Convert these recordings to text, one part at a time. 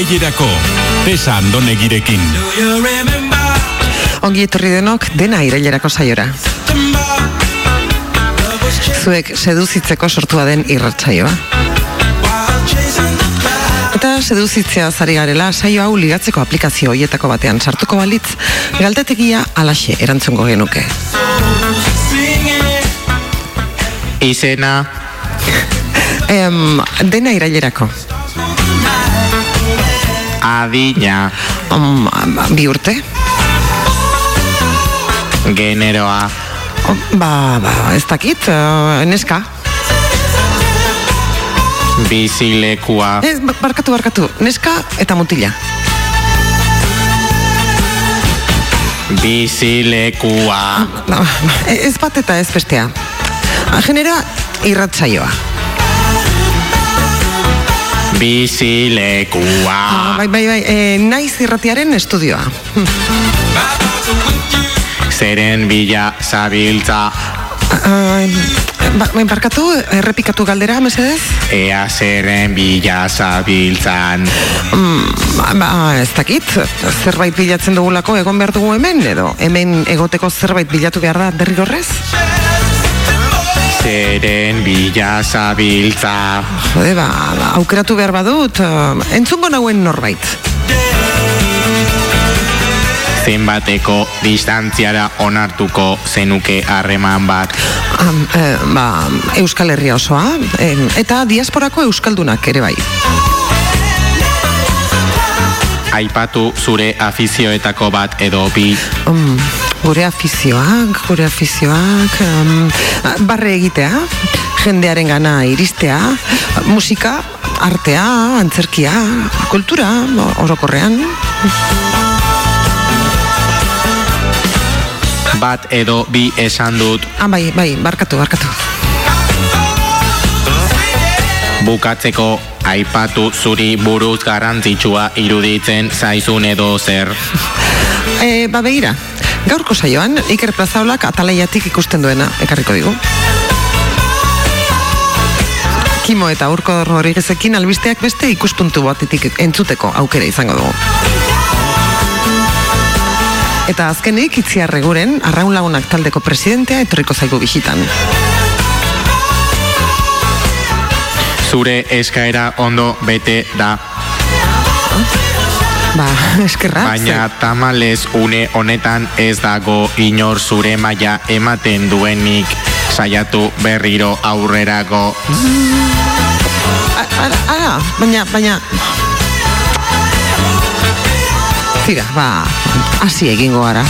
irailerako. Tesa andonegirekin. Ongi etorri denok dena irailerako saiora. Zuek seduzitzeko sortua den irratsaioa. Eta seduzitzea zari garela saio hau ligatzeko aplikazio hoietako batean sartuko balitz, galdetegia alaxe erantzungo genuke. Izena, Em, dena irailerako. Adina, Um, bi urte? generoa, ba, ba, ez dakit, uh, neska. bizilekua, Ez, ba- barkatu, barkatu, neska eta mutila. bizilekua, No, ez bat eta ez bestea. Genera irratsaioa. Bizilekua, Bai, bai, bai, e, naiz irratiaren estudioa. zeren bila zabiltza, Uh, ba, bai, barkatu, errepikatu galdera, mesedez? ea zeren bila zabiltzan, Mm, ba, ez dakit, zerbait bilatzen dugulako egon behar dugu hemen, edo hemen egoteko zerbait bilatu behar da derrigorrez? Zeren bila zabiltza, Jode, ba, ba, aukeratu behar badut, uh, entzungo nauen norbait. zenbateko distantziara onartuko zenuke harreman bat, Am, eh, ba, Euskal Herria osoa, eta diasporako euskaldunak ere bai. aipatu zure afizioetako bat edo bi, Um, gure afizioak, gure afizioak, um, barre egitea, jendearen gana iristea, musika, artea, antzerkia, kultura, orokorrean. bat edo bi esan dut, Ah, bai, bai, barkatu, barkatu. bukatzeko aipatu zuri buruz garrantzitsua iruditzen zaizun edo zer. E, ba, begira, gaurko saioan, Iker Plazaolak atalaiatik ikusten duena, ekarriko digu. Kimo eta Urko Rodriguezekin albisteak beste ikuspuntu batetik entzuteko aukera izango dugu. Eta azkenik, itziarreguren, arraun lagunak taldeko presidentea etorriko zaigu bizitan. Zure eskaera ondo bete da, Ba, eskerra. baina tamalez une honetan ez dago inor zure maila ematen duenik saiatu berriro aurrerago. Ara, baina, baina... Tira, ba, hasi egingo gara.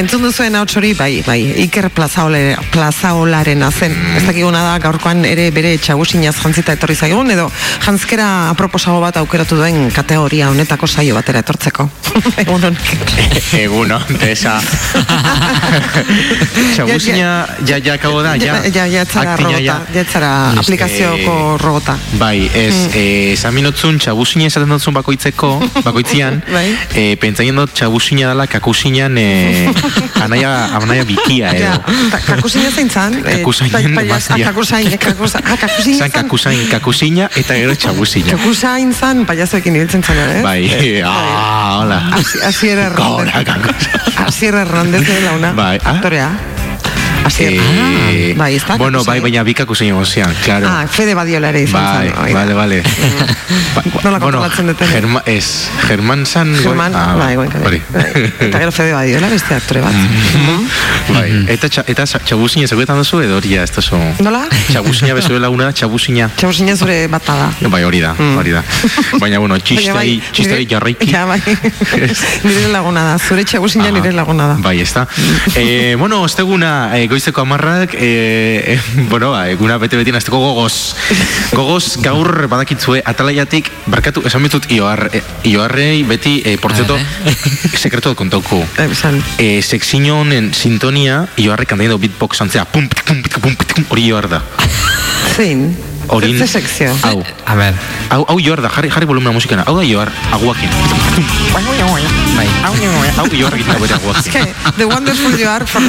Entzun duzuen hau hori, bai, bai, Iker Plazaole, Plazaolaren azen. Ez dakiguna da, gaurkoan ere bere txagusinaz jantzita etorri zaigun, edo jantzkera aproposago bat aukeratu duen kategoria honetako saio batera etortzeko. Egun honek. Eguno, tesa. Txagusina, ja, ja, kago da, ja. Ja, ja, etzara robota, ja. etzara aplikazioko robota. Bai, ez, mm. eh, esan txabusina esaten dutzun bakoitzeko, bakoitzian, Bai. eh, pentsaien dut txabusina dela kakusinan eh, anaia, anaia bikia edo. Ja, kakusina zein zan? eh, Kakusainen kakusain, eh, kakusa- kakusina Zan zan. kakusain, kakusina eta gero txabusina. Kakusain zan, payasoekin ibiltzen zan, eh? Bai, ah, hola. Asi- Asier Hernández. Gora, kakusa. Asier Hernández de launa. Bai, ah. Aktorea. Asier. Eh, ah, bai, ez da. bueno, bai, baina bi kakusain gozian, claro. Ah, Fede Badiola ere izan Bai, zan. vale, vale. Ba- Nola kontrolatzen duten? Germa, ez, German san... goi- Germán, ah, bai, bai, bai. Bai. Eta gero Fede Badiola beste aktore bat. Bai, eta, eta txa- txabuzina seguetan duzu edo hori ez duzu... Nola? Txabuzina bezuela una, txabuzina. Txabusina zure bata da. Bai, hori da, hori da. Baina, bueno, txistei, bai, txistei jarraiki. Ja, bai. nire laguna da, zure txabusina Aha. nire laguna da. Bai, ez da. Eh, bueno, ez deguna, eh, goizeko amarrak, e, e, bueno, ba, eguna bete-betien azteko gogoz. Gogoz, gaur badakitzue, atalaiatik, barkatu, esan bitut, ioar, e, ioarrei beti, e, portzeto, sekretu kontauku. Eh. E, sekzino honen sintonia, ioarrek kantaien dugu beatbox antzea, pum, pum, pum, pum, pum, hori ioar da. Zein? Orin, Ze sekzio? hau, A ber, hau, hau ioar da, jarri, jarri volumena musikana, hau da ioar, aguakin. bai. Hau egiten da bere aguakin. Eske, the wonderful you are for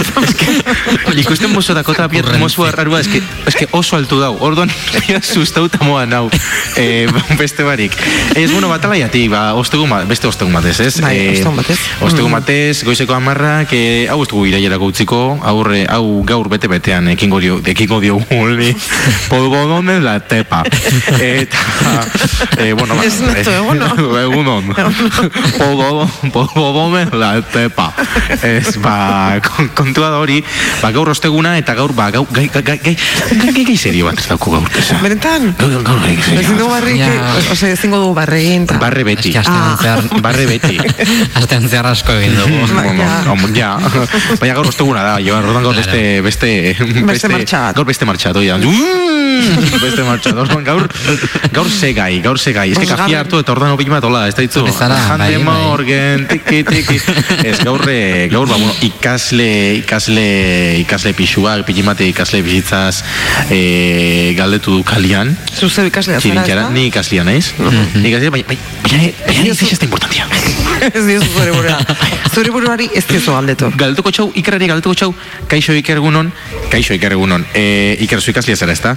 Ikusten mozo Dakota Piet mozo arrarua, eske, eske oso altu dau. Orduan, ja sustauta moa nau. E, beste barik. Ez, bueno, batalaiatik, ba, ostegun bat, beste ostegun batez, ez? Bai, Eh, ostegun batez. Ostegun Mm. batez, goizeko amarrak, e, hau ez dugu irailerako utziko, aurre, hau gaur bete-betean ekingo dio, ekingo dio polgodonen la tepa. Eta, e, bueno, ba, Ez neto, egunon. Egunon. Polgodonen la tepa. Ez, ba, kon- kontua da hori, ba, gaur osteguna, eta gaur, ba, gau, gai, gai, gai, gai, gai, gai, gai serio bat ez dauko gaur. Benetan? Gaur, gaur, gai, Ezin serio bat. barrik, Ja. ose, ezin ta- Barre beti. Ah. Barre beti. astean zehar asko egin dugu. Ja. ja. Baina gaur osteguna da, jo, orduan gaur beste, beste, Beste martxa bat. Gaur beste martxa, doia. Mm, beste martxa, orduan gaur, gaur segai, gaur segai. Bosgarren. kafia hartu eta orduan opik bat, hola, ez da ditzu. Bezala, bai, Jande bai. morgen, tiki, tiki. Ez, gaur, eh, gaur, ba, bueno, ikasle, ikasle, ikasle pixuak, pilimate ikasle bizitzaz eh, galdetu du kalian. Zuzeu ikaslea zara, Txirinkara, ezta? ni ikaslea naiz. Ni ikaslea, baina, baina, baina, ez da importantia. Ez diozu zure burua. Zure buruari ez diozu galdetu. Galdetuko txau, ikerari galdetuko txau, kaixo iker egunon, kaixo iker egunon, e, iker zu ikaslia zara ezta?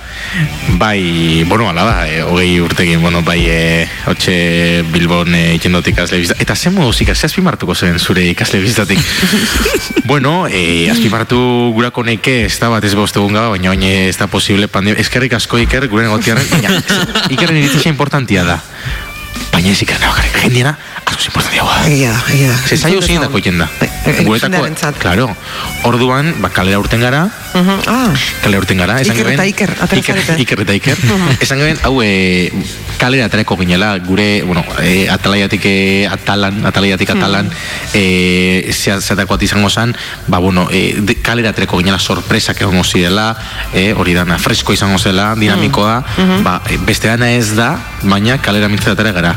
Bai, bueno, ala da, e, hogei urtegin, bueno, bai, e, hotxe Bilbon e, iken dut ikasle bizitza. Eta ze moduz ikasle azpimartuko zen zure ikasle bizitzatik? bueno, e, azpimartu gurako neke ez da bat ez bostegun gaba, baina baina ez da posible pandemia. Eskerrik asko iker, gure negotiaren, baina ikerren iritzea importantia da. Baina ez iker nabakarrik, jendiena, askoz importantia da. Egia da, egia da. Se saio zein dako jenda. E- e- jendearentzat. claro. Orduan, ba, kalera urten gara, Mhm, Ah, kalera urten gara. esan geben- Iker, Iker. Iker eta Iker. esan geben, hau, e, kalera aterako ginela, gure, bueno, e, atalaiatik e, atalan, atalaiatik atalan, e, zea- zeatako izango zen, ba, bueno, e, de, kalera aterako ginela sorpresak egongo zirela, e, hori dana, fresko izango zela, dinamikoa, ba, e, beste dana ez da, baina kalera mintzat atera gara.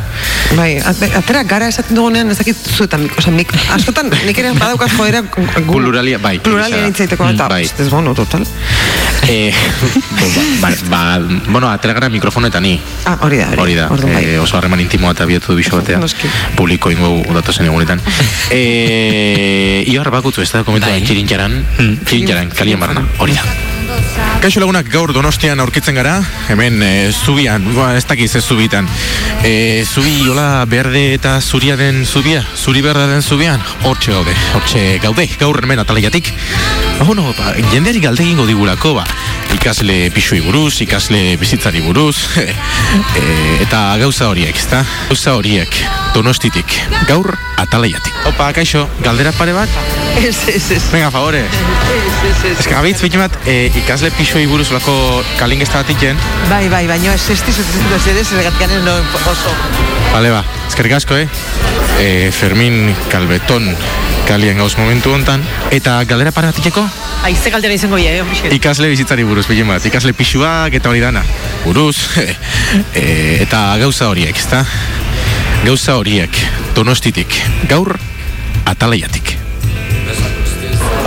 Bai, at- atera gara esaten dugunean ez dakit zuetan, oza, mik, askotan nik ere badaukaz joera Pluralia, bai, pluralia nintzaiteko eta Bai. ez bono, total. Eh, ba, ba, ba, bueno, atera gara mikrofonetan ni. Ah, hori da, Hori da, Orduan, bai. eh, oso harreman intimoa eta bietu biso batea. Publiko ingo datozen egunetan. eh, Ibar bakutzu, ez da komentu Bai. txirintxaran, txirintxaran, kalien barna, hori da. Kaixo lagunak gaur donostian aurkitzen gara, hemen e, zubian, ba, ez dakiz ez zubitan. E, zubi hola berde eta zuria den zubia, zuri berda den zubian, hortxe gaude, hortxe gaude, gaur hemen atalaiatik. Ba, bueno, ba, jendeari galde egingo digulako, ba, ikasle pixui buruz, ikasle bizitzari buruz, e, eta gauza horiek, ezta? Gauza horiek, donostitik, gaur atalaiatik. Opa, kaixo, galdera pare bat? Ez, ez, ez. Venga, favore. Ez que gabitz, bikin bat, e, ikasle pixoi buruz lako kalingesta bat iken. Bai, bai, baina ez ez dizu ez ere, zergatik no oso. Bale, ba, eskerrik asko, eh? E, Fermin Kalbeton kalien gauz momentu hontan. Eta galdera pare bat ikeko? Aize galdera izango ja, eh, Ikasle bizitzari buruz, bikin bat. Ikasle pixuak eta hori dana. Buruz, e, eta gauza horiek, ezta? Gauza horiek, donostitik, gaur atalaiatik.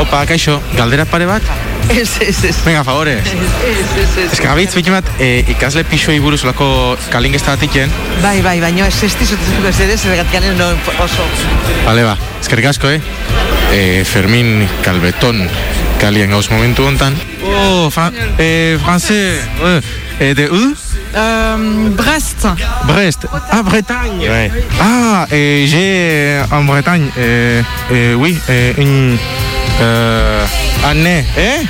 Opa, kaixo, galdera pare bat? Ez, ez, ez. Venga, favore. Ez, ez, ez. Ez que gabitz, bikin bat, e, ikasle pixoi buruz lako kalingesta bat iken. Bai, bai, baina ez ez dizu ez ere, zergatik no oso. Bale, ba, eskerrik asko, eh? E, Fermin Kalbeton kalien gauz momentu hontan. Oh, fra eh, français, euh, eh, de où Euh, Brest. Brest. Ah, Bretagne. Ouais. Ah, et j'ai en Bretagne, euh, euh, oui, euh, une euh, année. Eh?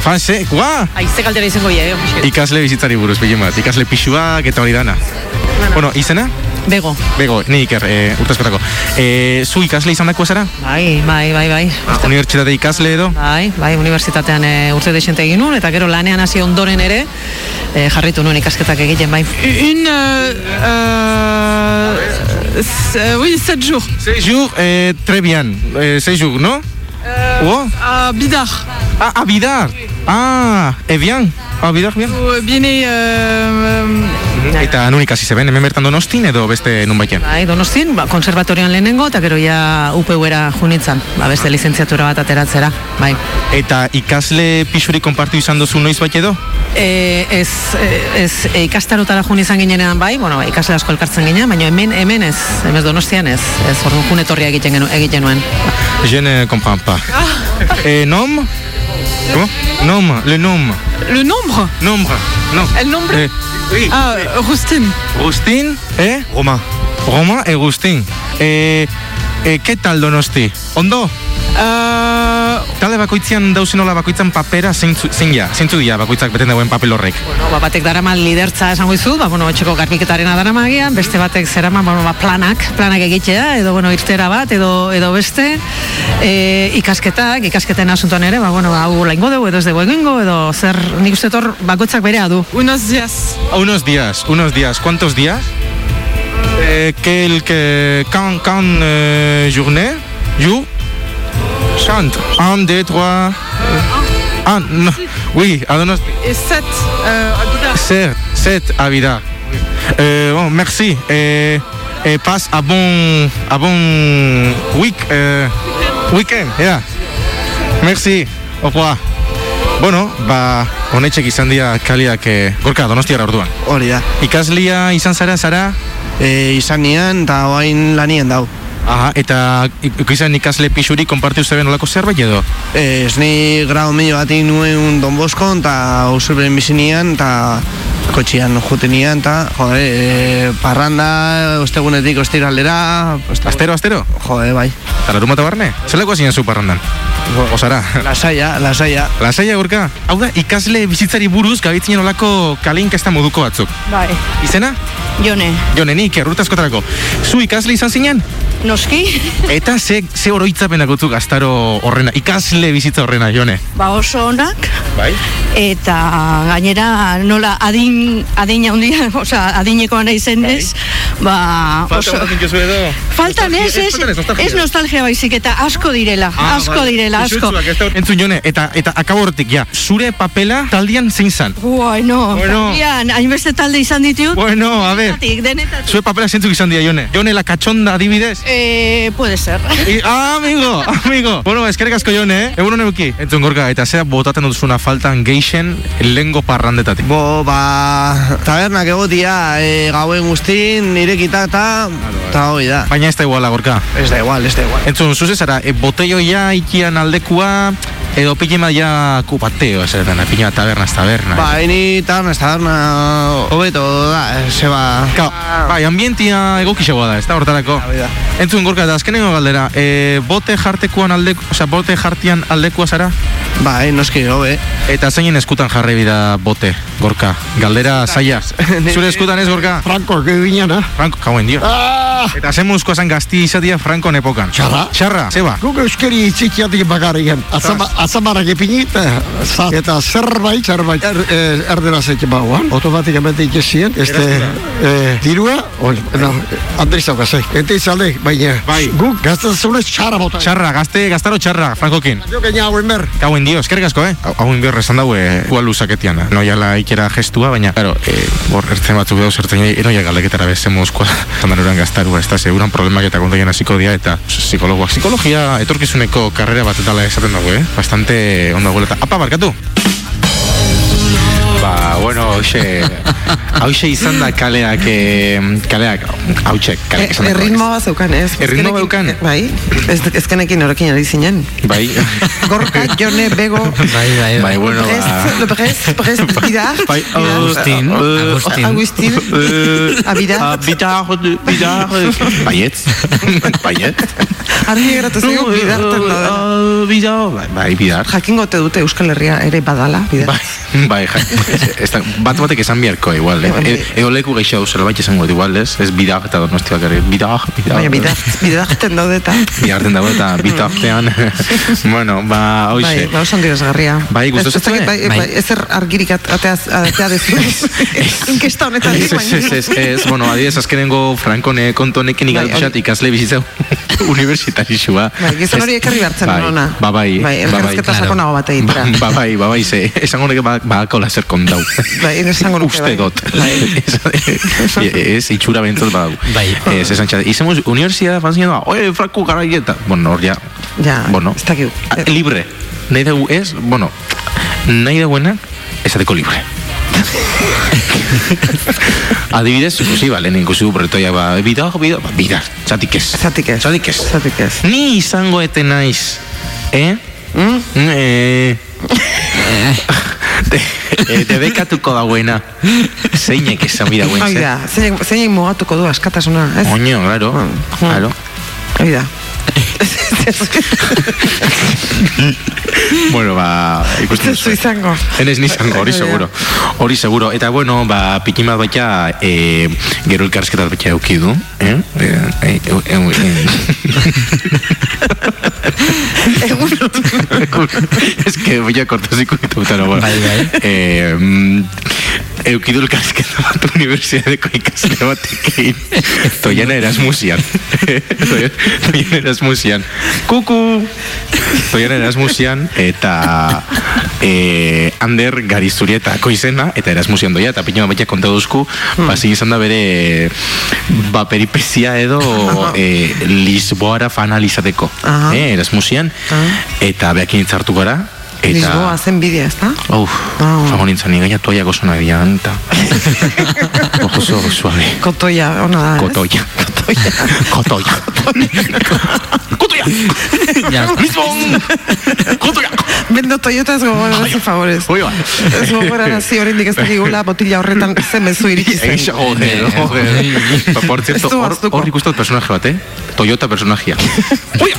Français, quoi? Aize galdera izango ja, eh, Ikasle bizitzari buruz, bilen bat. Ikasle pixuak eta hori dana. Bueno, izena? Bego. Bego, ni iker, e, urtazkotako. E, zu ikasle izan dako zara? Bai, bai, bai, bai. Unibertsitate ikasle edo? Bai, bai, unibertsitatean e, urte desente egin nuen, eta gero lanean hasi ondoren ere, e, jarritu nuen ikasketak egiten, bai. Une. Euh, euh, oui, 7 jours. 6 jours, eh, très bien. Eh, 6 jours, no? Euh, Oh, à Bidar. Ah, a Bidar. Ah, e bien. Ah, Bidar, bien. Ou Viene... Uh, Eta nun ikasi zeben, hemen bertan donostin edo beste nun baitean? Bai, donostin, ba, konservatorian lehenengo, eta gero ja UPU-era junitzan, ba, beste lizentziatura bat ateratzera, bai. Eta ikasle pixuri konpartu izan dozu noiz bait edo? E, ez, e, ez e, ikastarotara jun izan ginenean bai, bueno, ikasle asko elkartzen ginean, baina hemen hemen ez, hemen donostian ez, ez orduan jun etorria egiten, genu, egiten nuen. Je ne comprends pas. Eh, nom? Comment? Nom, le nom. le nombre Nombre. Non. El nombre Eh, oui. Ah, Rustin. Rustin, eh? Roma. Roma e Rustin. Eh, eh, ¿qué tal Donosti? Ondo? Uh, Talde bakoitzean dauzenola bakoitzan papera zeintzu, zein ja, zeintzu dira bakoitzak beten dauen papel horrek. Bueno, ba, batek darama lidertza esango izu, ba, bueno, etxeko garbiketarena darama agian, beste batek zerama, bueno, ba, planak, planak egitea, edo, bueno, irtera bat, edo, edo beste, e, ikasketak, ikasketen asuntoan ere, ba, bueno, hau laingo dugu, edo ez dugu egingo, edo zer, nik uste tor, bakoitzak berea du. unos días. Unos días, unos días. ¿Cuántos días? Quelques... Quand, quand euh, journée? You? Chante. Un, deux, trois... Ah, non. Oui, à. Et sept euh, à Bidar. Sept, sept à Vida. Euh, bon, merci. Et, et passe à bon, à bon week, euh, weekend. Yeah. Merci. Au revoir. Bueno, ba, honetxek izan dira kaliak, eh, gorka, donostiara orduan. Hori da. Ikaslia izan zara, zara? E, izan nian eta oain lanien dau. Aha, eta izan ikasle pixuri konpartiu zeben olako zerbait edo? E, ez ni grau medio bat nuen Don Bosco eta usurberen bizinian eta kotxian juten nian eta jode, e, parranda, ostegunetik ostiraldera, ostegun- Astero, astero? Jode, bai. Eta larumata barne? Zelako zinen zu parrandan? Osara? Lasaia, lasaia. Lasaia gorka? Hau da, ikasle bizitzari buruz gabitzinen olako kalinkesta moduko batzuk. Bai, Izena? jone, Jone, nik, erruta askotarako. Zu ikasle izan zinen? noski, Eta ze, ze oroitzapenak gutzuk gaztaro horrena, ikasle bizitza horrena, Jone? ba oso onak, Bai? eta gainera nola adin, adin handia, osea, adinekoa nahi zenez, ba oso... jozu edo? Faltan ez, ez, ez nostalgia baizik eta asko direla, Ah, asko direla, asko. Entzun jone, eta, eta akabo hortik, ja, zure papela taldian zein zan? Bueno, Bueno. Ian, hainbeste talde izan ditut, Bueno, a ver, denetatik, denetatik. zure papela zeintzuk izan dira, Jone? Jone, la cachonda adibidez? Eh, puede ser. I, ah, amigo, amigo. Bueno, eskerrik asko jone, eh? Egun honeuki. Entzun gorka, eta zea botaten duzuna faltan geixen lengo parrandetatik. Bo, ba, tabernak egotia e, gauen guztin, irekita eta, eta hori da. Baina ez da iguala gorka. Ez da igual, ez da igual. Entzun, zuze zara, e, botelloia ikian aldekua, edo pilima ja kupateo, ez da, pilima taberna, ez taberna. Ba, eni taberna, ez taberna, hobeto da, zeba... Ka, bai, ambientia egokixagoa da, ez da, hortarako. Entzun, gorka, eta azkenengo galdera, e, bote jartekuan aldeku, osea, bote jartian aldekua zara? Bai, noski, hobe. Eta zeinen eskutan jarri bida bote, gorka. Galdera zaila. Zure eskutan ez, gorka? Franco, que viñana. Franco, kauen dio. Ah! Eta ze muzkoa zan gazti izatia Frankon epokan. Txarra. Txarra, zeba. Guk euskeri txikiatik bakarriken. Azamarrak ipini, eta, za- eta zerbait, zerbait, er, er, erderaz eke bauan, automatikamente ikesien, este, eh, dirua, oi, no, Andres daukazai, ente izalde, baina, Bai. guk gaztazunez txarra bota. Txarra, gazte, gaztaro txarra, Frankokin. Jo gaina hauen ber. Kauen dio, eskerrik asko, eh? Hau- Hauen bior esan daue, kua luzaketian. Noiala ikera gestua, baina, claro, eh, hor ertzen batzuk edo zertzen enoia galdeketara bez zemuzkoa, zandan uran gaztarua, ez da, seguran problemak eta kontaien hasiko dia, eta psikologoa. Psikologia etorkizuneko karrera bat dela esaten dago, eh? Bastante ondo dagoela. Eta, apa, barkatu? Ba, bueno, hoxe, hoxe izan da kaleak, eh, kaleak, hautxek, kaleak izan E, dako. erritmoa zeukan, ez? Erritmo Ezkenekin- beukan? Bai, ez, ezkenekin horrekin ari zinen. Bai. Gorka, Jone, Bego, Bai, bai, Bai, bueno, Brest, ba. Le Brest, Brest, Bidar, Bai, Agustin, Agustin. Agustin, Abidar, Bidar, bidar, baietz, baietz. argi geratu zaigu Bidarten da dela. Bidar, bai, bidar. Jakingo te dute Euskal Herria ere badala, Bidar. Bai, Bai, ja, ez bat batek esan biharko, igual, eh? E, edo leku gehiago zerbait esango, dut, igual, ez? Ez bidag eta donosti bakarrik, bidag, bidag. Baina bidak, bidakten daude eta. Bigarten dago eta bitartean, bueno, ba, Bai, hoxe. ba, oso ondirazgarria. Bai, ez dakit, zaizu, bai, eh? bai, ezer argirik at- ateaz, atea dezu. Inkesta honetan. Ez, ez, ez, ez, ez, bueno, adibidez, azkenengo Frankone kontonekin Bai, igalpixat ikasle bizitzeu universitarixua. Bai, gizon hori ekarri behartzen bai, hona. Ba, bai, Bai, ba, bai. elkarrizketa sakonago bat egitera. Ba, ba, bai, ba, bai, esango neke ba, ba, kola zer kontau. Bai, esango nuke, Uste bai. dut. Ez, itxura bentzat badau. Bai. Ez, esan txat, izemos universidad fan zinatu, oye, Franco, garaieta. Bueno, hor ja, Ja, bueno, ez dakit. ah, libre. Nahi dugu ez, bueno, nahi duguena, esateko libre. Adibidez, ikusi, ba, lehen ikusi proiektoia, ba, bida, bida, ba, bida, txatik ez. Zatik ez. Txatik ez. Zatik ez. Ni izango ete naiz, eh? Mm? Eh... Eh, debekatuko dagoena. Zeinek esan bida guen, Hoi da, zeinek zeinek mugatuko du askatasuna, ez? Oño, claro, Mm. claro. Hoi da. bueno, ba, ikusten Ez zu izango. Enez nizango, hori seguro. Hori seguro. Eta bueno, ba, pikin bat baita, e, gero elkarrizketat baita euki du. Eh? E, e, e, e, Ez que voy a cortar ziku ditu, pero bueno. Bai, bai. Eh, mm, euki du elkarrizketa bat unibertsitateko ikasle batekin. Toiana Erasmusian. Toiana Erasmusian. Kuku! Toiana Erasmusian eta eh, Ander Garizurietako izena eta Erasmusian doia eta pino baita konta duzku basi izan da bere ba peripezia edo eh, Lisboara fanalizateko Aha. eh, Erasmusian eta beakin hitzartu gara eta Lisboa zen bidea, ez da? Uf, Ah. fago nintzen, nigaia toiak oso nahi dian, eta... Oso suave. Kotoia, ona da, ez? Kotoia. Kotoia. Kotoia. Ja, Lisbon. Kotoia. Bendo Toyota ez gogora nazi favorez. Oi, ba. Ez gogora nazi oraindik ez dakigula botila horretan ze mezu iritsi zen. Eixa, joder, joder. Por cierto, Ez hor, hor ikustot personaje bat, eh? Toyota personajea. Oi!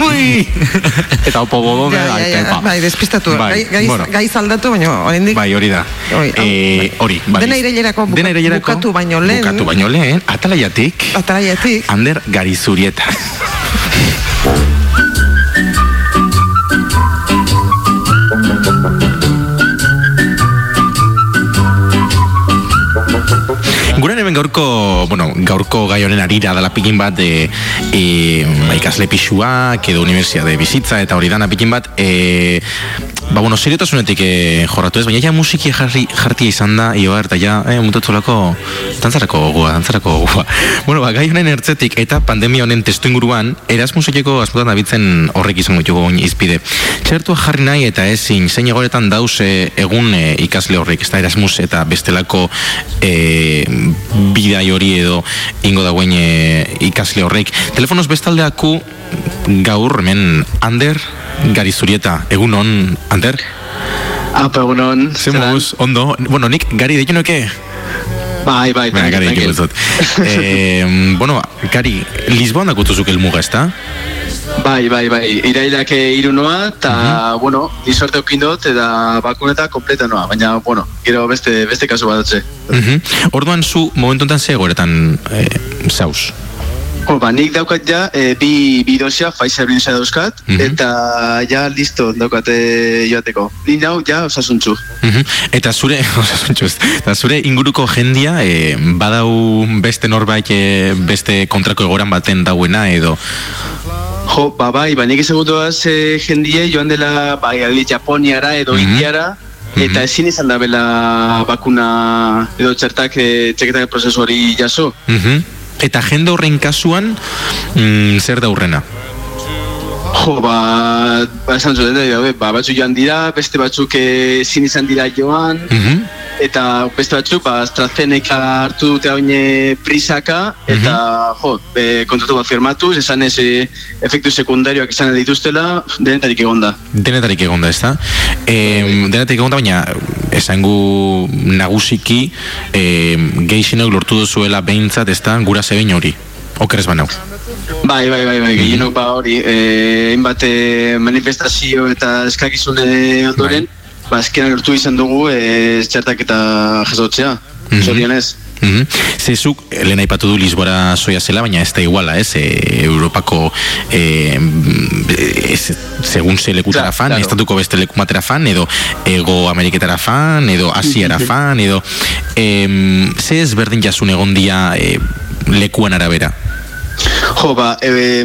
Ui! Eta opo bobo, Ja, ja, ja, bai, despistatu. Bai, gai, gai, bueno. gai zaldatu, baina oraindik Bai, hori da. Oi, hau, Eh, hori, bai. Dena irailerako buka- Dena irailerako bukatu baino lehen. Bukatu baino lehen, atalaiatik, ataraiatik. Ander Garizurieta. Guren hemen gaurko, bueno, gaurko gai honen arira dela pikin bat e, e, ikasle pixuak edo universitate bizitza eta hori dana pikin bat e, ba, bueno, seriotasunetik e, jorratu ez, baina ja musiki jarri, jartia izan da ioar eta ja, e, mutatulako dantzarako gogoa, dantzarako gogoa bueno, ba, gai honen ertzetik eta pandemia honen testu inguruan Erasmusekeko asmotan dabitzen horrek izango ditugu oin izpide txertua jarri nahi eta ezin zein egoretan dause egun e, ikasle horrek, ez da Erasmus eta bestelako e, bidai hori edo ingo dagoen e, ikasle horrek. Telefonoz bestaldeaku gaur hemen Ander Garizurieta. Egun on, Ander? Apa, egunon. Ze moduz, ondo. Bueno, nik gari deitu noke? Bai, bai, Baina, gari tranquil. deitu dut. eh, bueno, gari, Lisboan dakutuzuk elmuga, ez da? Bai, bai, bai. Irailak irunoa, eta, bueno, izorte okindot, eta bakuneta kompleta noa. Baina, bueno, gero beste, beste kasu bat atze. Mhm. Orduan zu momentu enten ze egoeretan eh, zauz? Bueno, ba, nik daukat ja, e, bi, bi dosia, Pfizer binesa dauzkat, Mhm. eta ja listo daukate joateko. Ni nau, ja, osasuntzu. Mhm. Eta zure, osasuntxu ez, eta zure inguruko jendia, e, badau beste norbait e, beste kontrako egoran baten dauena edo Jo, ba, bai, ba, nik ezagutuaz e, jendie joan dela, bai, adibidez, Japoniara edo Mhm. Indiara, eta ezin izan da bela bakuna edo txertak e, txeketak prozesu hori jaso. Mhm. Eta jende horren kasuan, mm, zer da hurrena? Jo, ba, ba esan zuten, daude, ba, batzuk joan dira, beste batzuk eh, ezin izan dira joan, Mhm. eta beste batzuk, ba, AstraZeneca hartu dute hain prisaka, eta, jo, e, kontratu bat firmatuz, esan ez e, efektu sekundarioak izan dituztela, denetarik egonda. Denetarik egonda, ez da? E, denetarik egonda, baina esangu nagusiki e, geixinok lortu duzuela behintzat, ez da, gura zebein hori. Okerez banau. Bai, bai, bai, bai, gehienok ba hori, eh, hainbat eh, manifestazio eta eskakizune ondoren, ba, azkenan lortu izan dugu e, txertaketa jasotzea. Mhm. Zorionez. Mm Zezuk, lehen aipatu du Lisbora soia zela, baina ez da iguala, ez? E, Europako e, ez, segun ze lekutara fan, claro. estatuko beste lekumatera fan, edo Ego Ameriketara fan, edo Asiara fan, edo e, ze ezberdin jasun egon dia e, lekuan arabera? Jo, ba, e,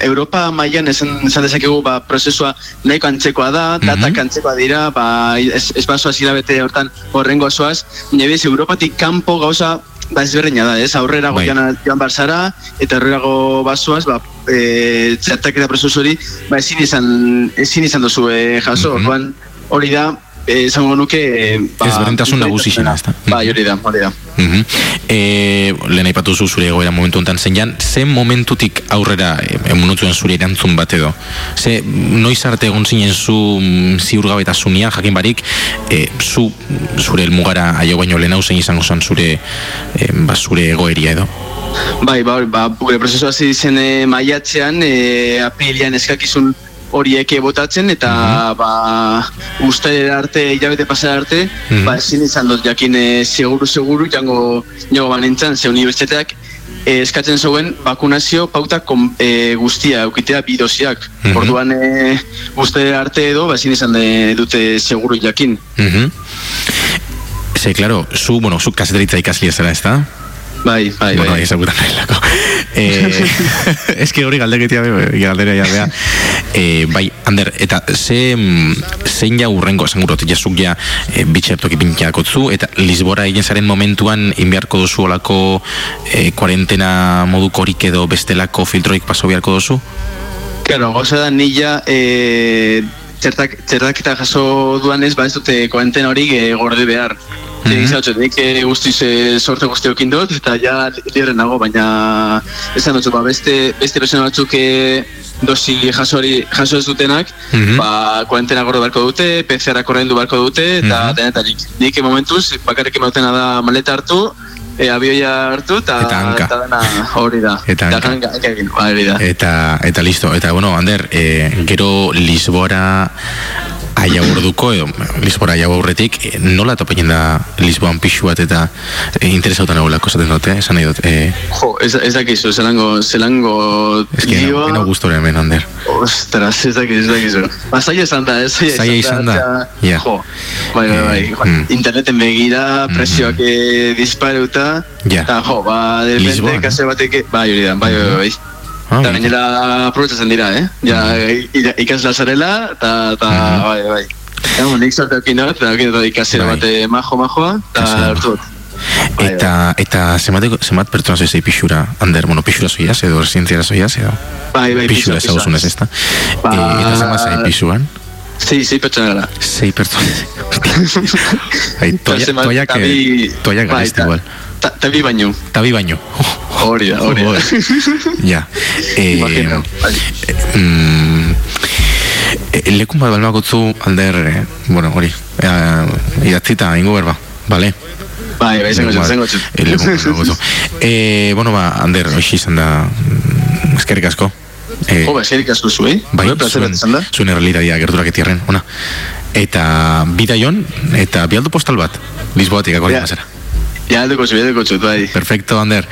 Europa mailan esan, esan dezakegu ba, prozesua nahiko antzekoa da, datak antzekoa dira, ba, ez, ez basoaz hilabete hortan horrengo zoaz, bez, Europatik kanpo gauza ba ezberdina da, ez? Aurrera Bai. joan, joan barzara, eta aurrerago basoaz, ba, e, txertaketa prozesu hori, ba, ezin izan, ezin izan duzu e, jaso, orduan hori da, e, esango nuke... E, Ezberdintasun nagusixena, ezta? Bai, hori da, hori da. Mhm. E, lehen aipatu zu zure egoera momentu honetan zen jan, ze momentutik aurrera e, emunutuen zure erantzun bat edo? Ze noiz arte egon zinen zu mm, ziurgabetasunia, jakin barik, e, zu zure elmugara aio baino lehen hau zein izango zen zure, e, ba, zure egoeria edo? Bai, ba, ba, gure prozesu hasi zen e, maiatzean, e, apilian eskakizun horiek botatzen eta ba uste arte hilabete pasara arte Mhm. ba ezin izan dut jakin e, seguru seguru jango jango banentzan ze unibertsitateak e, eskatzen zuen bakunazio pauta kom, e, guztia eukitea bi dosiak. Mhm. Orduan e, uste arte edo ba ezin izan de, dute seguru jakin. Mhm. Ze, claro, zu, bueno, zu kaseteritza ikaslia zera, ez da? Bai, bai, bueno, bai. ezagutan nahelako. Eh, ez que hori galdeketia be, galdera ja bea. Eh, bai, Ander, eta ze, mm, zein ja urrengo, esan gurot, jasuk ja e, bitxertoki pintxakotzu, eta Lisbora egin zaren momentuan inbiarko duzu olako e, kuarentena modukorik edo bestelako filtroik paso beharko duzu? Claro, gauza da nila e, txertak, txertaketa jaso duanez, ba ez dute kuarentena hori e, gorde behar. Mm -hmm. nik e, guztiz e, sorte guztiokin dut, eta ja libre nago, baina esan dut, ba, beste, beste persona batzuk e, dosi jaso, hori, jaso ez dutenak, Mhm. ba, kuarentena gorde beharko dute, PCR korrendu beharko dute, eta denetarik. Nik momentuz, bakarrik emautena da maleta hartu, e, abioia hartu, eta, Eta hanka. eta dena hori da. Eta hanka. hanka, hanka egin, hori da. Eta, eta listo, eta bueno, Ander, e, gero Lisbora aia urduko, edo Lisbora aia aurretik, e, nola topein da Lisboan pixu bat eta e, interesautan egolako esaten dute, esan nahi dut. E, Jo, ez, ez dakizu, zelango, zelango ez que no, no gustore hemen, Ander. Ostras, ez dakizu, ez dakizu. Ba, zaila izan da, ez zaila Zaila izan da, ja. Jo, bai, bai, bai. Mm. Interneten begira, presioak eh, dispareuta, Ja. eta jo, ba, de repente, Lisboan, kase batek, bai, hori da, bai, bai, bai. Ah, Eta gainera aprobetsatzen dira, eh? Ja, ira- ikasla zarela, eta, eta, bai, bai. Gamo, nik sorte eukin dut, eta ikasera Bai. bate majo, majoa, eta hartu dut. Eta, eta zemateko, zemat pertsona zoizei pixura, Ander, bueno, pixura zoiaz, edo residenziara zoiaz, edo Bai, bai, pixura pixua, ezaguzunez, ez da? Ba- E, eta zemat zai pixuan? Sí, sí, pertsona gara. Sei pertsona. Ai, toia, Eta toia, eta bi- que, toia bai, garezti ta- igual. ta- Ta bi baino. Ta bi baino. Hori da, hori da. Ja. Imagino, bai. mm, eh, lekun bat balmakotzu alder, eh, bueno, hori, eh, idatzita ingo berba, bale? Bai, bai, zengo txut, zengo txut. Eh, lekun balmakotzu. Eh, bueno, ba, Ander, hoxe izan da, mm, eskerrik asko. Eh, Jo, ba, eskerik asko zu, eh? bai, zuen, zuen errealitatea gerturak etierren, ona. Eta bidaion, eta bialdu postal bat, Lisboatik akordi Ja. mazera. Ja, aldeko txut, aldeko txut, bai. Perfecto, Ander.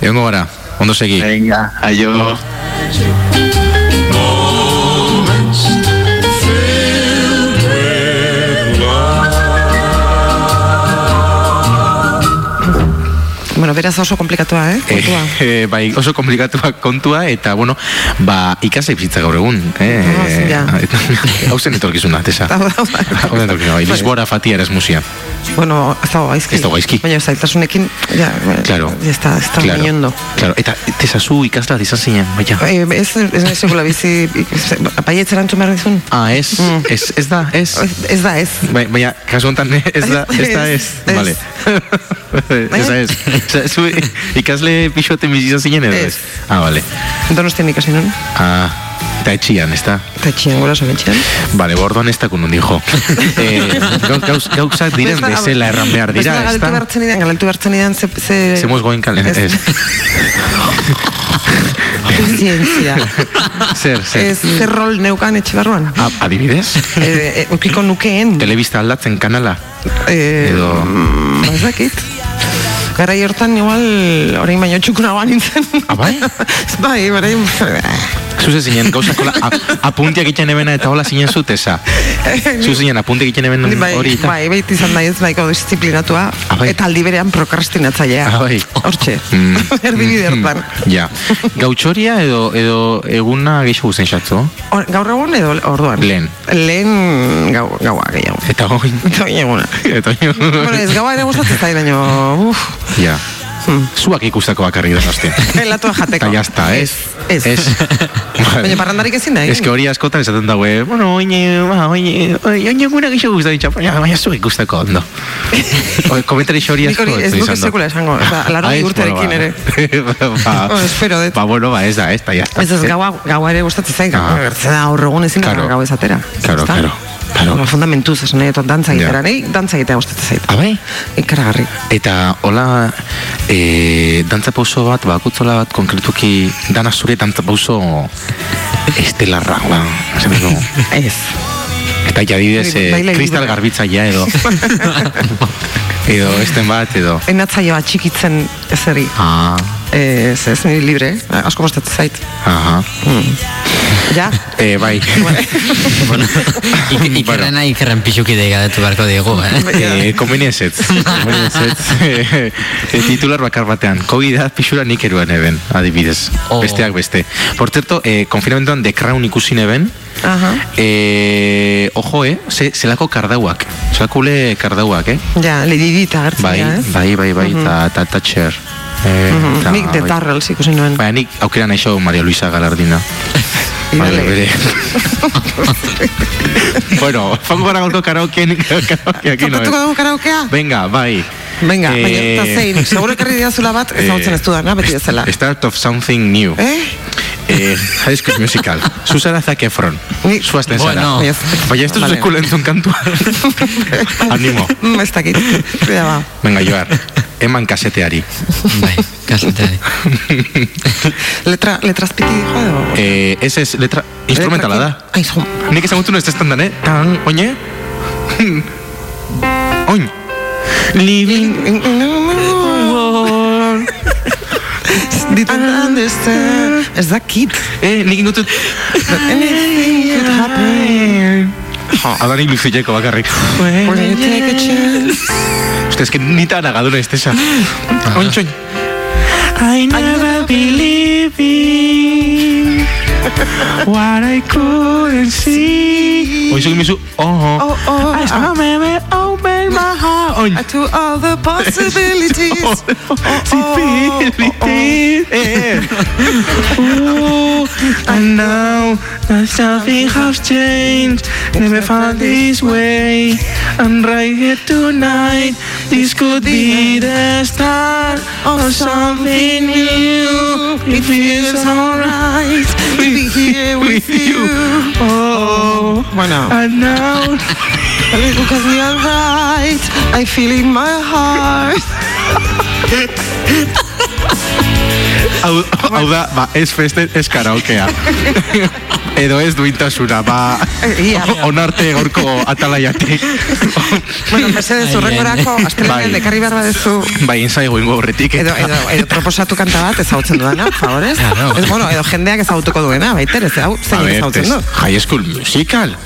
Egongo gara, ondo segi. Venga, aio. Bueno, beraz oso komplikatua, eh? Kontua. Eh, eh, bai, oso komplikatua kontua eta bueno, ba ikasle bizitza gaur egun, eh? Ah. Hau zen etorkizuna, tesa. Hau bai. Zen etorkizuna, bai, Lisbora fatia Erasmusia. Bueno, ez dago gaizki. Ez dago gaizki. Baina zailtasunekin, ja, Claro. ya está, está Claro, muñondo. claro. Eta tesa zu ikasla izan zinen, baina. Eh, ez, ez nahi segula bizi, baietz erantzun behar dizun? Ah, ez, ez, ez da, ez. Ez da, ez. Bai, baina, kasu honetan, eh, ez da, ez da. Ez, Vale. Ez da, ez. Osea, zu ikasle pixote izan zinen edo ez? Ah, vale. Donostian ikasi nun, Ah, eta etxian, ez da? eta etxian gura sobentxean. Vale, bordoan ez dakun hundi jo. eh, gauz, gauz, gauzak diren bezala erran behar dira, ez Galetu da? behartzen idan, galetu behartzen idan, ze... ze Zemuz goen kalen, ez. Zientzia. zer, zer. Ez, zer rol neukan etxe barruan. A, adibidez? E, e, ukiko nukeen. Telebista aldatzen kanala? E, Edo... mm, Gara hortan igual, orain baino txukuna ba nintzen. Ah, bai? bai, orain... Zuze zinen, gauzak hola, apuntiak egiten ebena eta hola zinen zut, eza? Zuze zinen, apuntiak egiten eben Ni bai, hori eta? bai, baita izan da ez baiko disiplinatua, bai. eta aldi berean prokrastinatzailea. Ah, bai. Hortxe, Mm. erdibide hortan. Ja. Gautxoria edo, edo eguna gehiago guzen xatzu? Gaur egun edo orduan? Lehen. Lehen gau, gaua gehiago. Eta oin. Eta oin eguna. Eta oin. bueno, ez gaua ere gustatzen zait, baino, uf, Ja. Zuak ikustako bakarrik da nostia. helatua jateko. Eta jazta, ez? Ez. Ez. Baina parrandarik ezin da, Ez que hori askotan esaten daue, bueno, oine, ba, oine, oine eguna gehiago gustatzen txapa, baina, zuak ikustako ondo. Komentari hori asko ez da. sekula esango, eta laro Ah, urterekin bueno, ere. ba. ba, espero dut. ba, bueno, ba, ez da, ez da, jazta. Ez ez gaua, gaua ere gustatzen zait, Ah. gertzen da aurre egun ezin da gau ez atera. Claro, claro, claro. Ba, fundamentuz, esan nahi dut, dantza egitera, nahi dantza egitea gustatzen zait. Ah, bai? Ikaragarri. Eta hola, e, dantza pauso bat, bakutzola bat, konkretuki, dana zure dantza pauso estelarra, ba, esan dugu. Ez. Eta jadidez, Hori, e, baila kristal libre. garbitzaia edo. edo, esten bat, edo. Enatzaio bat txikitzen ezeri. Ah, Ez, ez, niri libre, eh? asko gustatzen zait. aha. Ja? E, bai. bueno, ik, ikerrena ikerren pixuki deigatu beharko diegu, eh? Eh, convenience ez. Convenience ez. Eh, titular bakar batean. Covid da pixura nik eruan eben, adibidez. Oh. Besteak beste. Por cierto, eh, konfinamentoan The Crown ikusi neben, Aha. eh, ojo, eh, ze, zelako kardauak. Zelako ule kardauak, eh? Ja, Lady Di eta gertzen Bai, ez? bai, bai, bai, Mhm. eta ta, Thatcher. Eh, Mhm. eta, Nik The bai. Darrells ikusi nuen. Baina nik aukera naixo Maria Luisa Galardina. Bai, Idale. bere. bueno, fango gara golko karaokean, karaokeak ino, Tokatuko eh? dugu karaokea? Venga, bai. Venga, Eh, baina, eta zein, seguro ekarri didazula bat, ezagutzen ez dudana, beti bezala. Start of something new. Eh? Eh, High School Musical. Susana Zac Efron. Zara. Bueno. Ez duzu Vale. sekula entzun kantua. Animo. Mm, ez dakit. Cuida, ba. Venga, Joar. Eman kaseteari. Bai, kaseteari. Letra, letras piti edo? Eh, ez ez, letra, instrumentala da. Ai, zo. Nik ezagutu ez testandan, eh? Tan, oine? Oin. Living Didn't understand. Ez dakit. Eh, nik indutut. Anything could happen. Hau nik luzileko bakarrik. When you take a chance. Uste, eske nita nagaduna ez tesa. Oin, oin. I never believe in what I couldn't see. Oin, zuk mizu, oh, Oh, oh, I never my heart. To all the possibilities. Possibilities. Oh, oh, oh, Ooh, and now that something has changed, never found this way. I'm right here tonight. This could be the start of something new. It feels alright to be here with you. Oh, Bueno. and now. Because we are right. I feel in my heart. Hau, hau da, ba, ez festen, ez karaokea. Edo ez duintasuna, ba, Ia. onarte gorko atalaiatik. Bueno, mesedez, urrengorako, astelenean Bai. ekarri behar badezu Bai, insaigo ingo horretik. edo, edo, edo proposatu kanta bat ezagutzen dudana, favorez? Claro. Ez, bueno, edo jendeak ezagutuko duena, baiter, ez, hau, zein ver, ezagutzen tes- du? High School Musical.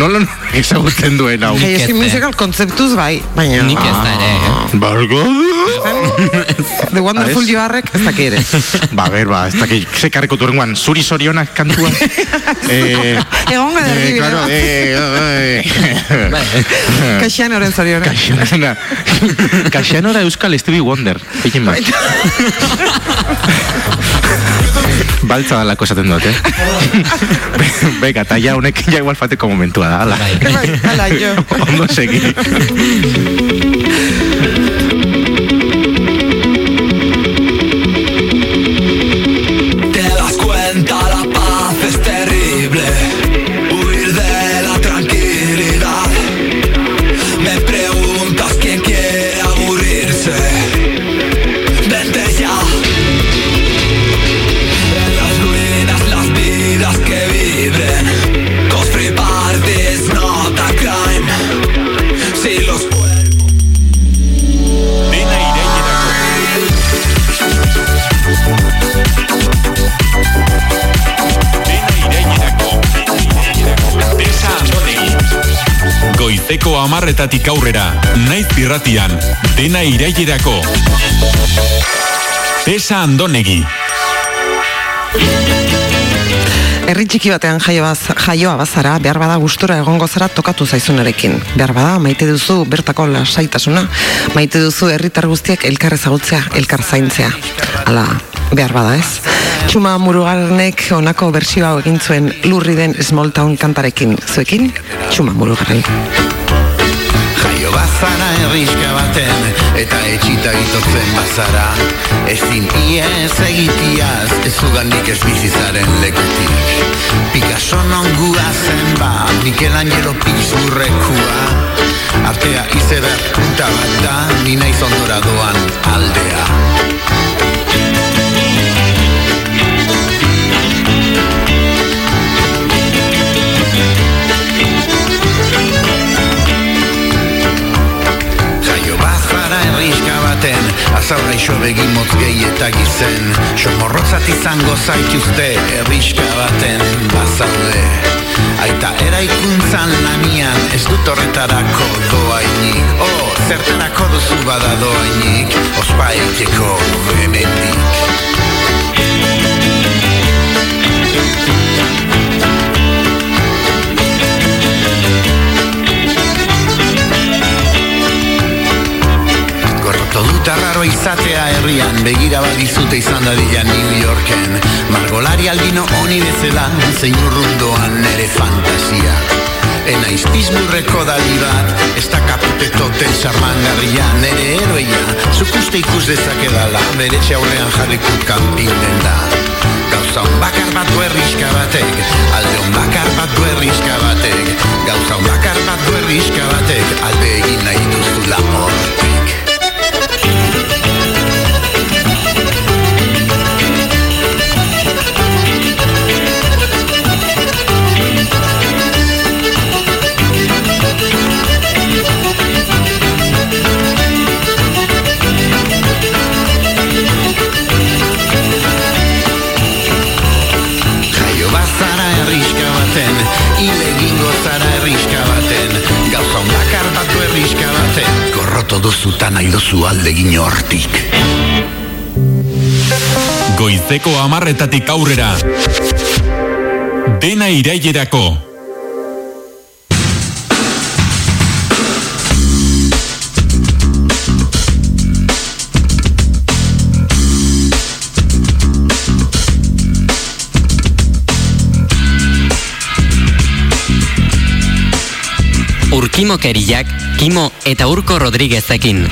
Nola no, ezagutzen duen hau. Hey, eski Kete. musical kontzeptuz bai, baina... Nik ez da ere, eh? Bargo. The Wonderful Ez? Joarrek ez daki ere. Ba, ber, ba, ez dakit, ze karreko turrengoan, zuri zorionak kantua. eh, Egongo da eh, erdibide claro, bat. eh, eh, Kaxian oren zoriona. Kaixanora, Kaixanora Euskal Stevie Wonder. Egin bat. Baltza dalako esaten dut, eh? Beka, eta ja honek ja igual fateko momentua da, ala. Bai, hala, jo. Ondo segi. Amarretatik aurrera, naiz irratian, dena irailerako. Pesa andonegi. Herri txiki batean jaio baz- jaioa bazara, behar bada gustura egongo zara tokatu zaizunarekin. Behar bada maite duzu bertako lasaitasuna, maite duzu herritar guztiek elkar ezagutzea, elkar zaintzea. Hala, behar bada ez. Txuma murugarnek honako bertsio hau egin zuen lurri den Small Town kantarekin. Zuekin, Txuma murugarren. Bazara herriska baten Eta etxita itotzen bazara. Ezin iez egitiaz Ez uganik ez bizizaren lekutik. Picasso nongua zen ba Michelangelo pizurrekua. Artea izeber punta bat da Ni naiz ondora doan aldea Azaura iso begimotz gehi eta gizen. Somorrotzat izango zaituzte herriska baten bazaude. Aita eraikuntzan lanian ez dut horretarako doainik Oh, zertarako duzu bada doainik Ospa eiteko hemendik Gorroto dut arraro izatea herrian Begira badizute izan dadila New Yorken. Margolari albino honi bezala Zein urrundoan nere fantasia. Ena izpizmurreko dali bat Ez da kapute toten sarmangarria Nere eroia Zuk uste ikus dezakedala Bere aurrean jarrikut kanpin den da. Gauza on bakar bat du herriska batek Alde on bakar bat du herriska batek Gauza on bakar bat du herriska batek Alde egin nahi duzula hortik Gorroto duzutan nahi duzu aldegin hortik Goizeko amarretatik aurrera. Dena irailerako. Urkimo Keriak, Kimo eta Urko Rodriguezekin.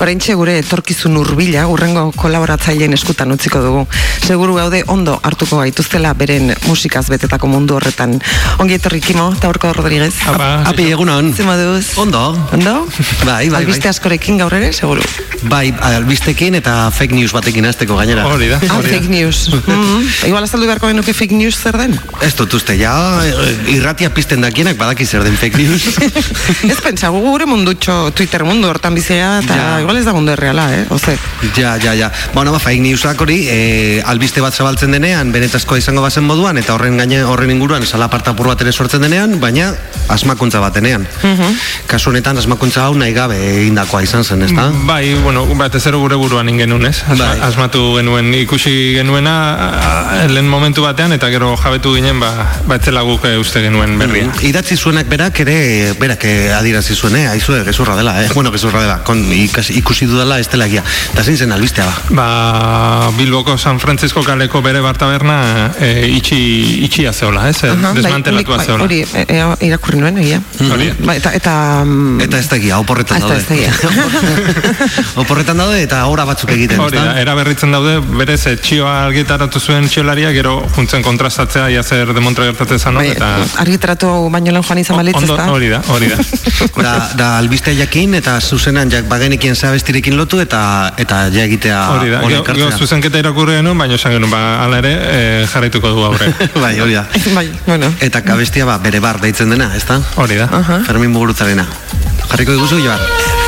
Oraintxe gure etorkizun hurbila urrengo kolaboratzaileen eskutan utziko dugu. Seguru gaude ondo hartuko gaituztela beren musikaz betetako mundu horretan. Ongi etorri Kimo eta Urko Rodriguez. Api, egunon. Zema duz? Ondo. Ondo? Bai, bai, Albiste bai. askorekin gaur ere, seguru. Bai, albistekin eta fake news batekin azteko gainera. Hori da, Ah, fake news. mm Igual azaldu beharko genuke fake news zer den? Ez dut uste, ja, irratia pizten dakienak badaki zer den fake news. Ez pentsa, gu gure mundutxo, Twitter mundu hortan bizia, eta Ja. Igual ez da mundu erreala, eh? Oze. ja, ja, ja. Bueno, ba, fake newsak hori, eh, albiste bat zabaltzen denean, benetazkoa izango bazen moduan, eta horren gaine, horren inguruan, salapartapur bat ere sortzen denean, baina asmakuntza batenean. Kasu honetan, asmakuntza hau nahi gabe egindakoa izan zen, ezta? Bai, bueno, batez ere gure buruan ingenun, ez? Asma- Bai. Asmatu genuen, ikusi genuena a- lehen momentu batean, eta gero jabetu ginen, ba, ba etzela guk eh, uste genuen berria. Mm, Idatzi zuenak berak ere, berak eh, adierazi zuen, eh? Aizue, gezurra dela, eh? Bueno, gezurra dela, kon, ikas, ikusi dudala ez dela egia. Eta zein zen albistea ba? Ba, Bilboko San Francisco kaleko bere bartaberna e, itxi, itxia zeola, ez? Aha, bai, Desmantelatua nik- bai, zeola. Hori, e, e, irakurri nuen, egia. Hori. Ba, eta, eta, mm, Eta ez da egia, oporretan Ah, ez da, daude. ez da egia. oporretan daude eta ora batzuk egiten, Hori da, era berritzen daude, berez etxioa argitaratu zuen txiolaria, gero juntzen kontrastatzea, ia zer demontre gertatzen zan, Bai, eta... argitaratu baino lehen joan izan balitz, Ondo, ezta? hori da, hori da. Da, da albistea jakin eta zuzenan jak bagenekien zabestirekin lotu eta eta ja egitea Hori da, gero, gero ekartzea. zuzenketa irakurri genuen, baina esan genuen, ba, ala ere, e, jarraituko du aurre. bai, hori da. bai, bueno. Eta kabestia ba, bere bar deitzen dena, ezta? Hori da. Fermin Muguruzarena. Jarriko diguzu, Joar?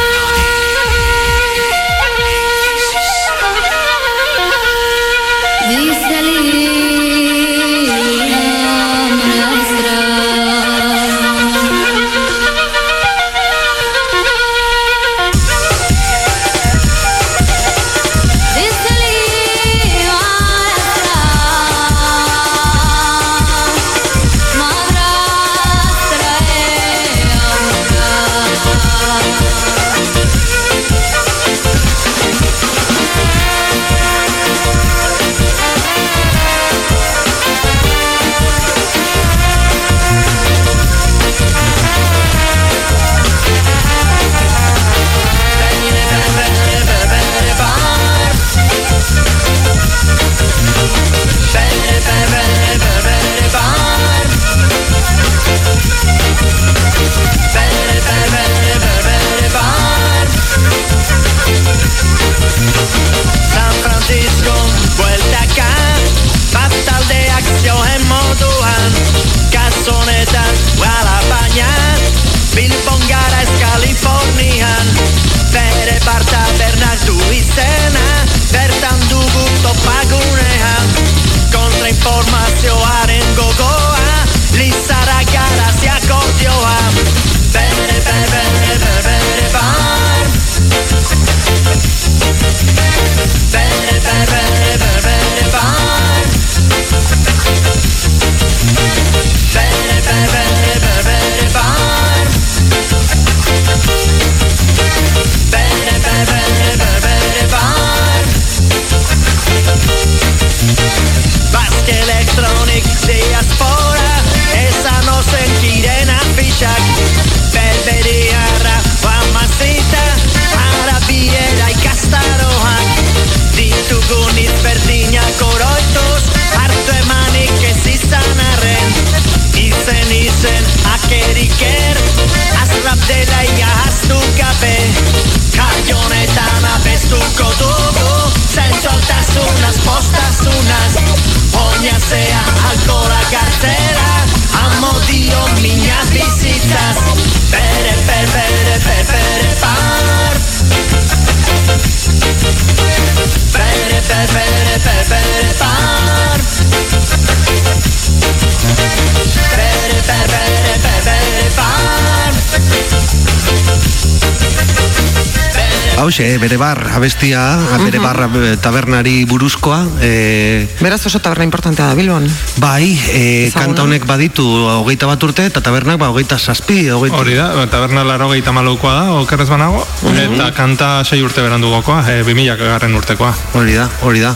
gozatzea Alkorak atzera Amodio minaz bizitzaz Hauxe, bere bar, abestia, bere Mhm. bar eh, tabernari buruzkoa. E, Beraz oso taberna importantea da Bilbon. bai, e, Ezaguna. kanta honek baditu hogeita bat urte, eta tabernak ba, hogeita zazpi, hogeita... Hori da, taberna laro gehieta malaukoa da, okerrez banago, eta kanta sei urte berandu gokoa, e, 2000 garren urtekoa. Hori da, hori da.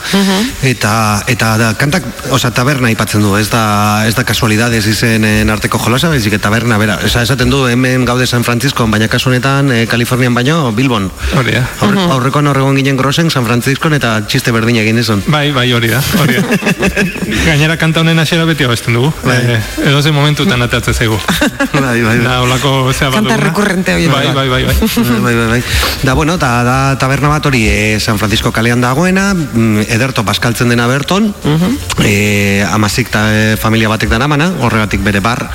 Eta, eta da, kantak, oza, taberna aipatzen du, ez da, ez da kasualidades izenen arteko jolasa, baizik eta taberna, bera, esa, esaten du, hemen gaude San Francisco, baina kasu honetan, eh, Kalifornian baino, Bilbon. Hori da. Aurre, Aurrekoan horregon ginen grosen San Francisco eta txiste berdin egin izan. Bai, bai, hori da, hori da. Gainera kanta honen hasiera beti abesten dugu. E, edo ze momentutan ateatze zaigu. bai, bai, Da, holako zea bat Kanta duguna. rekurrente hori. Bai, bai, bai, bai. bai, bai, bai. Da, bueno, da, da taberna bat hori eh, San Francisco kalean dagoena, mm, ederto paskaltzen dena berton, eh, amazik ta, eh, familia batek dara mana, horregatik bere bar,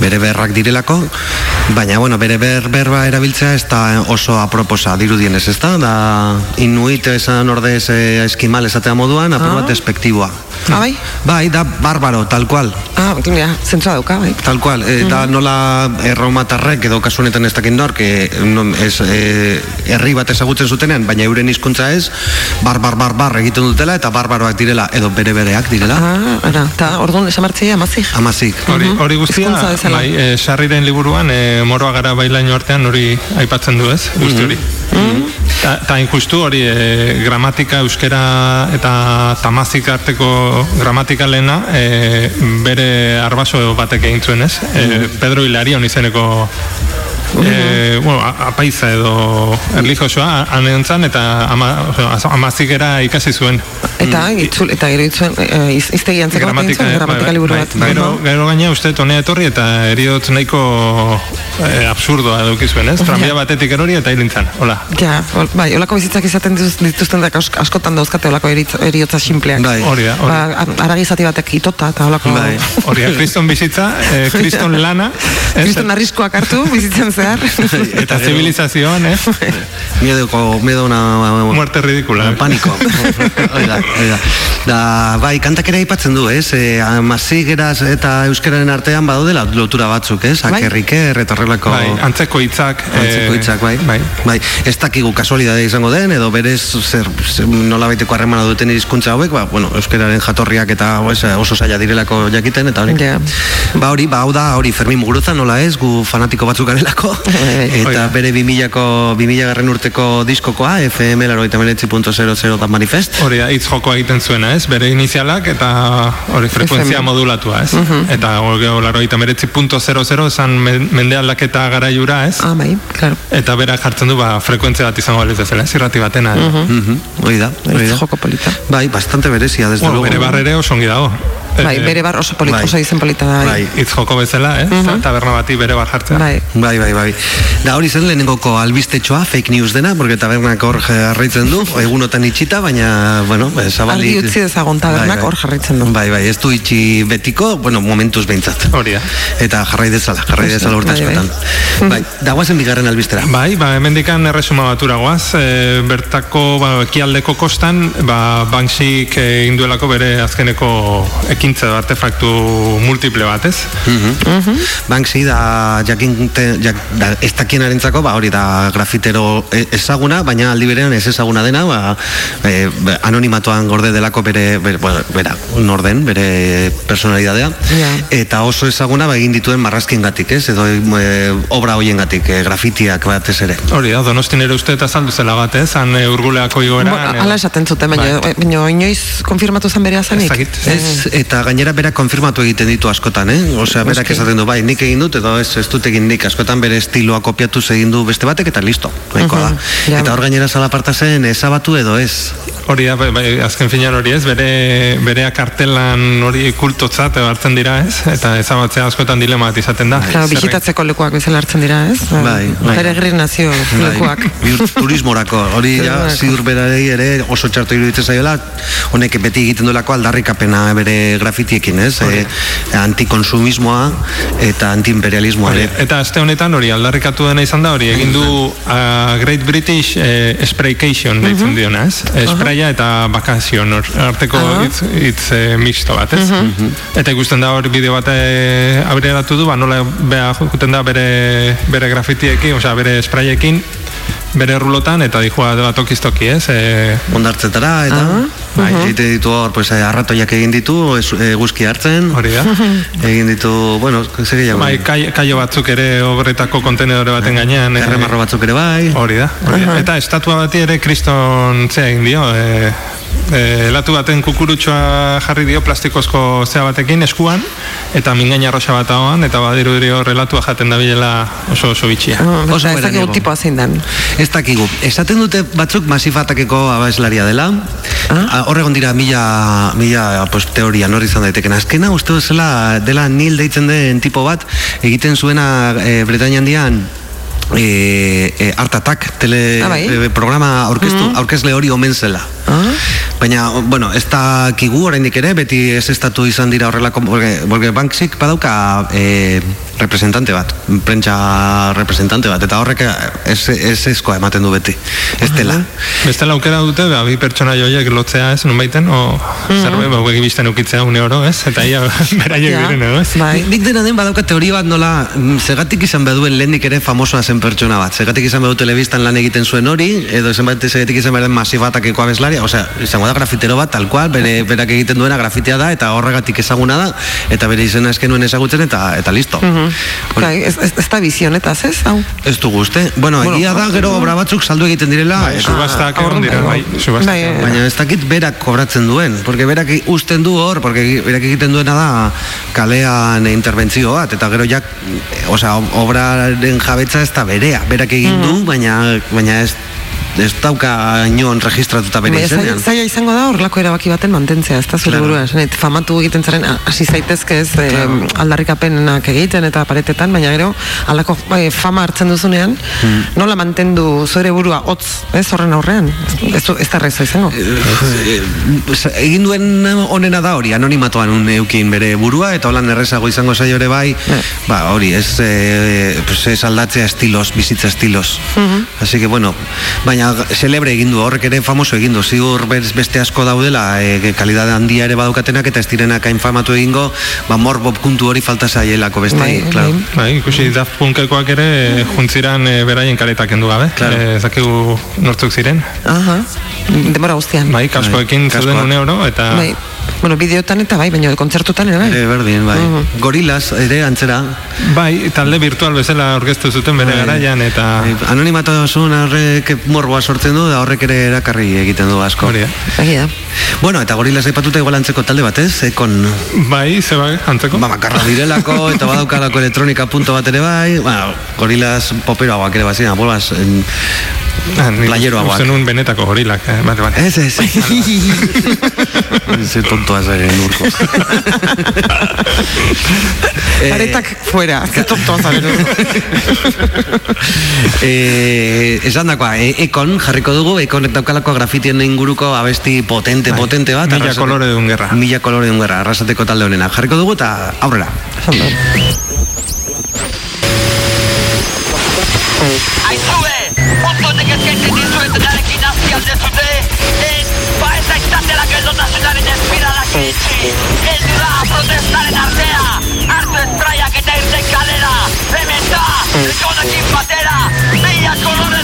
bere berrak direlako, baina, bueno, bere ber, berba erabiltzea ez da oso aproposa gehienez, ez da? Da, inuit esan ordez eh, eskimales atea moduan, apur ah. bat despektiboa. Ah, bai? Bai, da barbaro, tal cual. Ah, ja, zentzua dauka, bai. Tal cual, e, da nola erromatarrek edo kasu honetan ez dakit nor, que no, ez, e, herri bat ezagutzen zutenean, baina euren hizkuntza ez, bar, bar, bar, bar egiten dutela eta barbaroak direla, edo bere bereak direla. Ah, ara, eta orduan esan martzea amazik. Amazik. Hori, hori guztia, bai, e, sarriren liburuan, e, moroa gara bailaino artean hori aipatzen du ez, guzti hori. Ta, ta injustu hori e, gramatika euskera eta tamazik arteko gramatika lehena e, bere arbaso batek egin zuen ez? E, Pedro Hilarion izeneko e, bueno, a- apaiza edo erlijiosoa anentzan eta ama, osea, amazikera ikasi zuen Eta, itzul, eta gero itzuen, eh, iz, iztegi antzeko bat gramatika, eh, gramatika bai, liburu bai, bat. bai. Gero, gero gaina uste tonea etorri eta eriotz nahiko eh, absurdoa eduki zuen, ez? Tranbia batetik erori eta hilintzan, hola. Ja, ol, bai, olako bizitzak izaten dituz- dituzten da ask- askotan dauzkate olako eriotza simpleak. Bai. Hori da, hori. Ba, ar- aragizati batek itota eta olako... Bai. Hori da, kriston bizitza, eh, kriston lana? Kriston arriskuak hartu bizitzen zehar. Eta zibilizazioan, ez? Miedoko, miedo una... Muerte ridícula. eh. Paniko. hori da, hori da. Bai, kantak ere aipatzen du, ez? E, amazigeraz eta euskararen artean badaudela lotura batzuk, ez? Bai. Akerriker eta horrelako... Bai, antzeko hitzak. Antzeko eh, hitzak, bai. bai. bai. Ez dakigu kasualidade izango den, edo berez zer, zer nola baiteko harremana duten hizkuntza hauek, ba, bueno, euskararen jatorriak eta oso zaila direlako jakiten, eta hori. Ja. Ba hori, ba hau da, hori Fermin Muguruza nola ez, gu fanatiko batzuk garelako, eta Oida. bere 2000ko 2000 garren urteko diskokoa, FM laroita da manifest. Hori da, hitz jokoa egiten zuena, ez? Bere inizialak eta hori frekuentzia FM. modulatua, ez? Eta hori laroita meretzi punto zero zero esan men- mende aldaketa garaiura, ez? Ah, bai, claro. Eta berak jartzen du, ba, frekuentzia bat izango baliz bezala, ez? Irrati batena. Mhm, Hori da, hori da. joko polita. Bai, bastante berezia, desde Bueno, luego. bere barrere oso ongi dago. Bai, Eh, bere bar oso polita, bai. oso izen polita da. Bai. Bai, hitz joko bezala, ez? Taberna bati bere bar jartzea. Bai. Bai, bai, bai. Da hori zen lehenengoko albistetxoa, fake news dena, porque tabernak hor jarraitzen du, egunotan itxita, baina, bueno, eh, zabalik... Argi utzi dezagon tabernak Bai, bai. hor jarraitzen du. Bai, bai, ez du itxi betiko, bueno, momentuz behintzat. Hori da. Eta jarrai dezala, jarrai dezala urte Bai, bai. askotan. Bai, dagoazen bigarren albistera. Bai, ba, hemendikan erresuma batura goaz, e, bertako ba, ekialdeko kostan, ba, Banksik e, induelako bere azkeneko ekintza edo artefaktu multiple bat, ez? Banksy da jakin jak, da, ez dakienarentzako, ba hori da grafitero e- ezaguna, baina aldi berean ez ezaguna dena, ba, e, ba, anonimatoan gorde delako bere, bere bueno, bera, norden, bere personalidadea, Ja. eta oso ezaguna ba, egin dituen marrazkiengatik, ez? Edo e, obra hoiengatik, e, grafitiak batez ere. Hori da, donostin ere uste eta saldu zela bat, ez? Han e, urguleako igoera. Bo, Hala esaten zuten, baina, baina inoiz konfirmatu zen bere azanik. Ez, eta gainera berak konfirmatu egiten ditu askotan, eh? Osea, berak esaten du, bai, nik egin dut, edo ez, ez dut egin nik, askotan bere estiloa kopiatu egin du beste batek, eta listo, nahikoa da. ja. Eta hor gainera zalaparta zen, ezabatu edo ez. Hori da, bai, bai, azken finan hori ez, bere, berea kartelan hori kultotzat hartzen dira, ez? Eta ezabatzea askotan dilema bat izaten da. Claro, bisitatzeko lekuak bezala hartzen dira, ez? Bai, bai. Peregrinazio lekuak. Bai, turismorako, hori ja, ziur berarei ere oso txarto iruditzen zaiola, honek beti egiten duelako aldarrikapena bere grafitiekin, ez? E, antikonsumismoa eta antiimperialismoa Hori, eta aste honetan hori aldarrikatu dena izan da hori egin du uh, Great British eh, Spraycation deitzen diona, ez? Eh, Spraya eta bakazion arteko hitz, hitz eh, mixto bat, ez? Eta ikusten da hor bideo bat aurreratu du, ba nola bea juten da bere bere grafitiekin, osea bere sprayekin bere rulotan eta dihua batokiztoki, ez? E, Ondartzetara eta bai, egite ditu hor, pues, eh, arratoiak egin ditu, ez, eguzki hartzen. Hori da. egin ditu, bueno, zer gehiago. bai, kai, kaio batzuk ere obretako kontenedore baten gainean. e, Erremarro batzuk ere bai. Hori da. Hori da. Eta estatua bati ere kriston zea egin dio, e, e, latu baten kukurutxoa jarri dio plastikozko zea batekin eskuan, eta mingaina rosa bat ahoan, eta badiru dio relatua jaten dabilela oso oso bitxia. Oso ez dakigu tipoa zein den. Ez dakigu. Esaten dute batzuk masifatakeko abeslaria dela. Ah? Horregon dira mila, mila pues, teoria nori izan daiteken. Azkena uste duzela dela nil deitzen den tipo bat egiten zuena e, Bretaña handian e, e, hartatak tele Ah, bai? e, programa aurkeztu, Mhm. aurkezle hori omen zela. Baina, bueno, ez da kigu oraindik ere, beti ez estatu izan dira horrelako, porque, porque Banksik badauka e, representante bat, prentsa representante bat, eta horrek ez, ez ezkoa ematen du beti, ez dela. Bestela aukera dute, ba, bi pertsona joiek lotzea ez, nun baiten, o zerbait, ba, huegi bizten ukitzea une oro, ez? Eta ia, beraiek Ja. diren edo, ez? Bai. Nik dena den badauka teoria bat nola, mm, zegatik izan beduen lehenik ere famosoa zen pertsona bat, zegatik izan bedu telebistan lan egiten zuen hori, edo zenbait zegatik izan behar den masifatakeko abeslaria, osea, izango da grafitero bat, tal cual, bere, berak egiten duena grafitea da, eta horregatik ezaguna da, eta bere izena eskenuen ezagutzen, eta eta listo. Bai, ez, ez, ez da bizionetaz, ez? Hau. Ez du guzte. Bueno, Bueno, egia da, gero obra batzuk saldu egiten direla. Bai, subastak egon dira, bai. Bai, bai. Baina ez dakit berak kobratzen duen, porque berak usten du hor, porque berak egiten duena da kalean interbentzio bat, eta gero jak, osea, obraren jabetza ez da berea, berak egin du, baina, baina ez, ez dauka inon registratuta bere Baina zaila, izenean. zaila izango da horrelako erabaki baten mantentzea, ez da zure Claro. burua. Esan nahi, famatu egiten zaren, hasi zaitezke ez eh, aldarrikapenak egiten eta paretetan, baina gero, halako eh, fama hartzen duzunean, Hmm. nola mantendu zure burua hotz, ez horren aurrean? Ez, ez da reza izango. Eh, egin duen onena da hori, anonimatoan un eukin bere burua, eta holan errezago izango zaio ere bai, ba hori, ez, e, pues ez aldatzea estilos, bizitza estilos. Así que bueno, baina celebre egin du, horrek ere famoso egin du, ziur bez- beste asko daudela, e, kalidade handia ere badaukatenak, eta ez direnak hain famatu egingo, ba morbo puntu hori falta zaielako beste, Bai, claro. Bai, ikusi Daft Punkekoak ere juntziran e, beraien karetak kendu gabe. Claro. E, zakigu nortzuk ziren. Aha, demora guztian. Bai, kaskoekin Bai, zeuden kaskoak. une oro, eta... Bai, bueno, bideotan eta bai, baina kontzertutan ere bai. E, berdin, bai. Mhm. Gorilas ere antzera. Bai, talde virtual bezala orkestu zuten bere Bai. garaian, eta... Anonimatasun horrek morboa sortzen du, da horrek ere erakarri egiten du asko. Hori da. Bueno, eta gorilas aipatuta igual antzeko talde bat, ez? Ekon... Bai, ze bai, antzeko? Ba, makarra direlako, eta badaukalako elektronika punto bat ere bai, ba, gorilas poperoagoak ere bazina, bolbaz, en, Ah, nik playeroagoak. Uste nun benetako gorilak, eh? Bale, bale. Ez, ez. Ze tontoa zaren urko. Eh, Aretak fuera, ze tontoa zaren. eh, esan dakoa, e, ekon jarriko dugu, ekon daukalako grafitien inguruko abesti potente, potente bat. Mila arrasate- kolore dun gerra. Mila kolore dun gerra, arrasateko talde honena. Jarriko dugu eta aurrera. Aizue, ondo nekezkaiten dizuet narekin hasi aldezute Ez, itxi Heldu da protestaren artea. Hartu espraiak eta irten kalera Hemen da, ekonekin batera. Mila kolore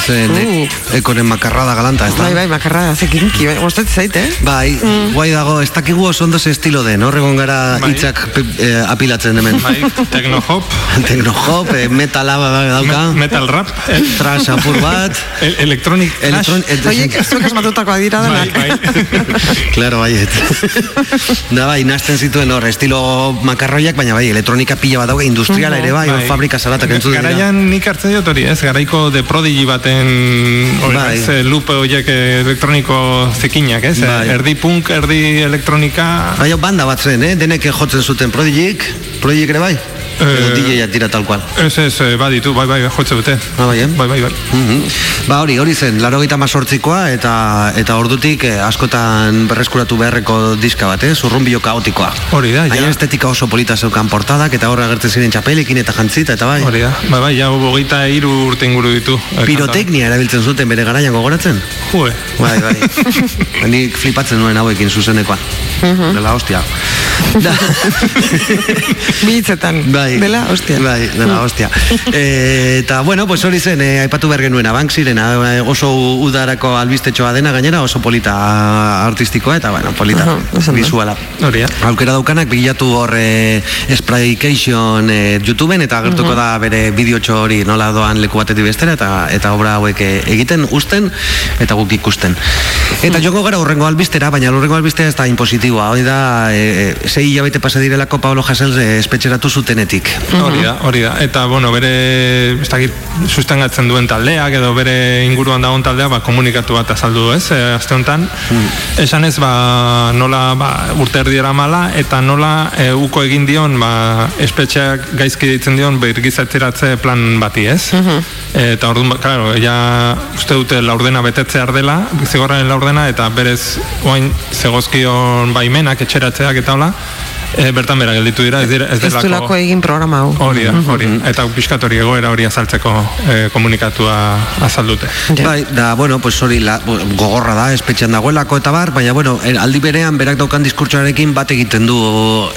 Zen, uh. ekoren makarrada galanta, ez da? Bai, bai, makarrada, zekinki, bai, gustatzen zait, eh? Bai, guai dago, ez dakigu oso ondo ze estilo den, horregon gara hitzak pe- eh, apilatzen hemen. Bai, teknohop. teknohop, eh, metala ba- dauka. metal rap. Trash apur bat. El electronic Elektron- trash. Oiek, zuek asmatutakoak dira denak. Claro, baiet. da bai, nazten zituen hor, estilo makarroiak, baina bai, elektronika pila bat dauka, industriala ere bai, hor fabrika salatak entzun dira. Garaian nik hartzen diot hori, ez? Garaiko de Prodigy baten hori, Bai. ez, loop horiek elektroniko zekinak, ez? Bai. Erdi punk, erdi elektronika... Bai, hau banda bat zen, eh? Denek jotzen zuten Prodigyk, Prodigyk ere bai? Edo DJ-a tira tal cual. Ez, ez, eh, baditu, bai, bai, jotze dute. Ah, bai, eh? Bai, bai, bai. Ba hori, hori zen, laro gita mazortzikoa eta, eta ordutik eh, askotan berreskuratu beharreko diska bat, eh? Zurrumbio kaotikoa. Hori da, ja. Estetika oso polita zeukan portadak eta horra agertzen ziren txapelekin eta jantzita eta bai. Hori da, bai, bai, bogeita iru urte inguru ditu. eh, Piroteknia erabiltzen zuten bere garaian gogoratzen? Jue. Bai, bai. Nik flipatzen nuen hauekin zuzenekoan. Dela hostia. Da. Bitzetan. Bai. Dela, hostia. Bai, dela hostia. e, eta, bueno, pues hori zen, eh, aipatu behar genuena, bank zirena, eh, oso udarako albistetxoa dena gainera, oso polita artistikoa, eta, bueno, polita, visuala. Hori, Aukera daukanak, bilatu hor eh, Spraycation eh, YouTubeen, eta agertuko da bere bideotxo hori nola doan leku batetik bestera, eta, eta obra hauek eh, egiten, usten, eta guk ikusten. Eta joko gara urrengo albistera, baina urrengo albistera ez da impositiboa, hori da, e, e, sei hilabete pasa direlako Pablo Hasel e, espetxeratu zutenetik. Hori da, hori da. Eta, bueno, bere, ez dakit, sustengatzen duen taldeak, edo bere inguruan dagoen taldea, ba, komunikatu bat azaldu du, ez, e, aste honetan. Esan ez, ba, nola, ba, urte erdiera mala, eta nola e, uko egin dion, ba, espetxeak gaizki ditzen dion, birgizatzeratze plan bati, ez? Eta orduan, ba, claro, ja uste dute laurdena betetzear dela, zigorraren laurdena, eta berez, oain, zegozkion baimenak, etxeratzeak eta hola, e, bertan bera gelditu dira, ez, dira, ez Ez delako... egin programa hau. Hori da, hori. Eta pixkat hori egoera hori azaltzeko e, komunikatua azaldute. Bai, da, bueno, pues hori la, gogorra da, espetxean dagoelako eta bar, baina, bueno, er, aldi berean berak daukan diskurtsoarekin bat egiten du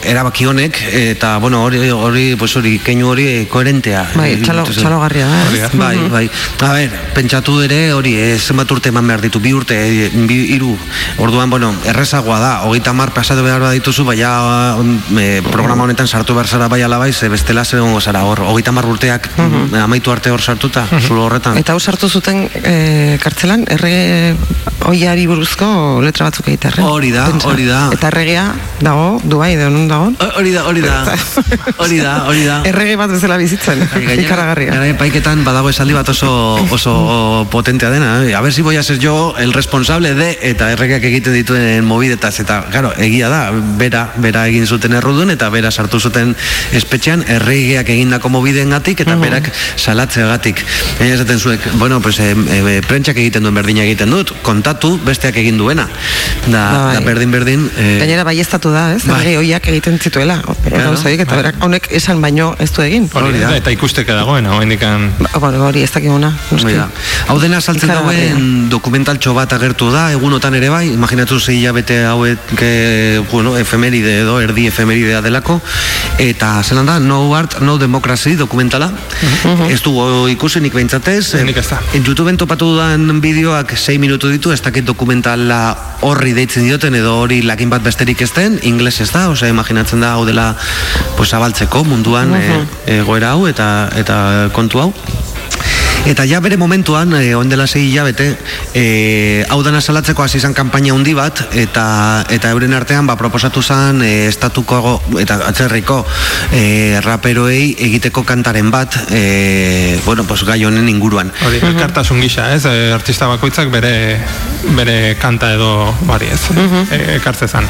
erabaki honek, eta, bueno, hori, hori, pues hori, keinu hori koherentea. Bai, txalo, txalogarria da. ez? Bai, Mhm. bai. A ber, pentsatu ere, hori, eh, zenbat urte eman behar ditu, bi urte, eh, bi, iru, orduan, bueno, errezagoa da, hogeita mar pasatu behar dituzu, baina eh, programa honetan sartu behar zara bai alabai, ze bestela zer egongo zara, hor, hogeita mar urteak Mhm. eh, amaitu arte hor sartuta, zulo horretan. Eta hau sartu zuten e, kartzelan, errege oiari buruzko letra batzuk egitearren. Hori da, hori da. Eta erregea dago, Dubai, edo nun dago? Hori da, hori da, hori da, hori da. Errege bat bezala bizitzen, ikaragarria. Gara paiketan badago esaldi bat oso, oso potentea dena, eh? a ver si voy a ser yo el responsable de, eta erregeak egiten dituen mobidetaz, eta, claro, egia da, bera, bera egin zuten errudun, eta bera sartu zuten espetxean, erregeak egindako mobideengatik eta berak salatzeagatik. Baina esaten zuek, bueno, pues, e, e, prentxak egiten duen berdina egiten dut, kontatu besteak egin duena. Da, Bai. da berdin berdin, eh, Gainera baiestatu da, ez? Bai. Errege oiak egiten zituela. Claro, horiek, eta bai. berak honek esan baino ez du egin. Hori da, eta ikusteke dagoen, hau indikan... Ba, Bueno, hori ez dakiguna. da. Hau dena saltzen dauen dokumentaltxo bat agertu da, egunotan ere bai, imaginatu zei hilabete hauek, eh, bueno, efemeride edo, erdi efemeridea delako, eta zelan da, No Art, No Democracy dokumentala, ez dugu ikusi nik behintzatez, Nik ez da. YouTubeen topatu dudan bideoak 6 minutu ditu, ez dakit dokumentala horri deitzen dioten edo hori lakin bat besterik ez den, ingles ez da, osea imaginatzen da hau dela pues, zabaltzeko munduan eh, egoera hau eta, eta kontu hau. Eta ja bere momentuan, e, ondela sei hilabete, e, hau dana salatzeko hasi izan kanpaina handi bat, eta eta euren artean ba, proposatu zen e, estatuko eta atzerriko e, raperoei egiteko kantaren bat, e, bueno, pues, gai honen inguruan. Hori, elkartasun gisa, ez? E, artista bakoitzak bere bere kanta edo bari ez, e, ekartze zan.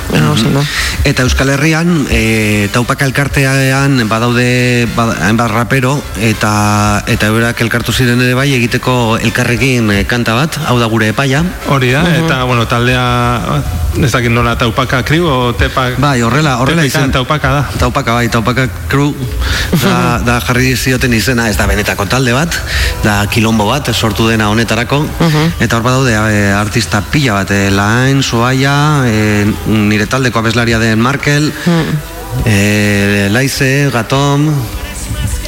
Eta Euskal Herrian, e, taupaka elkartean badaude bada- hainbat rapero, eta eta eurak elkartu ziren ere bai egiteko elkarrekin e, kanta bat, hau da gure epaia. Hori da, eta, bueno, taldea, ez dakit nola, taupaka kriu, o tepak... Bai, horrela, horrela izen. Taupaka da. Taupaka, bai, taupaka crew da, da jarri zioten izena, ez da benetako talde bat, da kilombo bat, sortu dena honetarako, eta hor badaude e, artista pila bat, e, Lain, Soaia, e, nire taldeko abeslaria den Markel, e, Laize, Gatom,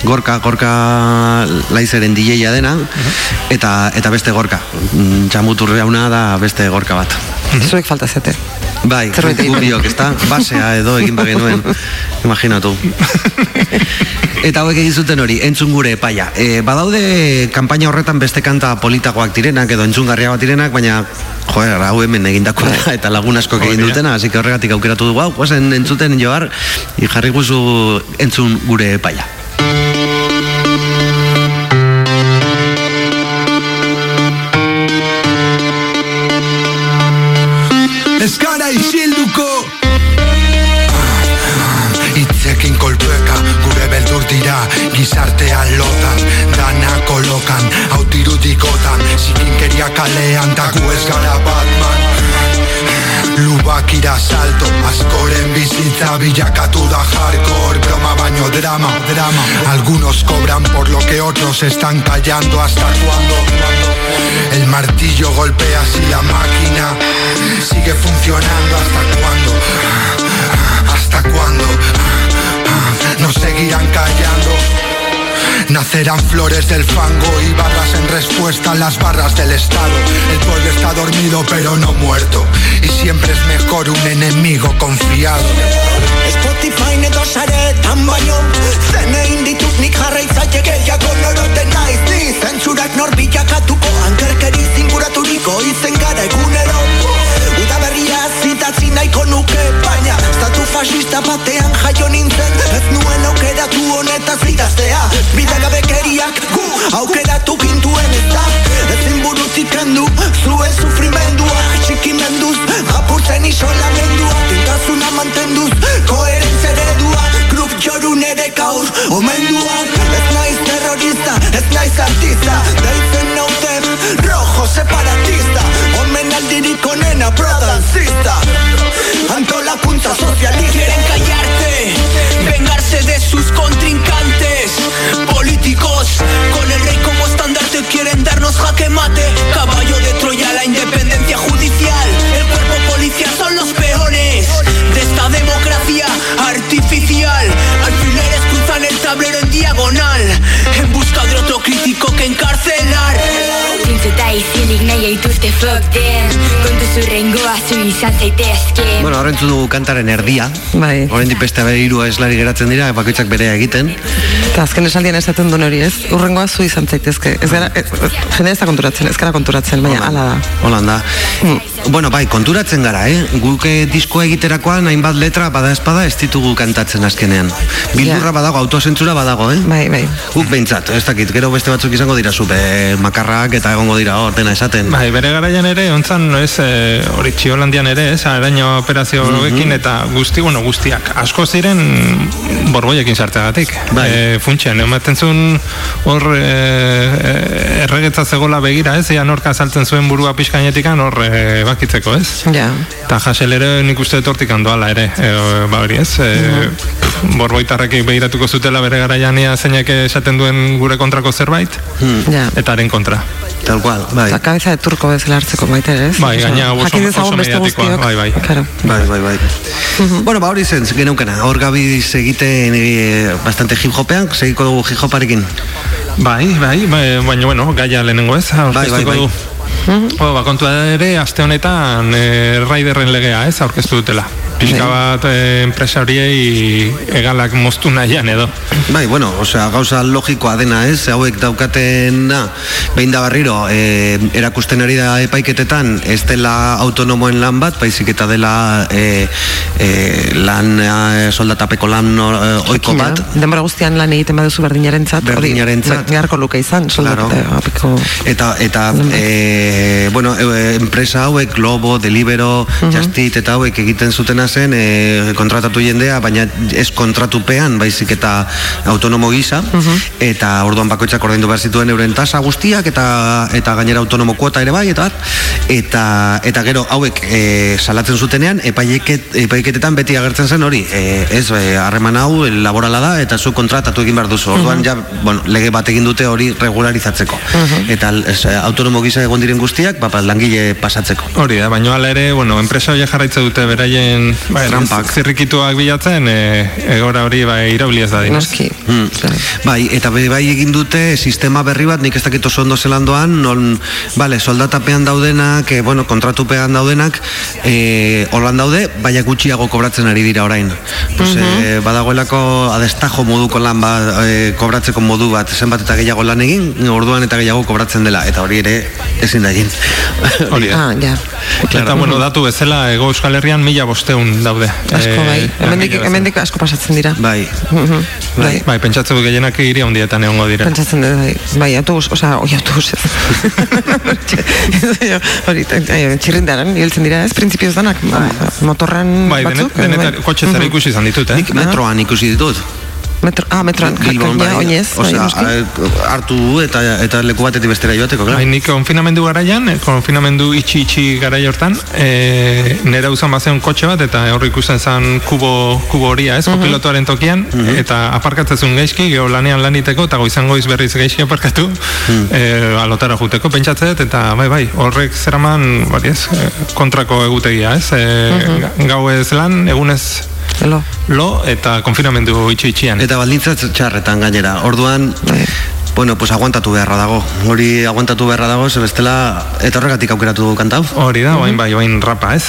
Gorka, Gorka Laizeren DJ-a dena, eta, eta beste Gorka. Mm, Txamuturreauna da beste Gorka bat. Zuek falta zete. Bai, egiten. gubiok, ezta? Basea edo egin bagenuen. Imaginatu. Eta hauek egin zuten hori, entzun gure epaia. E, badaude kanpaina horretan beste kanta politagoak direnak edo entzungarriagoak direnak, baina joder, hau hemen egindakoa da eta lagun asko egin dutena, hasi horregatik aukeratu dugu hau, guazen entzuten joar, jarri guzu entzun gure epaia. Ez gara isilduko. Itzekin kolpeka gure beldur dira Gizartean lotan, dana kolokan Autirudikotan, zikinkeria kalean Da gu ez gara Batman Lubak salto askoren bizitza bilakatu da hardcore Broma baino drama, drama Algunos cobran por lo que otros están callando ¿Hasta cuándo? El martillo golpea así la máquina Sigue funcionando ¿Hasta cuándo? ¿Hasta cuándo? Nos seguirán callando Nacerán flores del fango y barras en respuesta a las barras del Estado. El pueblo está dormido pero no muerto. Y siempre es mejor un enemigo confiado. Spotify edo saretan baino Zenein ditut nik jarraitzaile gehiago noroten naiz ni Zentzurak nor bilakatuko ankerkeri zinguraturiko izen gara egunero Udaberria zitatzi nahiko nuke baina Statu fascista batean jaio nintzen. Ez nuen aukeratu honetaz idaztea. Bidagabekeriak gu aukeratu gintuen ez da Ezin burutik kendu zuen sufrimendua Txikimenduz apurtzen isolamendua Tintasuna mantenduz koherentzia eredua Grup jorun ere gaur omendua. Ez naiz terrorista, ez naiz artista Deitzen naute rojo separatista Omen aldirik onena protancista Antolakuntza sozialista Quieren callarte, vengarse de sus contrincantes políticos. Con el rey como estandarte quieren darnos jaque mate. Caballo de Troya, la independencia judicial. El cuerpo policial son los peones de esta democracia artificial. Alfileres cruzan el tablero en diagonal en busca de otro crítico que encarcelar. Izilik nahi aituzte fokten Kontu zurrengoa zu izan zaitezke Bueno, horren dugu kantaren erdia. Bai. Horren beste bere hiru eslari geratzen dira, bakoitzak berea egiten. Eta azken esaldian esaten duen hori ez, urrengoa zu izan zaitezke. Ez gara, ez, jende ez da konturatzen, ez gara konturatzen, baina hala da. Holanda. Bueno, bai, konturatzen gara, eh? Guk eh, diskoa egiterakoan hainbat letra bada espada ez ditugu kantatzen azkenean. Bildurra badago, autozentzura badago, eh? Bai, bai. Guk behintzat, ez dakit, gero beste batzuk izango dira zupe makarrak eta egongo dira dena esaten. Bai, bere garaian ere, ontzan, ez, e, hori txiolandian ere, ez, araño operazio hauekin eta guzti, bueno, guztiak, asko ziren borboiekin sarteagatik. Bai. E, funtxen, ematen zuen hor e, erregetza zegola begira, ez, ean horka saltzen zuen burua pixkainetikan hor e, bakitzeko, ez? Ja. Eta jasel ere nik uste tortik handoala ere, e, ba hori ez, e, pff, borboitarrekik begiratuko zutela bere garaiania zeinek esaten duen gure kontrako zerbait, Ja. eta haren kontra. Tal cual, bai. Eta kabeza de turko bezala hartzeko baita ere, ez? Bai, gaina oso, jakin oso beste mediatikoa, bai, bai. Claro. Bai, bai, bai. Bueno, ba hori zen, geneukena, hor gabiz egiten e, bastante hip hopean, segiko dugu hip hoparekin. Bai, bai, bai, baina, bueno, gaia lehenengo ez, aurkeztuko bai, bai. du. Oh, ba, kontua ere, aste honetan e, Raiderren legea, ez, aurkeztu dutela. Pixka bat e, enpresa horiei egalak moztu nahian edo. Bai, bueno, osea, gauza logikoa dena, ez? Hauek daukatena, behin da barriro, e, erakusten ari da epaiketetan, ez dela autonomoen lan bat, baizik eta dela e, e, lan e, soldatapeko lan e, oiko bat. Denbora guztian lan egiten baduzu berdinarentzat, hori Berdinarentzat. beharko luke izan, soldate apiko... Eta, eta e, bueno, enpresa hauek, Globo, Delibero, Justit, eta hauek egiten zutena zen e, kontratatu jendea, baina ez kontratupean, baizik eta autonomo gisa, eta orduan bakoitzak ordaindu behar zituen euren tasa guztiak, eta eta gainera autonomo kuota ere bai eta eta eta gero hauek e, salatzen zutenean epaileket epaiketetan beti agertzen zen hori. E, ez e, harreman hau laborala da eta zu kontratatu egin behar duzu. Orduan ja bueno, lege bat egin dute hori regularizatzeko. Eta ez, e, autonomo gisa egon diren guztiak ba, langile pasatzeko. Hori da, baina hala ere, bueno, enpresa horiek jarraitze dute beraien bai, Trampak. zirrikituak bilatzen, e, egora hori bai irauli ez da dinez. Noski. Hmm. Bai, eta be, bai egin dute sistema berri bat, nik ez dakit oso ondo zelan doan, non, bale, soldatapean daudenak, e, bueno, kontratupean daudenak, e, holan daude, baina gutxiago kobratzen ari dira orain. Pues, e, badagoelako adestajo moduko lan ba, e, kobratzeko modu bat, zenbat eta gehiago lan egin, orduan eta gehiago kobratzen dela, eta hori ere ezin da egin. Hori. Ah, ja. Eta, bueno, datu bezala, ego euskal herrian mila bosteun daude. Asko bai. Eh, Hemendik asko pasatzen dira. Bai. Bai. Bai, pentsatzen dut gehienak hiri handietan egongo dira. Pentsatzen dut, bai, bai, autobus, osea, oi, autobus ez. Hori, eh, txirrindaren, hiltzen dira ez, printzipioz danak, ba, motorran Bai, batzuk. denetar, kotxe zara ikusi izan ditut, eh? Nik metroan ikusi ditut. Metro, ah, metroan, Bilbon ja, bai, oinez, bai, osea, noski. eh, hartu eta, eta leku batetik bestera joateko, Bai, claro. nik konfinamendu garaian, eh, konfinamendu itxi itxi garai hortan, e, nera uzan bazen kotxe bat, eta hor ikusten zen kubo, kubo horia, ez, kopilotoaren tokian, eta aparkatzezun gaizki, geho lanean laniteko, eta goizan goiz berriz gaizki aparkatu, e, alotara juteko, pentsatzen dut, eta bai, bai, horrek zeraman, bari ez, eh, kontrako egutegia, ez, e, gau ez lan, egunez Lo. lo, eta konfinamendu itxi itxian. Eta baldintza txarretan gainera. Orduan, bueno, pues aguantatu beharra dago. Hori aguantatu beharra dago, ze bestela, eta horregatik aukeratu dugu kantau. Hori da, oain bai, oain rapa, ez?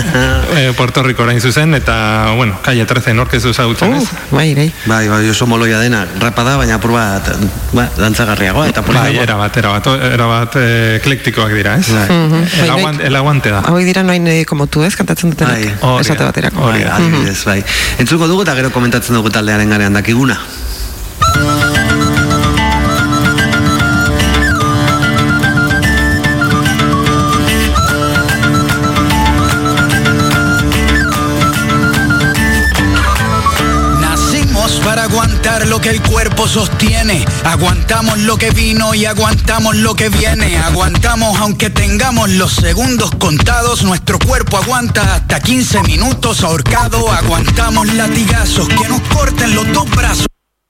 e, Puerto Rico orain zuzen, eta, bueno, calle 13 norkezu ezagutzen, ez? Bai, bai. Bai, bai, oso moloia dena. Rapa da, baina apur bat, ba, dantzagarriagoa, eta Bai, politagoa. era bat, era bat, era bat eh, eklektikoak dira, ez? Mhm. El, aguante, el aguante da. Hauek dira noain eh, como tu ez, kantatzen dutenak. Bai, hori Esate da, baterako. Bai, adibidez, bai. Entzuko dugu eta gero komentatzen dugu taldearen garean dakiguna. Sostiene. Aguantamos lo que vino y aguantamos lo que viene. Aguantamos aunque tengamos los segundos contados. Nuestro cuerpo aguanta hasta 15 minutos ahorcado. Aguantamos latigazos que nos corten los dos brazos.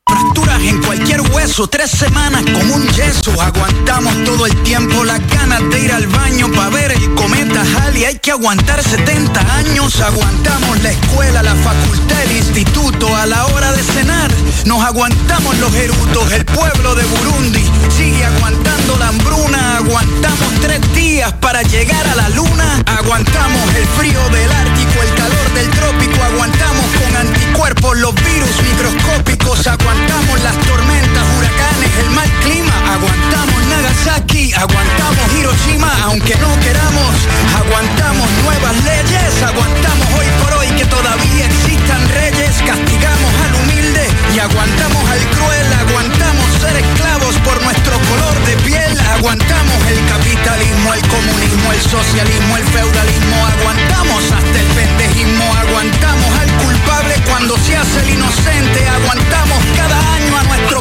Fracturas en cualquier hueso, tres semanas como un yeso. Aguantamos todo el tiempo las ganas de ir al baño para ver el cometa Halley. Hay que aguantar 70 años. Aguantamos la escuela, la facultad, el instituto a la hora de cenar. Nos aguantamos los erutos, el pueblo de Burundi sigue aguantando la hambruna. Aguantamos tres días para llegar a la luna. Aguantamos el frío del Ártico, el calor del trópico. Aguantamos con anticuerpos los virus microscópicos. Aguantamos las tormentas, huracanes, el mal clima. Aguantamos Nagasaki, aguantamos Hiroshima, aunque no queramos. Aguantamos nuevas leyes, aguantamos hoy por hoy que todavía existan reyes. Castigamos al humilde y aguantamos al cruel. Aguantamos ser esclavos por nuestro color de piel. Aguantamos el capitalismo, el comunismo, el socialismo, el feudalismo. Aguantamos hasta el pendejismo. Aguantamos al culpable cuando se hace el inocente. Aguantamos cada año a nuestro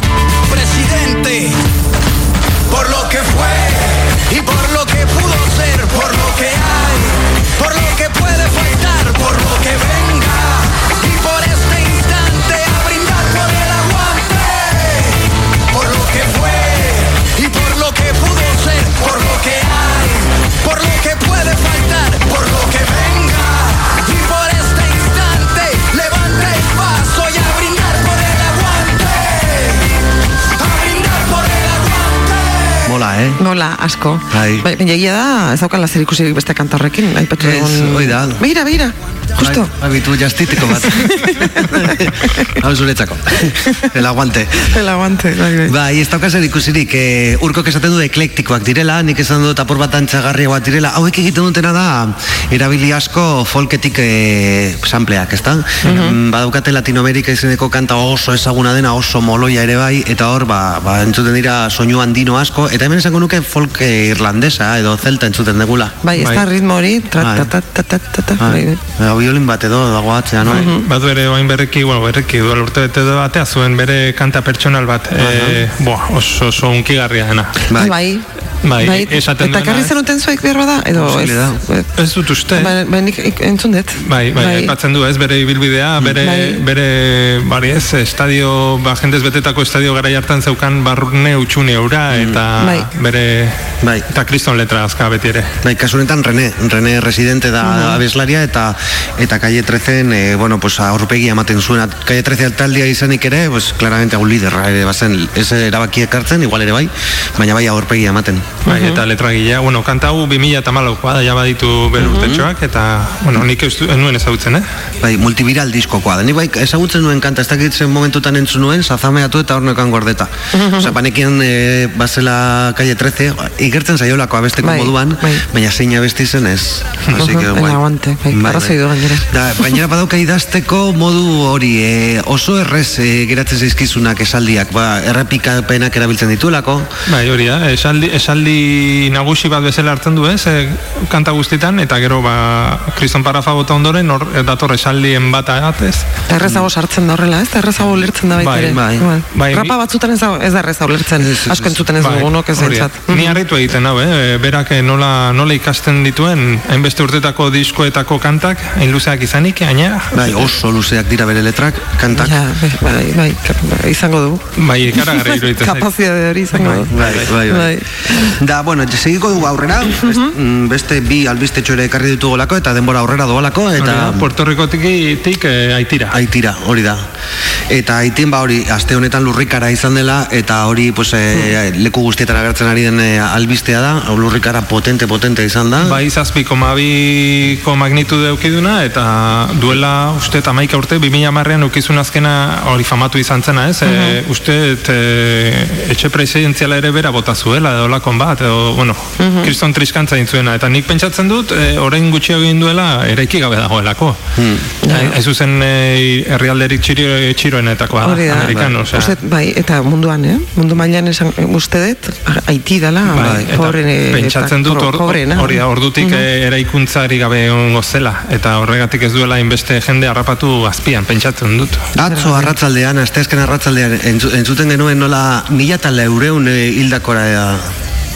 presidente. Por lo que fue y por lo que pudo ser, por lo que hay, por lo que puede faltar, por lo que venga. Nola, asko. Bai. Bai, baina egia da, ez daukala zer ikusi beste kanta horrekin, aipatu Ez, dugun- hoi da. Begira, begira, justo. Bai, abitu jastiteko bat. Hau zuretzako. El aguante. El aguante, bai, bai. Bai, ez dauka zer ikusirik, eh, urkok esaten du eklektikoak direla, nik esan dut apur bat antzagarriagoak direla, hauek egiten dutena da, erabili asko folketik eh, sampleak, ezta? Mm, Badaukate Latinoamerika izeneko kanta oso ezaguna dena, oso moloia ere bai, eta hor, ba, ba entzuten dira soinu handino asko, eta hemen esango nuke folk eh, irlandesa edo zelta entzuten degula. Bai, ez da ritmo hori, tra, Bai. ta, ta, ta, ta, ta, ta, violin bat edo dago atzean, no? Badu ere oain berriki, bueno, berriki duela urte bete edo batea zuen bere kanta pertsonal bat, e, boa, oso, oso unkigarria dena. Bai. bai. Bai, Bai, esaten eta karri ez? zenuten zuek behar bada, edo ez? Ez dut uste. Bai, bai, nik ik- entzun dut. Bai, bai, aipatzen du ez, bere ibilbidea, bere, Bai. bere, bari ez, estadio, ba, jendez betetako estadio gara hartan zeukan barrune utxune eura, eta Bai. bere, bai. eta kriston letra azka beti ere. Bai, kasu honetan Rene, Rene residente da Mhm. abeslaria eta eta calle 13 eh, bueno, pues aurpegi ematen zuen calle 13 altaldia izanik ere, pues claramente un liderra ere bazen, ez erabaki ekartzen, igual ere bai, baina bai aurpegi ematen. Bai, eta letra gila, bueno, kanta hau 2000 eta malaukoa da, ja baditu bere urtetxoak, eta, bueno, nik ez, nuen ezagutzen, eh? Bai, multiviral diskokoa da. Ni bai ezagutzen nuen kanta, ez dakit zen momentutan entzun nuen, zazameatu eta hornekan gordeta. Osea, panekien e, bazela calle 13, igertzen zaiolako abesteko Bai, moduan, baina zein abesti zen ez. Así que, guai. aguante, bai, arrazoi du gainera. Da, gainera badauka idazteko modu hori, e, oso errez e, geratzen zaizkizunak esaldiak, ba, errepikapenak erabiltzen dituelako. Bai, hori da, esaldi, esaldi nagusi bat bezala hartzen du, ez, e, kanta guztitan, eta gero, ba, kriston parafa bota ondoren, hor, e, dator esaldien bat. Eta errezago sartzen da horrela, ez? Errezago ulertzen da baita Bai, ere. bai, Igual. bai, Rapa batzutan ez da, ez da errezago ulertzen. Asko entzuten ez Bai, dugunok ez entzat. Ni harritu egiten hau, eh? berak eh, nola, nola ikasten dituen, hainbeste urtetako diskoetako kantak, hain luzeak izanik, aina... Bai, oso luzeak dira bere letrak, kantak. Ja, bai, bai, bai, bai, izango du. Bai, ikaragarri iruditzen. Kapazitate hori izango du. Bai, bai, bai. Da, bueno, segiko dugu aurrera, best- mm, beste bi albistetxo ere ekarri ditugolako eta denbora aurrera doalako eta Puerto Ricotik tik eh, aitira. Aitira, hori da. Eta aitin ba hori, aste honetan lurrikara izan dela eta hori pues, e, leku guztietara agertzen ari den e, albistea da, lurrikara potente potente izan da. Bai, zazpi koma biko magnitude eukiduna, eta duela, uste, eta maika urte, 2000 marrean eukizun azkena hori famatu izan zena, ez? e, uste, e, etxe presidenziala ere bera bota zuela, edo lakon bat, edo, bueno, kriston triskantza intzuena, eta nik pentsatzen dut, e, orain gutxi egin duela, eraiki gabe dagoelako. Hmm. Ez zuzen herrialderik txiroenetakoa da, Hori da, Amerikan, bai. osea. Uste, bai, eta munduan, eh? Mundu mailan esan, uste dut, haiti dela, Bai, eta pobre, pentsatzen dut hor, hori da, ordutik mm eraikuntzari gabe ongo zela eta horregatik ez duela inbeste jende harrapatu azpian, pentsatzen dut. Atzo arratzaldean, asteazken arratzaldean entzu, entzuten genuen nola mila eta laureun e, hildakora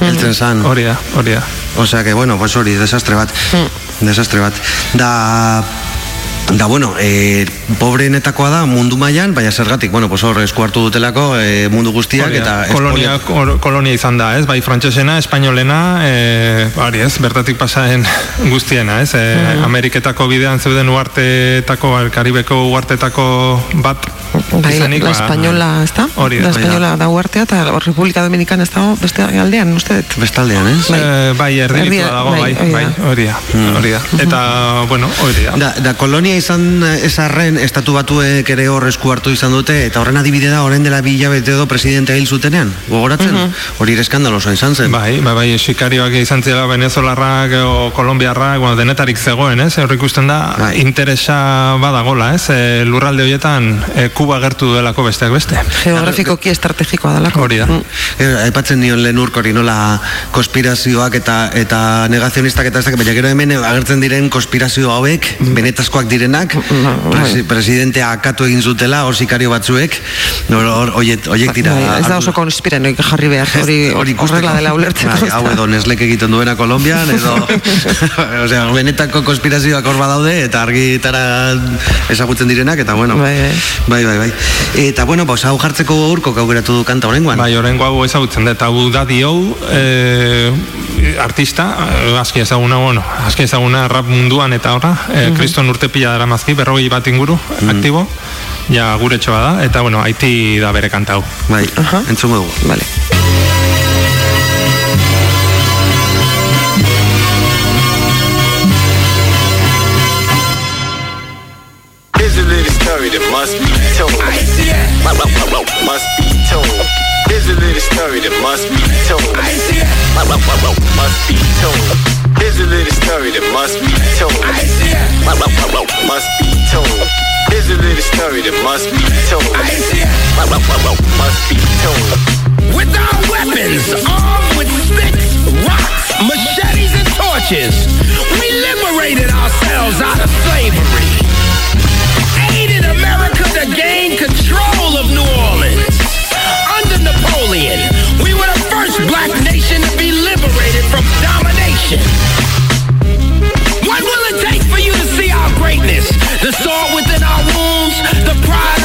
heltzen zan. Hori da, hori da. Osea que, bueno, pues hori, desastre bat. Desastre bat. Da, Da, bueno, e, pobreenetakoa da mundu mailan, baina zergatik, bueno, pues hor esku hartu dutelako e, mundu guztiak Hori da, eta kolonia, kor- kolonia izan da, ez? Bai frantsesena, espainolena, e, hori ez, bertatik pasaen guztiena, ez? E, Ameriketako bidean zeuden uartetako, Karibeko uartetako bat Bai, izanik, la ba, española, ez da? Hori da. La española da uartea eta Republika Dominicana ez dago beste aldean, uste dut. Bestaldean, ez? Bai, bai erditua Erdia- dago, bai, bai, bai, hori da, hori da. Eta, bueno, hori da. Da, da kolonia izan esarren estatu batuek ere hor esku hartu izan dute eta horren adibide da orain dela bila bete edo presidente hil zutenean, gogoratzen? Hori ere eskandalosa izan zen. Bai, bai, bai, sikarioak izan zela venezolarrak o kolombiarrak, bueno, denetarik zegoen, ez? Hor ikusten da, interesa badagola, ez? E, lurralde horietan e, Kuba gertu duelako besteak beste. Geografikoki estrategikoa dalako. Hori da. Eh, aipatzen nion lehen urkori nola konspirazioak eta eta negazionistak eta ez baina gero hemen agertzen diren konspirazio hauek, benetazkoak direnak, presi, presidentea akatu egin zutela, hor sikario batzuek, hor- hoiek hoiek dira. Bai, ez da oso konspiranoik jarri behar, hori horrela dela ulertzeko. Bai, hau edo neslek egiten duena Kolombian, edo osea, benetako konspirazioak hor badaude, eta argitara ezagutzen direnak, eta bueno. Bai, bai, bai. bai. Eta bueno, pues, hau jartzeko urko aukeratu du kanta horrengoan. Bai, orengo hau ezagutzen da, eta hau da dio, e, artista, eh, aski ezaguna, bueno, aski ezaguna rap munduan eta horra, e, kriston urte pila dara mazki, berrogei bat inguru, aktibo, ja gure txoa da, eta bueno, haiti da bere kanta hau. Bai, entzungo dugu. Vale. Here's a little story that must be told. Must be told. Here's a little story that must be told. Must be told. Here's a little story that must be told. Must be told. With our weapons, armed with sticks, rocks, machetes, and torches, we liberated ourselves out of slavery. Aided America to gain control of New Orleans. Under Napoleon, we were the first black nation from domination. What will it take for you to see our greatness? The sword within our wounds, the pride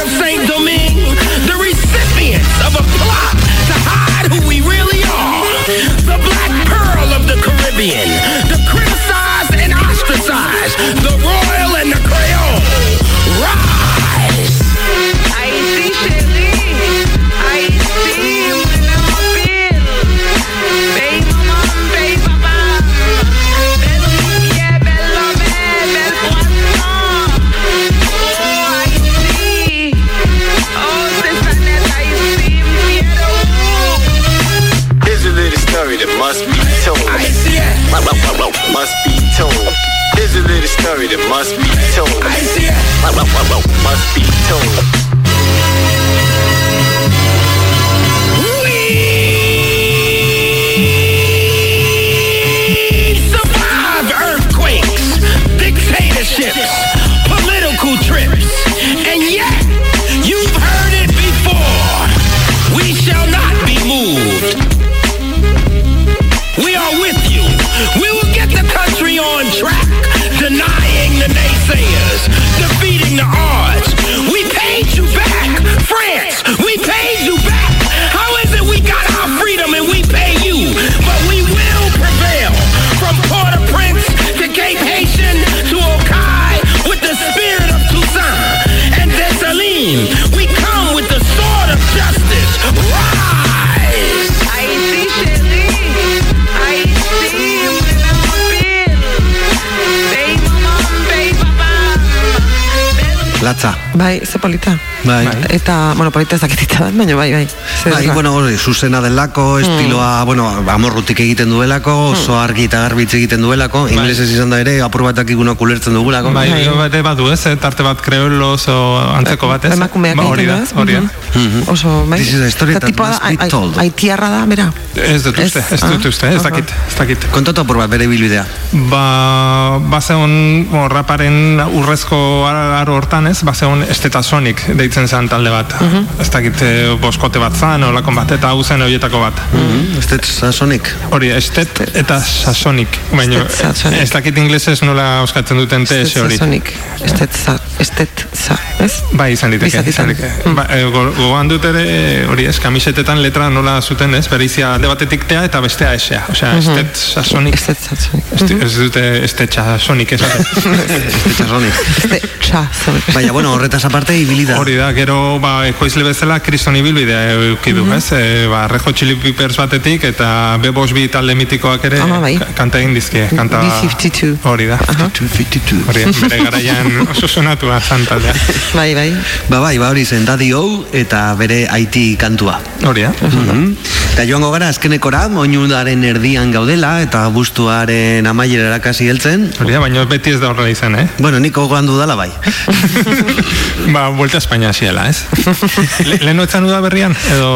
polita. Bai. Eta, bueno, polita ez dakitita bat, baina bai, bai. Ze Bai, bueno, hori, zuzena delako, estiloa, bueno, amorrutik egiten duelako, oso argi eta garbitz egiten duelako, inglesez izan da ere, apur batak igunak ulertzen dugulako. Bai, gero bate badu ez, eh, tarte bat kreolos o antzeko bat ez. Emakumeak Ba, hori da, du, hori da. Mhm. Oso, bai. This is a story that must da, be ai- told. Haitiarra da, bera. Ez dut uste, ez dut Ah, uste, ez dakit, ez dakit. Kontatu apur bat bere bilbidea. Ba, bazeon bo, raparen urrezko ar- aro hortan ez, bazeon estetasonik deitzen zen talde bat. Mhm. Ez dakit eh, boskote bat zan, olakon bat, eta hau zen horietako bat. Mhm, Estet sasonik. Hori, estet eta sasonik. Baina, sasonik. ez dakit inglesez nola euskatzen duten TS hori. Sonik. Estet za, estet za, ez? Bai, izan Bizatitan. izan liteke. Ba, e, go- gogoan dut ere, hori ez, kamisetetan letra nola zuten ez, bereizia alde batetik tea eta bestea esea. Osea, Mhm. estet sasonik. Estet sasonik. Esti- Ez dute estet sasonik esaten. Estet sasonik. Estet txa, sonik. Baina, bueno, horretaz aparte, ibilida. Hori da, gero, ba, ekoizle bezala kriston ibilbidea eduki du, ez? E, ba, Rejo Chili Peppers batetik eta B-Boss bi talde mitikoak ere Ama, bai. ka- kanta egin dizkie. Kanta... B-52. Hori da. 52. Hori, bere garaian oso sonatua zan taldea. Bai, bai. Ba, bai, ba, hori zen, Daddy O eta bere Haiti kantua. Hori, da. Mhm. Eta joango gara, azkenekora, moinudaren erdian gaudela, eta bustuaren amaiera erakasi heltzen. Hori da, baina beti ez da horrela izan, eh? Bueno, niko gogan dudala bai. Ba, vuelta a España hasiela, ez? Le, leheno etzan da berrian? Edo...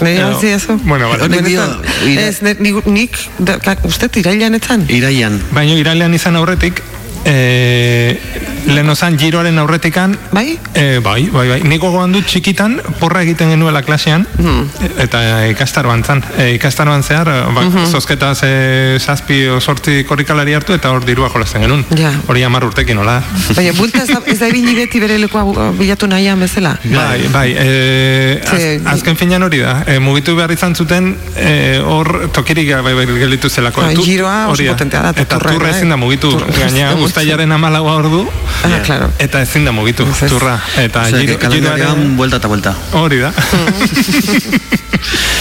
Nire edo- hau ziazu. Bueno, vale. Dio, ira- Ez, ne- nik, nik da, ka, uste irailan etzan? Iraian. Baina irailean izan aurretik, e, leheno zan giroaren aurretikan, Bai? e, bai, bai, bai. Niko gogoan dut txikitan, porra egiten genuela klasean, Hmm. eta ikastaroan zan. E, ikastaroan zehar, ba, Mhm. zozketa ze zazpi o sortzi korrikalari hartu, eta hor dirua jolasten genuen. Ja. Hori amar urtekin, hola. Baina, bulta ez da, ibili beti bere lekoa bilatu nahian bezala. Bai, bai, e, az, azken finean hori da, e, mugitu behar izan zuten e, hor tokirik gabe gelditu zelako. Bai, giroa oso potentea da, eta turra ere, ezin da mugitu, turra gaina ustailaren amalaua ordu, Ah, claro. eta ezin da mugitu, turra. Eta Osea, giro, que kalendarian vuelta eta vuelta. Hori da.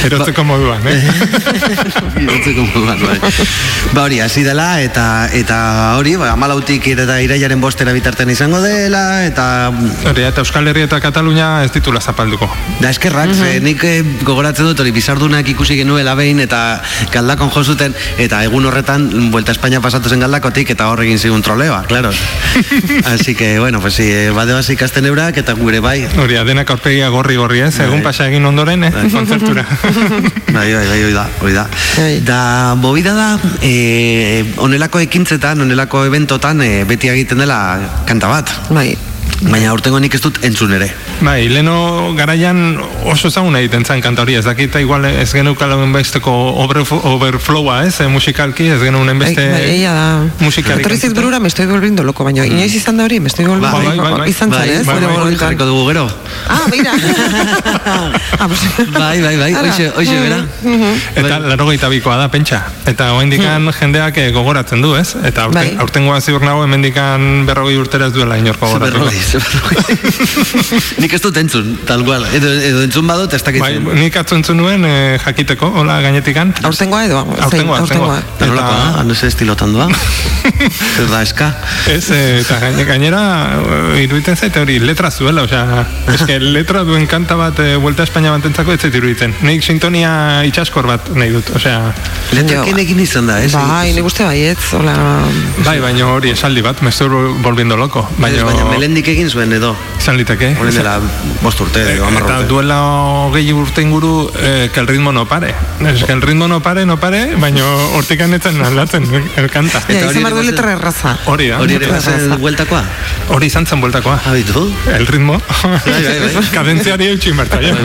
Erotzeko moduan, eh? Irotzeko moduan, bai. Ba hori, hasi dela, eta eta hori, ba, amalautik eta iraiaren bostera bitartean izango dela, eta... Hori, eta Euskal Herria eta Katalunia ez ditula zapalduko. Da eskerrak, ze nik eh, gogoratzen dut hori bizardunak ikusi genuela behin eta galdakon jo zuten eta egun horretan Vuelta a España pasatu zen galdakotik eta hor egin zigun problema, claro. Así que, bueno, pues si eh, bade basi ikasten eurak eta gure bai. Hori, denak aurpegia gorri-gorri ez, egun pasa egin ondoren, eh, kontzertura. Bai, bai, bai, hoi da, hoi da. Bai. Da, movida da, eh, onelako ekintzetan, onelako eventotan, eh, beti egiten dela kanta bat. Bai. Baina aurtengo nik ez dut entzun ere. Bai, leno garaian oso ezaguna egiten zen kanta hori, ez dakita igual ez geneukala besteko overf- overflowa, ez, eh, musikalki, ez genuen Bai, beste bai, egia da. musikari. Etorri burura, me estoy volviendo loko, baina inoiz izan da hori, me estoy volviendo Bai, bai, bai, bai. Izan zen, Bai, ez? bai, bai, jarriko dugu gero. Ah, mira. ah. Bai, bai, bai, Ara. hoxe, hoxe, bera. Eta laro bikoa da, pentsa. Eta oaindikan jendeak eh, gogoratzen du, ez? Eta aurten, Bai. aurtengoa ziur nago hemendikan berrogei urtera ez duela inor gogoratuko. Berrogei. Nik ez dut entzun, tal cual. Edo, edo entzun badut, ez dakit. Bai, nik atzu entzun nuen eh, jakiteko, hola gainetikan. Aurtengoa edo? Aurtengoa, aurtengoa. Eta nolako da? Ah, No sé, estilotan doa. Ez da, eska. Ez, eh, eta gaine- gainera eh, iruditzen zait hori letra zuela, osea, eske letra duen kanta bat e, Vuelta a España batentzako ez zait iruditzen. Nik sintonia itxaskor bat nahi dut, osea... Letrekin egin izan da, ez? Bai, nik uste baietz, hola... Bai, baina hori esaldi bat, me estoy volviendo loco. Baina, baina melendik egin zuen edo. Izan liteke. Horren dela bost urte, edo hamar Eta duela hogei urte inguru eh, que el ritmo no pare. Es que el ritmo no pare, no pare, baina hortik anetzen aldatzen el kanta. Ja, izan letra erraza. Hori da. Hori ere bazen bueltakoa? Hori izan zen bueltakoa. Habitu? El ritmo. bai, bai. Kadentziari eutxin berta, ja.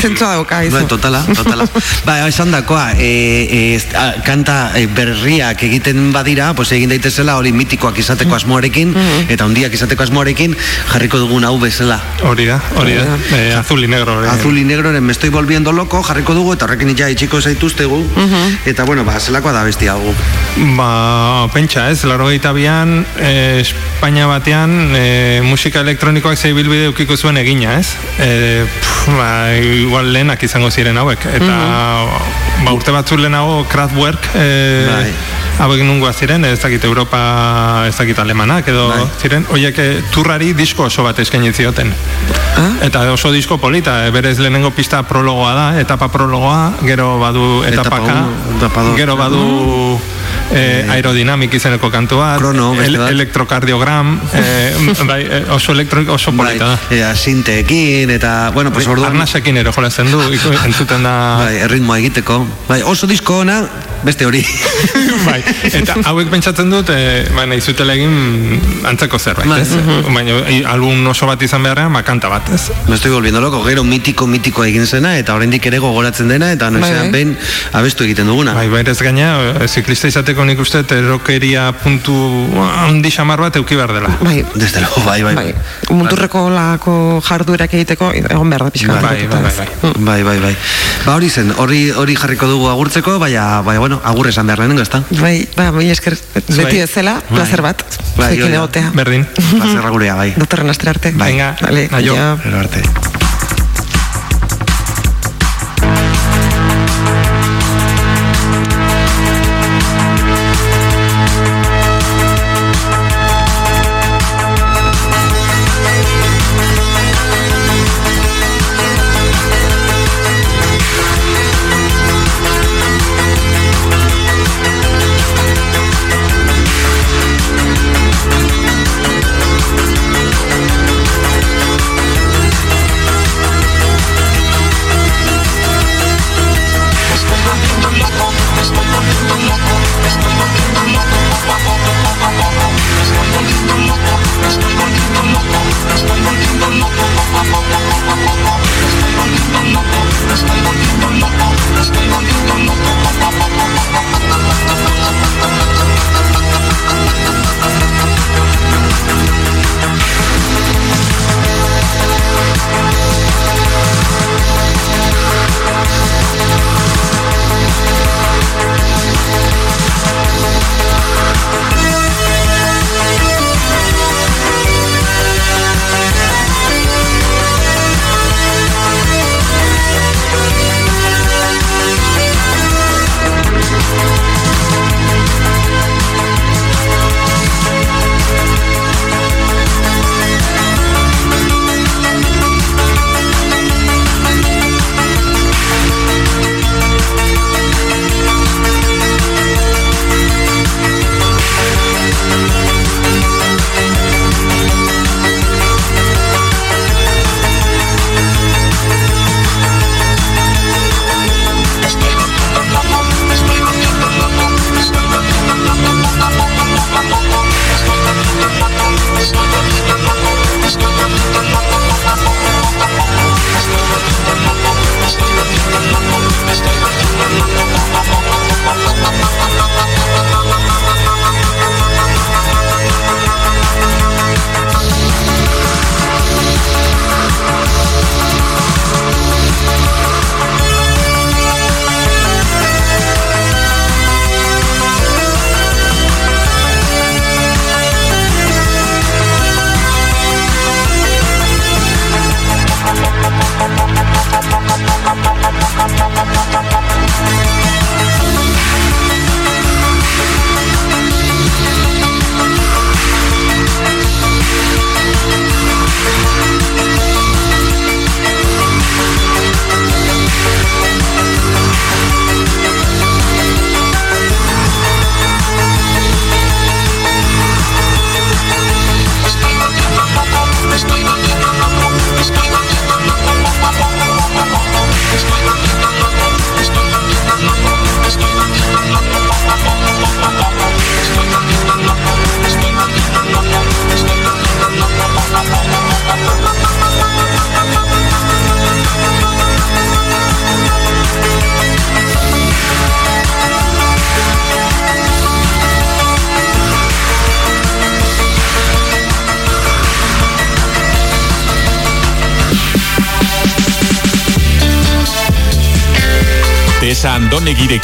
Zentzua dauka, izu. Bai, totala, totala. ba, esan dakoa, e, e, a, kanta e, berriak egiten badira, pues egin daitezela hori mitikoak izateko asmoarekin, eta hundiak izateko asmoarekin, jarriko dugun hau bezala. Hori da, hori da. Eh, azul y negro. eh. Azul y negroren me estoy volviendo loco, jarriko dugu, eta horrekin ja itxiko zaituztegu, eta bueno, ba, zelakoa da bestia hau. Ba, pentsa ez, laro bian, eh, Espainia batean eh, musika elektronikoak zei bilbide ukiko zuen egina, ez? Eh, pff, ba, igual lehenak izango ziren hauek, eta ba, urte batzu lehenago Kraftwerk eh, Bai. hauek nungoa ziren, ez dakit Europa, ez dakit alemanak, edo ziren, oiek eh, turrari disko oso bat eskaini zioten. Eta oso disko polita, eh, berez lehenengo pista prologoa da, etapa prologoa, gero badu Etapa etapaka, etapa dos. gero badu eh, aerodinamik izeneko kantu bat, Krono, bat. elektrokardiogram, eh, bai, eh, oso elektro, oso polita da. Bai, Eta sinteekin, eta, bueno, pues orduan... Arnasekin ere jolazen du, entzuten da... Bai, erritmoa egiteko. Bai, oso disko ona, beste hori. bai, eta hauek pentsatzen dut, e, ba, nahi zutela egin antzeko zerbait, Bai. ez? Baina album oso bat izan beharrean, makanta bat, ez? Me estoy volviendo loco, gero mitiko mitiko egin zena eta oraindik ere gogoratzen dena eta Bai, noizean bai. behin abestu egiten duguna. Bai, berez gaina, e, ziklista izateko nik uste, erokeria puntu handi xamar bat euki behar dela. Bai. Desde luego, bai, bai. Bai. Muturreko lako jarduerak egiteko, egon behar da pixka. Bai, bai, bai, bai. Bai, bai, bai. Ba hori zen, hori hori jarriko dugu agurtzeko, baina, baina bueno, agur esan behar lehenengo, ezta? Bai, ba, mila esker, beti bezala, Bai. placer bat. Bai. Berdin. Plazerra gurea, bai. Datorren. Bai. Venga, Vale, aio.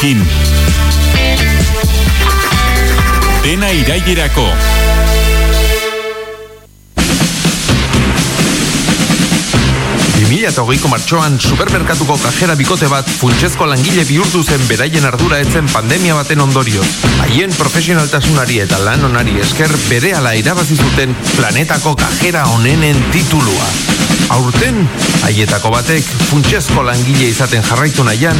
Andonegirekin. Dena irailerako. eta hogeiko martxoan supermerkatuko kajera bikote bat funtsezko langile bihurtu zen beraien ardura etzen pandemia baten ondorioz. Haien profesionaltasunari eta lan onari esker berehala irabazi zuten planetako kajera onenen titulua. Aurten, haietako batek funtsezko langile izaten jarraitu nahian,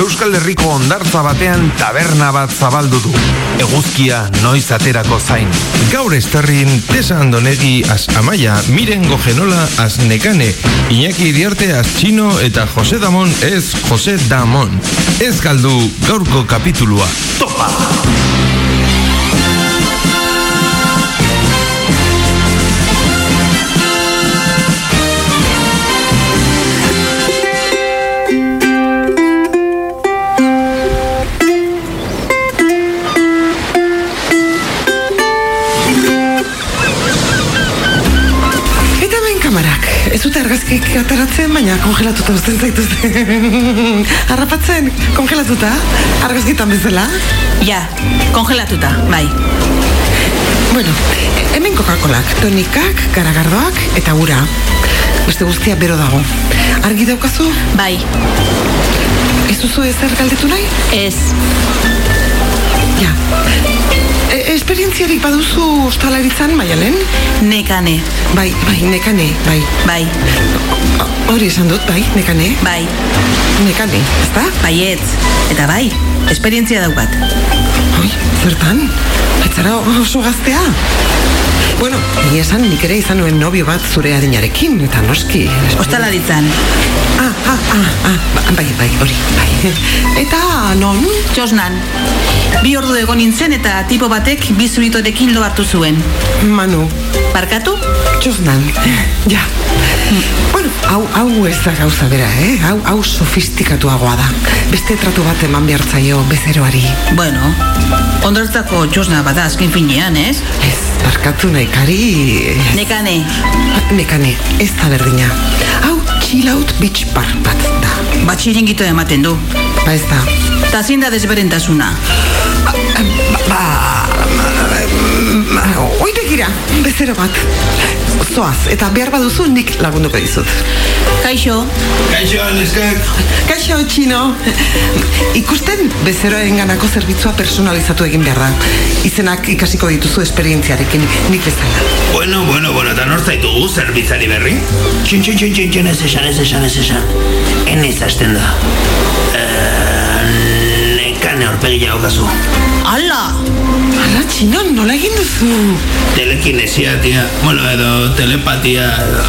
Euskal Herriko ondartza batean taberna bat zabaldu du. Eguzkia noiz aterako zain. Gaur esterrin, Tesa Andonegi az Amaia, Miren Gogenola az Nekane, Iñaki Iriarte az Txino eta Jose Damon ez Jose Damon. Ez galdu gaurko kapitulua. Topa! Argazkik ateratzen, baina kongelatuta uzten zaituzte. Harrapatzen, kongelatuta, argazkitan bezala. Ja, kongelatuta, bai. Bueno, hemen Coca-Colak, tonikak, garagardoak eta ura. Beste guztia bero dago. Argi daukazu? Bai. Ez duzu ezer galdetu nahi? Ez. Ja. E, esperientziarik baduzu ostalaritzan, maialen? Nekane. Bai, bai, nekane, bai. Bai. Hori esan dut, bai, nekane. Bai. Nekane, ezta? Baietz. Eta bai, esperientzia daukat. Zertan? Etzara oso gaztea? Bueno, ni esan nik ere izan nuen nobio bat zure adinarekin, eta noski... Ostalaritzan. Ah, ah, ah, ah, ba- bai, bai, hori, bai. Eta non? Txosnan. Bi ordu egon nintzen eta tipo batek bi zuritorekin lo hartu zuen. Manu. Barkatu? Txosnan, ja. Bueno, hau, hau ez da gauza bera, eh? Hau, hau sofistikatuagoa da. Beste tratu bat eman behartzaio bezeroari. Bueno, ondortzako txosna bada azken finean, ez? Ez, barkatu nekari... Nekane. Nekane, ez da berdina. Hau, chill out beach bar bat da. Batxiringito ematen du. Ba ez da. Ta desberentasuna. Ba, oide gira, bezero bat. Zoaz, eta behar baduzu nik lagunduko dizut. Kaixo. Kaixo, neskak. Kaixo, txino. Ikusten bezeroen ganako zerbitzua personalizatu egin behar da. Izenak ikasiko dituzu esperientziarekin nik bezala. Bueno, bueno, bueno, eta nor zaitugu zerbitzari berri? Txin, txin, txin, txin, txin, ez esan, ez esan, ez esan. Enez hasten da. Eh, nekane horpegia daukazu. Ala! Ala, txino, nola egin duzu? Telekinesia, tia. Bueno, edo telepatia. Edo...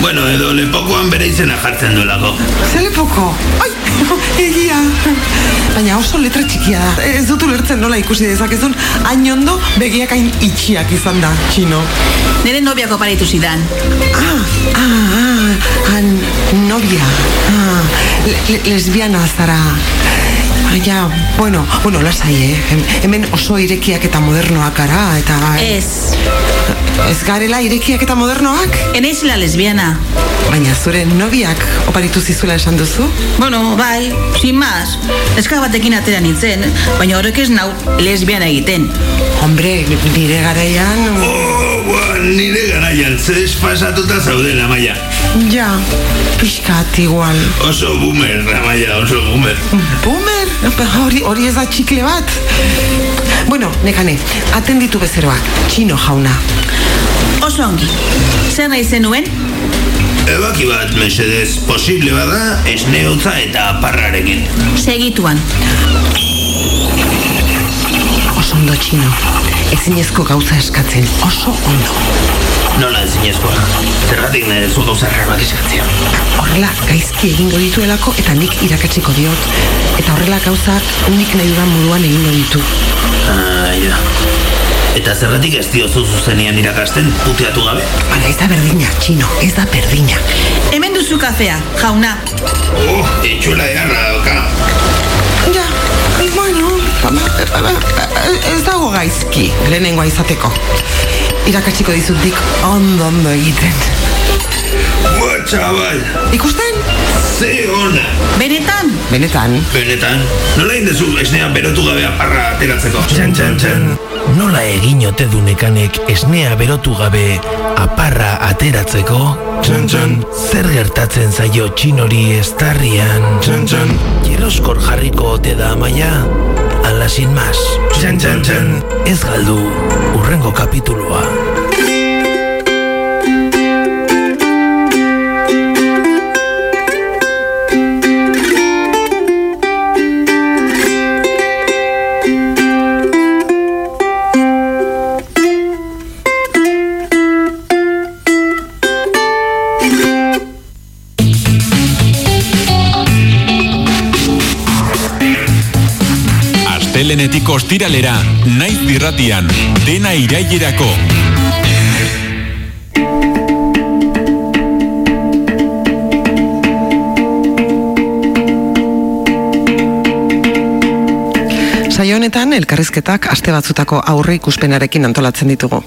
Bueno, edo lepokoan bere izena jartzen duelako. Ze lepoko? Ai, egia. Baina oso letra txikia da. Ez dut ulertzen nola ikusi dezakezun, hain ondo begiak hain itxiak izan da, txino. Nire nobiako paritu zidan. Ah, ah, ah, ah, novia. Ah, le- le- lesbiana zara. Ja, bueno, bueno, lasai, eh? Hem- Hemen oso irekiak eta modernoak gara, eta... Ez. Ez garela irekiak eta modernoak? Eneiz la lesbiana. Baina zure nobiak oparitu zizuela esan duzu? Bueno, bai, sin más. Eska batekin atera nintzen, baina horrek ez nau lesbiana egiten. Hombre, nire garaian... Oh, ba, nire garaian, zez pasatuta zaudela, Amaia. Ja, pixkat igual. Oso boomer, Amaia, oso boomer. Boomer? Hori, hori ez da txikle bat? Bueno, nekane, atenditu bezeroak, txino jauna. Oso ongi. Zer nahi zenuen? Ebaki bat, mesedez, posible bada, esneotza eta parrarekin. Segituan. Oso ondo txino. Ezinezko gauza eskatzen, oso ondo. Nola ezinezkoa. Zergatik nahi zu gauza bat eskatzea. Horrela, gaizki egingo dituelako eta nik irakatsiko diot. Eta horrela gauzak nik nahi dudan moduan egingo ditu. Ah, ja. Eta zergatik ez diozu zuzenean irakasten puteatu gabe? Hala, ez da berdina, txino, ez da berdina. Hemen duzu kafea, jauna. Oh, etxuela egarra dauka. Ja, bueno, ez dago gaizki, lehenengoa izateko. Irakatsiko dizut dik ondo ondo egiten. What? txabal. Ikusten? Ze ona. Benetan? Benetan. Benetan. Nola indezu esnea berotu gabe aparra ateratzeko? Txan, txan, txan. Nola egin ote du nekanek esnea berotu gabe aparra ateratzeko? Txan, txan. Zer gertatzen zaio txinori estarrian? Txan, txan. Jeroskor jarriko ote da amaia? Ala sin mas. Txan, txan, txan. Ez galdu, urrengo kapituloa. Astelenetik ostiralera, naiz irratian, dena irailerako. Saio honetan elkarrizketak aste batzutako aurre ikuspenarekin antolatzen ditugu.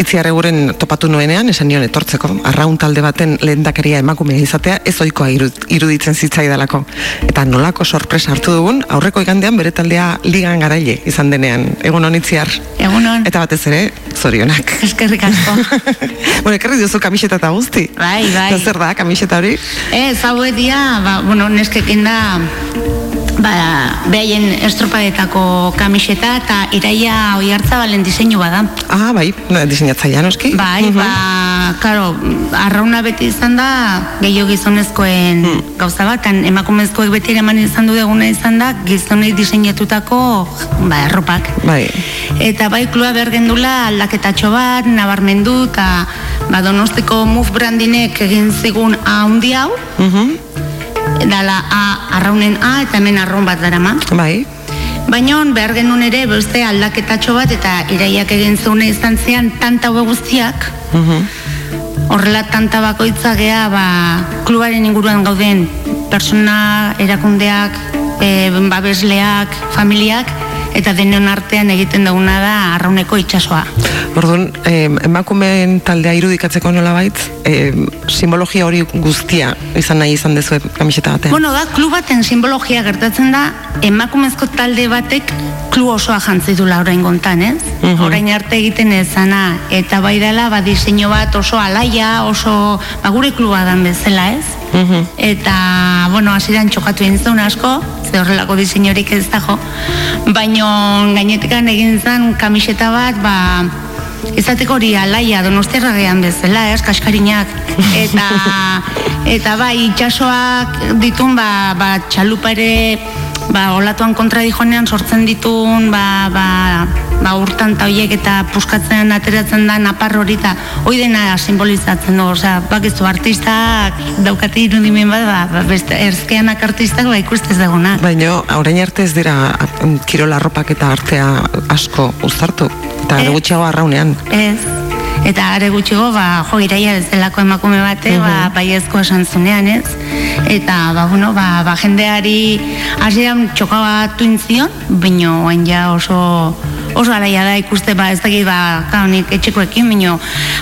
Itziar eguren topatu nuenean esan nion etortzeko, arraun talde baten lehendakaria emakumea izatea ez ohikoa iru- iruditzen zitzaidalako. Eta nolako sorpresa hartu dugun, aurreko igandean bere taldea ligan garaile izan denean. Egun hon itziar. Egunon. Eta batez ere, zorionak. Eskerrik asko. bueno, ekarri diozu kamiseta eta guzti. Bai, bai. Eta zer da, kamiseta hori? Ez, hau dia, ba, bueno, neskekin da, ba, behaien estropadetako kamiseta eta iraia oi hartza balen diseinu bada. Ah, bai, diseinatzailea noski. Bai, ba, karo, arrauna beti izan da, gehiago gizonezkoen gauza bat, tan emakumezkoek beti eraman izan du deguna izan da, gizonei diseinatutako, ba, erropak. Bai. Eta bai, klua behar gendula aldaketatxo bat, nabarmendu, eta ba, donostiko Move brandinek egin zigun A handi hau, dala A, arraunen A, eta hemen arraun bat darama. Bai. Baina behar genuen ere beste aldaketatxo bat eta iraiak egin zeune izan zean tanta hau guztiak, horrela tanta bakoitza gea ba, klubaren inguruan gauden persona erakundeak, e, babesleak, familiak, eta denon artean egiten duguna da arrauneko itsasoa. Orduan, eh, emakumeen taldea irudikatzeko nola baitz, eh, simbologia hori guztia izan nahi izan dezu kamiseta batean. Bueno, da, klub baten simbologia gertatzen da, emakumezko talde batek klub osoa jantzi dula orain gontan, ez? Orain arte egiten ezana, eta bai dela, ba, diseinu bat oso alaia, oso, ba, gure kluba dan bezala, ez? Eta, bueno, hasieran txokatu egin zuen asko, ze horrelako diseinurik ez dago, baino gainetikan egin zen kamiseta bat, ba, izateko hori alaia donostiarra gehan bezala, ez, kaskarinak, eta, eta bai, itxasoak ditun, ba, ba, txalupa ere, ba, olatuan kontra dijonean sortzen ditun, ba, ba, ba, urtan ta hoiek eta puskatzen ateratzen da napar hori eta hoi dena simbolizatzen du, osea, bakizu artistak daukate irudimen bat, ba, ba, beste erzkeanak artistak ba ikustez daguna. Baina, orain arte ez dira mm, kirola arropak eta artea asko uztartu. Eta Ez. gutxiago arraunean. Ez. Eta are gutxigo, ba, jo, iraia bezalako emakume bate, ba, baiezko esan zunean, ez? Eta, ba, bueno, ba, ba jendeari hasieran txoka bat zion, baino hain ja oso oso alaia da ikuste, ba, ez dakit, ba, kaunik etxekoekin, baino,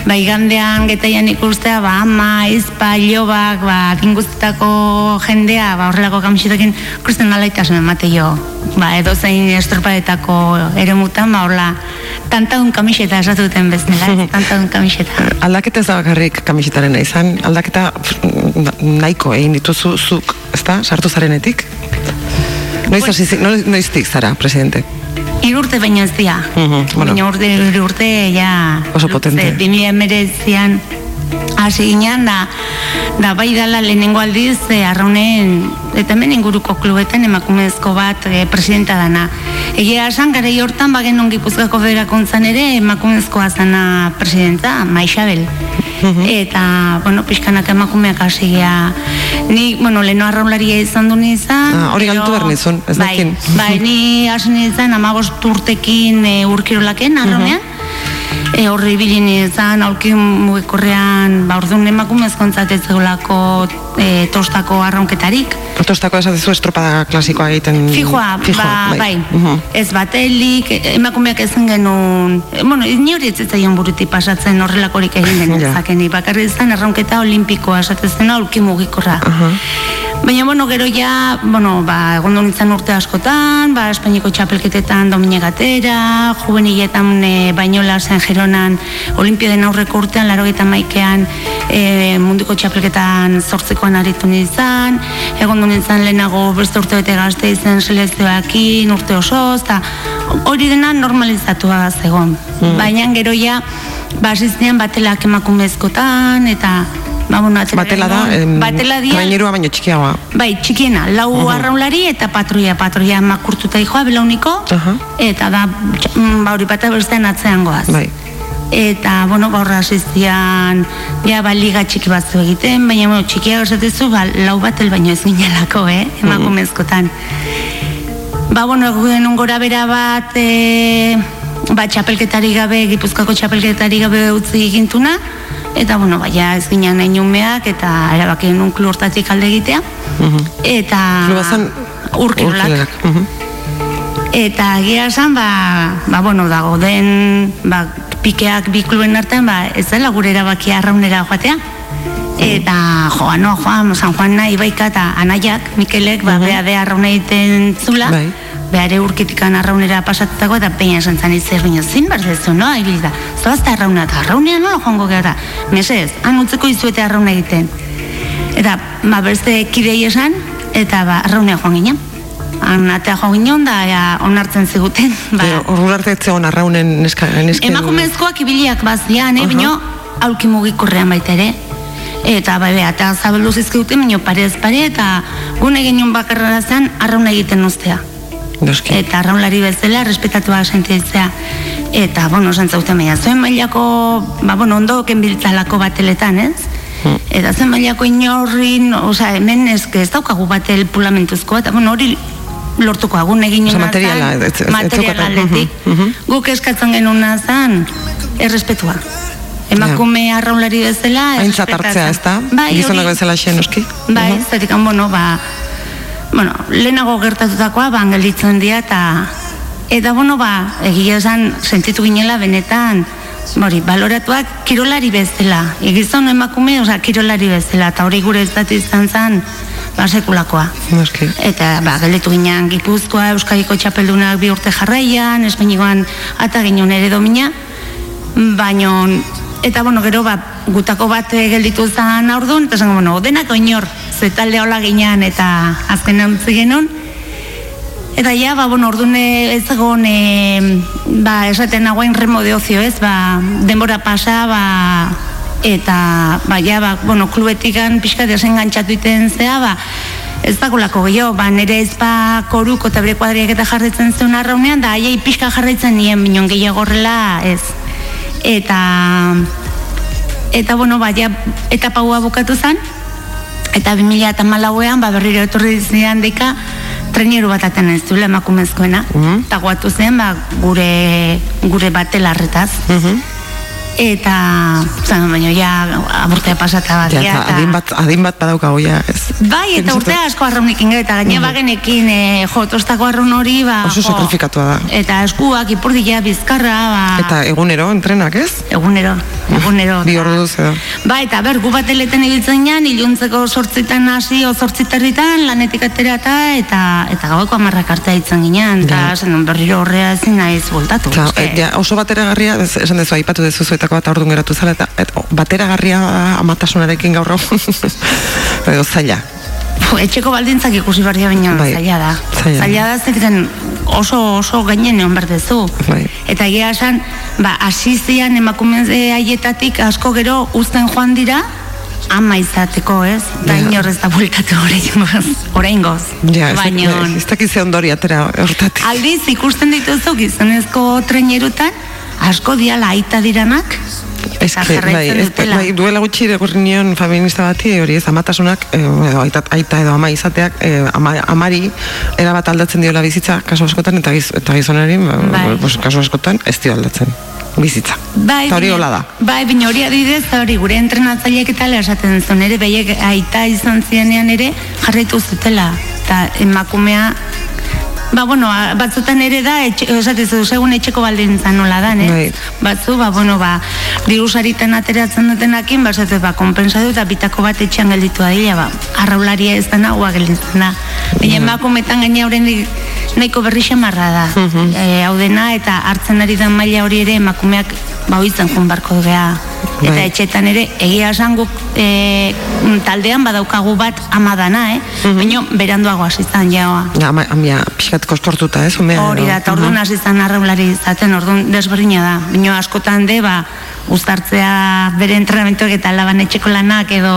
ba, igandean getaian ikustea, ba, ama, izpa, ilobak, ba, kinguztetako jendea, ba, horrelako kamisetakin, ikusten alaitasun emate jo, ba, edo zein estropadetako ere mutan, ba, horla, tantadun kamiseta esatuten bezala, ez? tantadun kamiseta. Aldaketa ez da bakarrik kamisetaren izan, aldaketa mm, na- nahiko egin dituzu zuk, ezta, sartu zarenetik? Noiz, zi- noiz, noiztik zara, presidente? Irurte baino ez dira. Mhm, bueno. Baina urte, urte, ja... Oso potente. 2000 hasi ginean da, da bai dala lehenengo aldiz e, arraunen eta hemen inguruko klubetan emakumezko bat e, presidenta dana. Egia esan gara hortan bagen ongi gipuzkoako federakuntzan ere emakumezkoa zana presidenta, Maixabel. Eta, bueno, pixkanak emakumeak hasi gea. Ni, bueno, leheno arraularia izan du nizan. Ah, hori galtu behar nizun, ez bai, dakin. Bai, ni hasi nintzen amagost urtekin e, urkirolaken arraunean. E, horri bilin izan, aulki mugikorrean, ba, orduan emakumezkontzat ez zegoelako e, tostako arraunketarik. Tostako esatezu estropada klasikoa egiten... Fijoa, ba, bai. Mhm. Ez batelik, emakumeak ezen genuen, e, bueno, ni hori ez buruti pasatzen horrelakorik egin den Ja. bakarri izan erraunketa olimpikoa esatezen aulki mugikorra. Baina, bueno, gero ja, bueno, ba, egon nintzen urte askotan, ba, Espainiko txapelketetan domine gatera, juveniletan e, bainola zen jeronan, olimpioden aurreko urtean, laro maikean, e, munduko txapelketan zortzikoan aritu nintzen, egon nintzen lehenago beste urte bete gazte izen selezioakin, urte osoz, eta hori dena normalizatua zegoen. Baina gero ja, ba, hasi zinean batelak emakumezkotan, eta Ba, bueno, Batela da, em, batela dia, trainerua baino txikiagoa. Bai, txikiena, lau arraunlari eta patruia, patruia makurtuta dijoa, belauniko, eta da, mm, ba, hori bata bestean atzean goaz. Bai. Eta, bueno, ba, horra asistian, ja, ba, liga txiki batzu egiten, baina, bueno, txikia esatezu, ba, lau batel baino ez ginelako, eh, emakumezkotan. Ba, bueno, egun gora bera bat, e, ba, txapelketari gabe, gipuzkoako txapelketari gabe utzi egintuna, eta, bueno, baina ez ginen nahi umeak, eta erabaki genuen klu hortatik alde egitea, eta... Kluba zen Urkirolak. urkirolak. Mhm. Eta egia esan, ba, ba, bueno, dago den, ba, pikeak bi kluben artean, ba, ez dela gure erabakia arraunera joatea. Eta joa, no, joan, San Juan nahi baika eta anaiak, Mikelek, ba, bea de arrauna egiten zula, Bai. Behare urketikan arraunera pasatutako eta peina esan zan itzer baina zin bar dezu, no? Ibili da, zoazta arrauna eta arraunean nola joango gara, mesez, han utzeko izuete arrauna egiten. Eta, ba, beste kidei esan, eta ba, arraunea joan ginen. Han atea joan ginen, da, ja, onartzen ziguten, ba. Ordu arte ez zegoen arraunen neska, neske... Emakumezkoak ibiliak bazian, eh, bino, aulki mugikorrean baita ere. Eta bai, bai, eta zabeldu zizkiguten, bino parez pare, eta gune genion bakarra zen, arrauna egiten uztea. Noski. Eta arraunlari bezala, respetatua sentitzea. Eta, bueno, zentzauten baina, zuen mailako, ba, bueno, ondo kenbiltzalako bateletan, ez? Eta zen mailako inorrin, osea, hemen ez, ez daukagu batel pulamentuzko, eta, bueno, hori lortuko agun egin ona materiala, zen, ez- ez- ez material zeukaten. aldetik. Mhm, mhm. Guk eskatzen genuna zen, errespetua. Emakume arraunlari bezala, Aintzat hartzea, ez da? Bai, Gizonak bezala xe, noski. Bai, uh zertik, bueno, ba, bueno, lehenago gertatutakoa, ba, gelditzen dira, eta, eta, bueno, ba, egia esan, sentitu ginela benetan, hori, baloratuak kirolari bezala, egizon emakume, oza, kirolari bezala, eta hori gure ez dati izan zen, ba, sekulakoa. Noski. Eta, ba, gelditu ginen Gipuzkoa, Euskadiko txapeldunak bi urte jarraian, Espainikoan ata ginen ere domina, baino, eta, bueno, gero, ba, gutako bat gelditu zen aurdun, eta esan, bueno, denak oinor, ze talde hola ginean, eta azken utzi genuen, Eta ja, ba, bueno, orduan eh, ez egon, e, ba, esaten nagoen remo de ocio, ez, ba, denbora pasa, ba, eta, ba, ja, ba, bueno, klubetikan pixka desengantzatu iten zea, ba, ez dakulako gehiago, ba, nire ezpa koruko eta bere kuadriak eta jarraitzen zuen arraunean, da, aiei pixka jarraitzen nien binon gehiago horrela, ez. Eta, eta, bueno, ba, ja, etapa bukatu zen, eta 2000 eta malauean, ba, berriro etorri zidan deka, traineru bat aten ez duela emakumezkoena, eta guatu zen, ba, gure, gure batelarretaz. Eta, zan, baina ja, aburtea pasata bat, Ja, ja, eta adin bat, adin bat badaukago, ja, ez. Bai, eta urte asko arraunik inge, eta gaine bagenekin e, jo, tostako arraun hori, ba, Oso sakrifikatua da. eta eskuak, ipurdila, bizkarra, ba, Eta egunero, entrenak, ez? egunero, egunero. Bi ordu edo. Ba, eta ber, gu bateleten ibiltzen jan, iluntzeko sortzitan hasi, o sortzitarritan, lanetik atera eta, eta, gaueko amarrak arte ditzen ginen, eta zen berriro horrea ezin naiz voltatu. Eta, eske. ja, oso bateragarria, esan dezu, aipatu dezu zuetako bat aurdun geratu zela, eta et, bateragarria amatasunarekin gaur hau, edo zaila. Etxeko baldintzak ikusi behar baina Bai, zaila da. zaila. Zaila da zerten oso oso gainen egon behar dezu. Bai. Eta egia esan, ba, asizian emakume haietatik asko gero uzten joan dira, ama izateko, ez? Da inor ez da bultatu oraingoz. Oraingoz. Ja, ez, Baina, ez, ez dakiz ze ondori atera hortatik. aldiz ikusten dituzu gizonezko trainerutan, asko diala aita diranak, Ez que, bai, jarraitzen ez, dutela. bai, duela gutxi irakurri nion feminista bati, hori ez, amatasunak, eh, edo aita, aita edo ama izateak, eh, ama, amari, erabat aldatzen diola bizitza, kasu askotan, eta, giz, eta gizonari, ba, Bai. pues, kasu askotan, ez dio aldatzen bizitza. Bai, Eta hori hola da. Bai, baina hori adibidez, eta hori gure entrenatzaileak eta ala esaten zuen ere, behiek aita izan zirenean ere jarraitu zutela. Eta emakumea, ba, bueno, batzutan ere da, etxe, esatezu, segun etxeko baldintza nola dan, eh? Bai. Batzu, ba, bueno, ba, diru sariten ateratzen dutenakin, ba, esate, ba, konpentsatu eta bitako bat etxean gelditu adila, ba, arraularia ez dena, ua gelditzen da. Baina emakumetan gaina horren nahiko berri xamarra da. e, hau dena, eta hartzen ari den maila hori ere emakumeak ba, oitzen jun barko gea. Eta Bai. etxetan ere, egia esan guk e, mm, taldean badaukagu bat ama dana, eh? Baina beranduago hasi zan jaoa. Ja, ama, amia, pixkat kostortuta, ez, umea. Hori da, eta orduan hasi zan arraulari izaten, orduan desberdina da. Baina askotan de, ba, uztartzea bere entrenamentuak eta laban etxeko lanak edo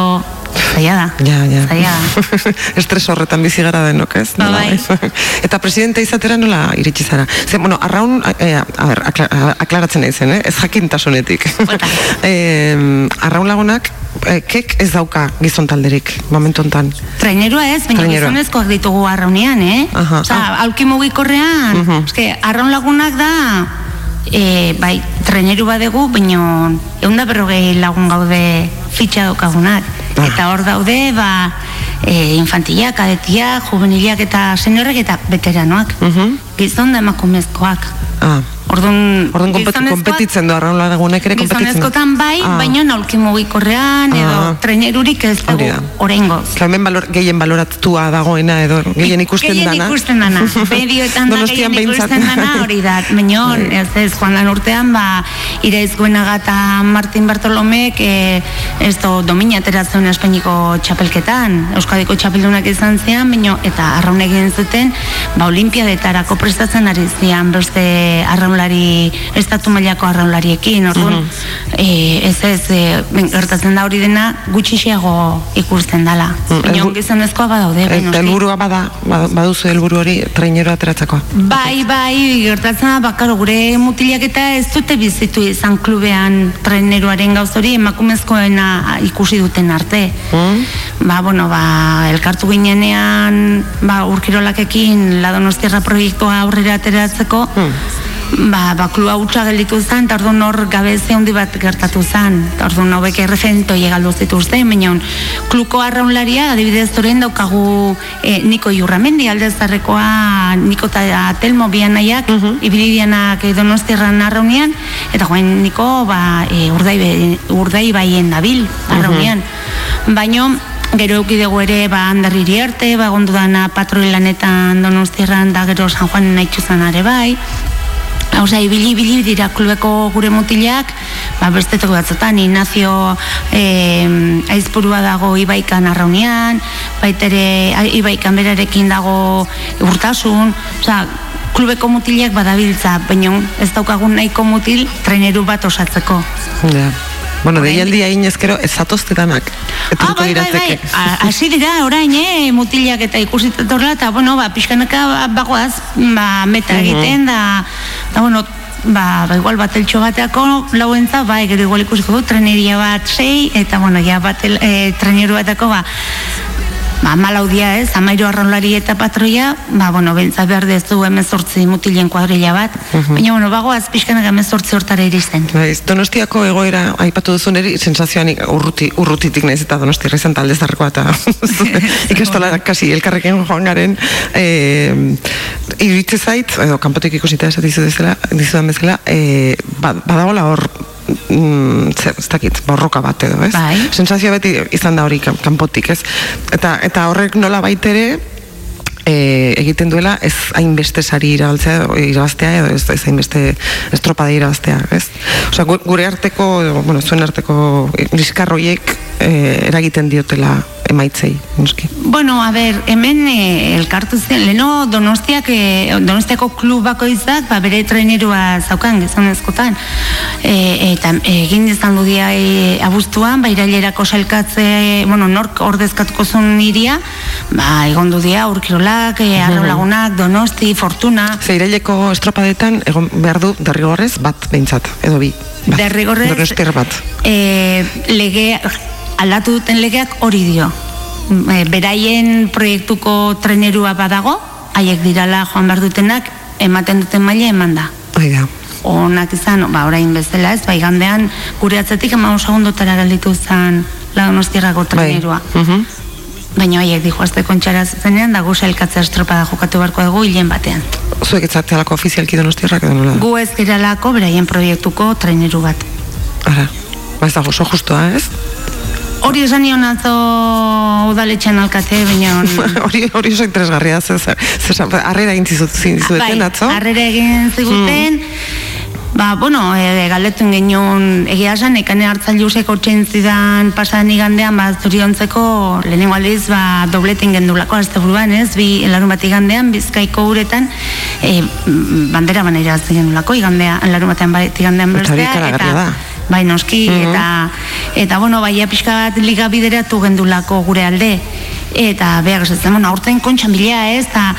zaila da. Ja, ja. Zaila da. Estres horretan bizi gara denok, ez? Ba, bai. ez? Eta presidente izatera nola iritsi zara? Ze, bueno, arraun, eh, a ber, akla, aklaratzen nahi zen, eh? ez jakintasunetik. eh, arraun lagunak, eh, kek ez dauka gizon talderik, momentu hontan. Trainerua ez, baina gizonezkoak ditugu arraunean, eh? Aha. Osa, aulki mugikorrean, Mhm. eske, arraun lagunak da, e, bai, traineru badegu, baina egun da berrogei lagun gaude fitxa daukagunak. Eta hor daude, ba, e, infantilak, kadetiak, juveniliak eta seniorrek eta veteranoak. Gizon da emakumezkoak. Ah. Orduan, Orduan kompetitzen du arraun lagunek ere kompetitzen. Gizonezkotan bai, Ah. baina naulki mugikorrean, edo Ah. trainerurik ez dugu da. Que hemen balor, gehien baloratua dagoena edo gehien ikusten Gehien dana. ikusten dana. Medioetan da gehien ikusten dana hori da. Baina, ez ez, joan dan urtean, ba, iraizgoenaga eta Martin Bartolomek e, ez do, domina ateratzen Espainiko txapelketan. Euskadiko txapeldunak izan zian, baina, eta arraun egin zuten, ba, olimpiadetarako prestatzen ari zian beste arraunlari, estatu mailako arraunlariekin. Orduan, e, ez ez, e, ben, gertatzen da hori dena gutxixiago ikusten dala. Baina, gizonezkoa badaude, Eta helburua bada, bad- baduzu helburu hori trainero ateratzakoa. Bai, bai, gertatzen da, bakaro, gure mutilak eta ez dute bizitu izan klubean treneruaren gauz hori emakumezkoena ikusi duten arte. Ba, bueno, ba, elkartu ginenean, ba, urkirolakekin la Donostiarra proiektua aurrera ateratzeko, ba, ba, klua hutsa gelditu zen, eta orduan hor gabeze handi bat gertatu zen. Eta orduan hauek erreferento galdu zituzten, baina kluko arraunlaria, adibidez orain daukagu e, Niko Iurramendi aldezarrekoa, Niko eta Telmo bian nahiak, ibili dianak e, donostiarran arraunean, eta joan Niko ba, e, urdai, urdai baien dabil arraunean. Baina Gero euki dugu ere ba handarriri arte, ba gondu dana patroi lanetan donostiarran da gero San Juan naitxuzan are bai. Hauza, ibili ibili dira klubeko gure mutilak, ba, besteteko batzutan, Ignacio eh, aizpurua dago Ibaikan arraunean, baitere Ibaikan berarekin dago urtasun, osea, klubeko mutilak badabiltza, baina ez daukagun nahiko mutil traineru bat osatzeko. Ja. Bueno, deialdia inezkero ez zatoztetanak. Ah, bai, bai, bai. Hasi dira, orain, eh, mutilak eta ikusitzen horrela, eta, bueno, ba, pixkanaka bagoaz, ba, meta Mhm. egiten, da, da, bueno, ba, ba, igual bateltxo bateako lauentza, bai, gero igual ikusiko du, treneria bat sei, eta, bueno, ja, batel, e, treneru batako, ba, ba, malaudia ez, amairu arraunlari eta patroia, ba, bueno, bentsa behar dezu emezortzi mutilen kuadrilla bat, Mhm. baina, bueno, bagoaz pixkanaka emezortzi hortara iristen. Baiz, donostiako egoera aipatu duzun eri, sensazioan urruti, urrutitik naiz eta donostia izan talde zarrekoa eta ikastola kasi elkarrekin joan garen e, iritze zait, edo kanpotik ikusita esat dizu bezala, dizudan bezala, e, ba, badagola hor mm, zer, ez dakit, borroka bat edo, ez? Bai. Sensazioa beti izan da hori kan- kanpotik, ez? Eta, eta horrek nola baitere, e, egiten duela ez hainbeste sari irabaltzea irabaztea edo ez, ez hainbeste estropada irabaztea, ez? Osea, gu- gure arteko, bueno, zuen arteko liskarroiek e, eragiten diotela emaitzei, noski. Bueno, a ber, hemen e, elkartu zen, leno Donostiak, e, Donostiako klubako izak, ba, bere trenerua zaukan gizonezkotan. E, eta egin izan du dia e, abuztuan, ba, irailerako sailkatze, bueno, nork ordezkatuko zuen iria, ba, egon du dia, urkirolak, e, arro lagunak, Donosti, Fortuna. Zeiraileko estropadetan egon behar du derrigorrez bat behintzat, edo bi. Bat. Derrigorrez- bat. e, lege aldatu duten legeak hori dio. E, beraien proiektuko trenerua badago, haiek dirala joan behar dutenak, ematen duten maila eman da. Hoi da. Onak izan, ba, orain bezala ez, ba, igandean gure atzetik ema segundotara gelditu zen la donostiarrako trenerua. Mhm. Baina haiek dijo azte kontxara zenean, da gu sailkatzea estropada jokatu beharko dugu hilen batean. Zuek etzatealako ofizialki donostiarrak edo nola da? Gu ez giralako beraien proiektuko treneru bat. Ara, ba ez dago oso justoa, ez? Hori esan nion atzo udaletxean alkate, baina hori hori oso interesgarria ze ze- ze harrera egin zizut atzo. Bai, harrera egin ziguten, Ba, bueno, e, galdetu genuen egia esan, ekane hartzailuzek hortzen zidan pasan igandean, ba, zoriontzeko lehenengo aldiz, ba, dobletin gendulako azte buruan, ez, bi larun bat igandean, bizkaiko uretan, e, bandera banera gendulako, igandea, larun batean bat igandean Eta bai noski, Mhm. eta, eta bueno, bai pixka bat liga bideratu gendulako gure alde, eta behar esatzen, bueno, aurten kontxan bila ez, eta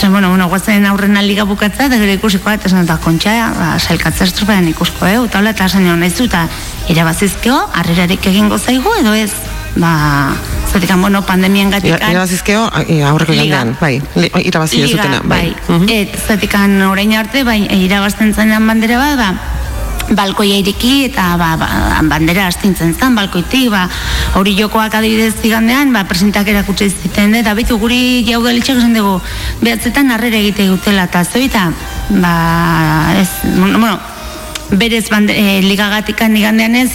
Zen, bueno, bueno, guazen aurrena liga bukatza, eta gero ikusiko bat, esan eta kontxa, ba, sailkatza estropean ikusko, eh, eta hola, eta esan egon nahizu, eta irabazizkeo, harrerarik egingo zaigu, edo ez, ba, zetik, bueno, pandemian gatik, Irabazizkeo, aurreko Liga. igandean, bai, irabazi ez dutena, bai. Et, zatikan orain arte, bai, irabazten zenean bandera bat, ba, balkoia iriki eta ba, ba, bandera astintzen zen balkoitik, ba, hori jokoak adibidez zigandean, ba, presentak erakutsi ziten, eta bitu guri jaudalitxak esan dugu, behatzetan harrera egite dutela, eta zoita, ba, ez, bueno, berez bande, e, ligagatikan igandean ez,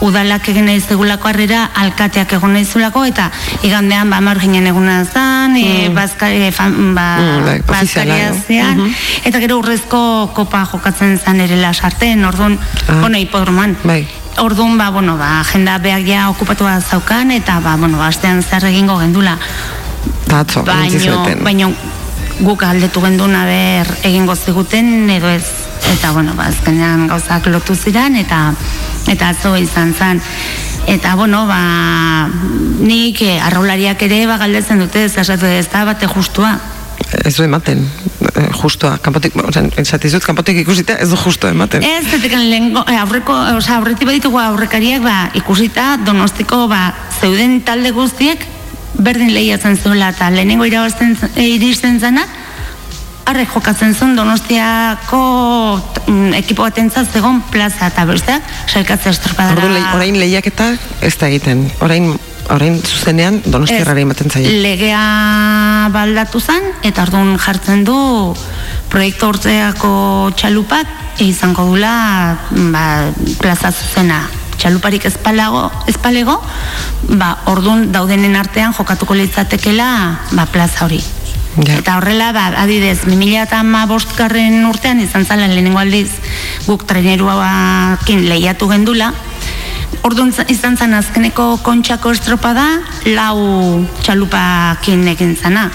udalak egin nahi zegulako harrera, alkateak egon nahi zulako, eta igandean ba marginen eguna zan, e, bazka, e, fan, ba, Mm, bai, bazkaria zean, Mhm. eta gero urrezko kopa jokatzen zan ere lasarten, orduan, Ah. bueno, hipodroman. Bai. Orduan, ba, bueno, ba, agenda behar ja okupatua zaukan, eta, ba, bueno, ba, astean zer egingo gendula. Eta atzo, Baino, baino, guk aldetu genduna ber egingo ziguten, edo ez. Eta, bueno, ba, azkenean gauzak lotu ziren, eta eta atzo izan zen. Eta, bueno, ba, nik eh, arraulariak ere, ba, galdetzen dute, ez ez da, bate justua. Ez du ematen, eh, justoa, kanpotik, esatizut, kanpotik ikusita, ez du justo ematen. Ez, zetekan lehenko, eh, aurreko, osea, aurretik baditugu aurrekariak, ba, ikusita, donostiko, ba, zeuden talde guztiek, berdin lehiatzen zuela, eta lehenengo irabazten iristen zena, arrek jokatzen zuen donostiako mm, ekipo batentzat zegon plaza eta besteak, sailkatzea estropadara. Ordu, orain lehiaketa ez da egiten. Orain, orain zuzenean donostiarrari ematen zaie. legea baldatu zen, eta orduan jartzen du proiektu urteako txalupak izango dula ba, plaza zuzena txaluparik ezpalago, ezpalego, ba, orduan daudenen artean jokatuko litzatekela ba, plaza hori. Eta horrela, ba, adidez, 2008 garren urtean izan zala lehenengo aldiz guk treneruakin lehiatu gendula, Orduan za- izan zen azkeneko kontxako estropada lau txalupakin egin zana.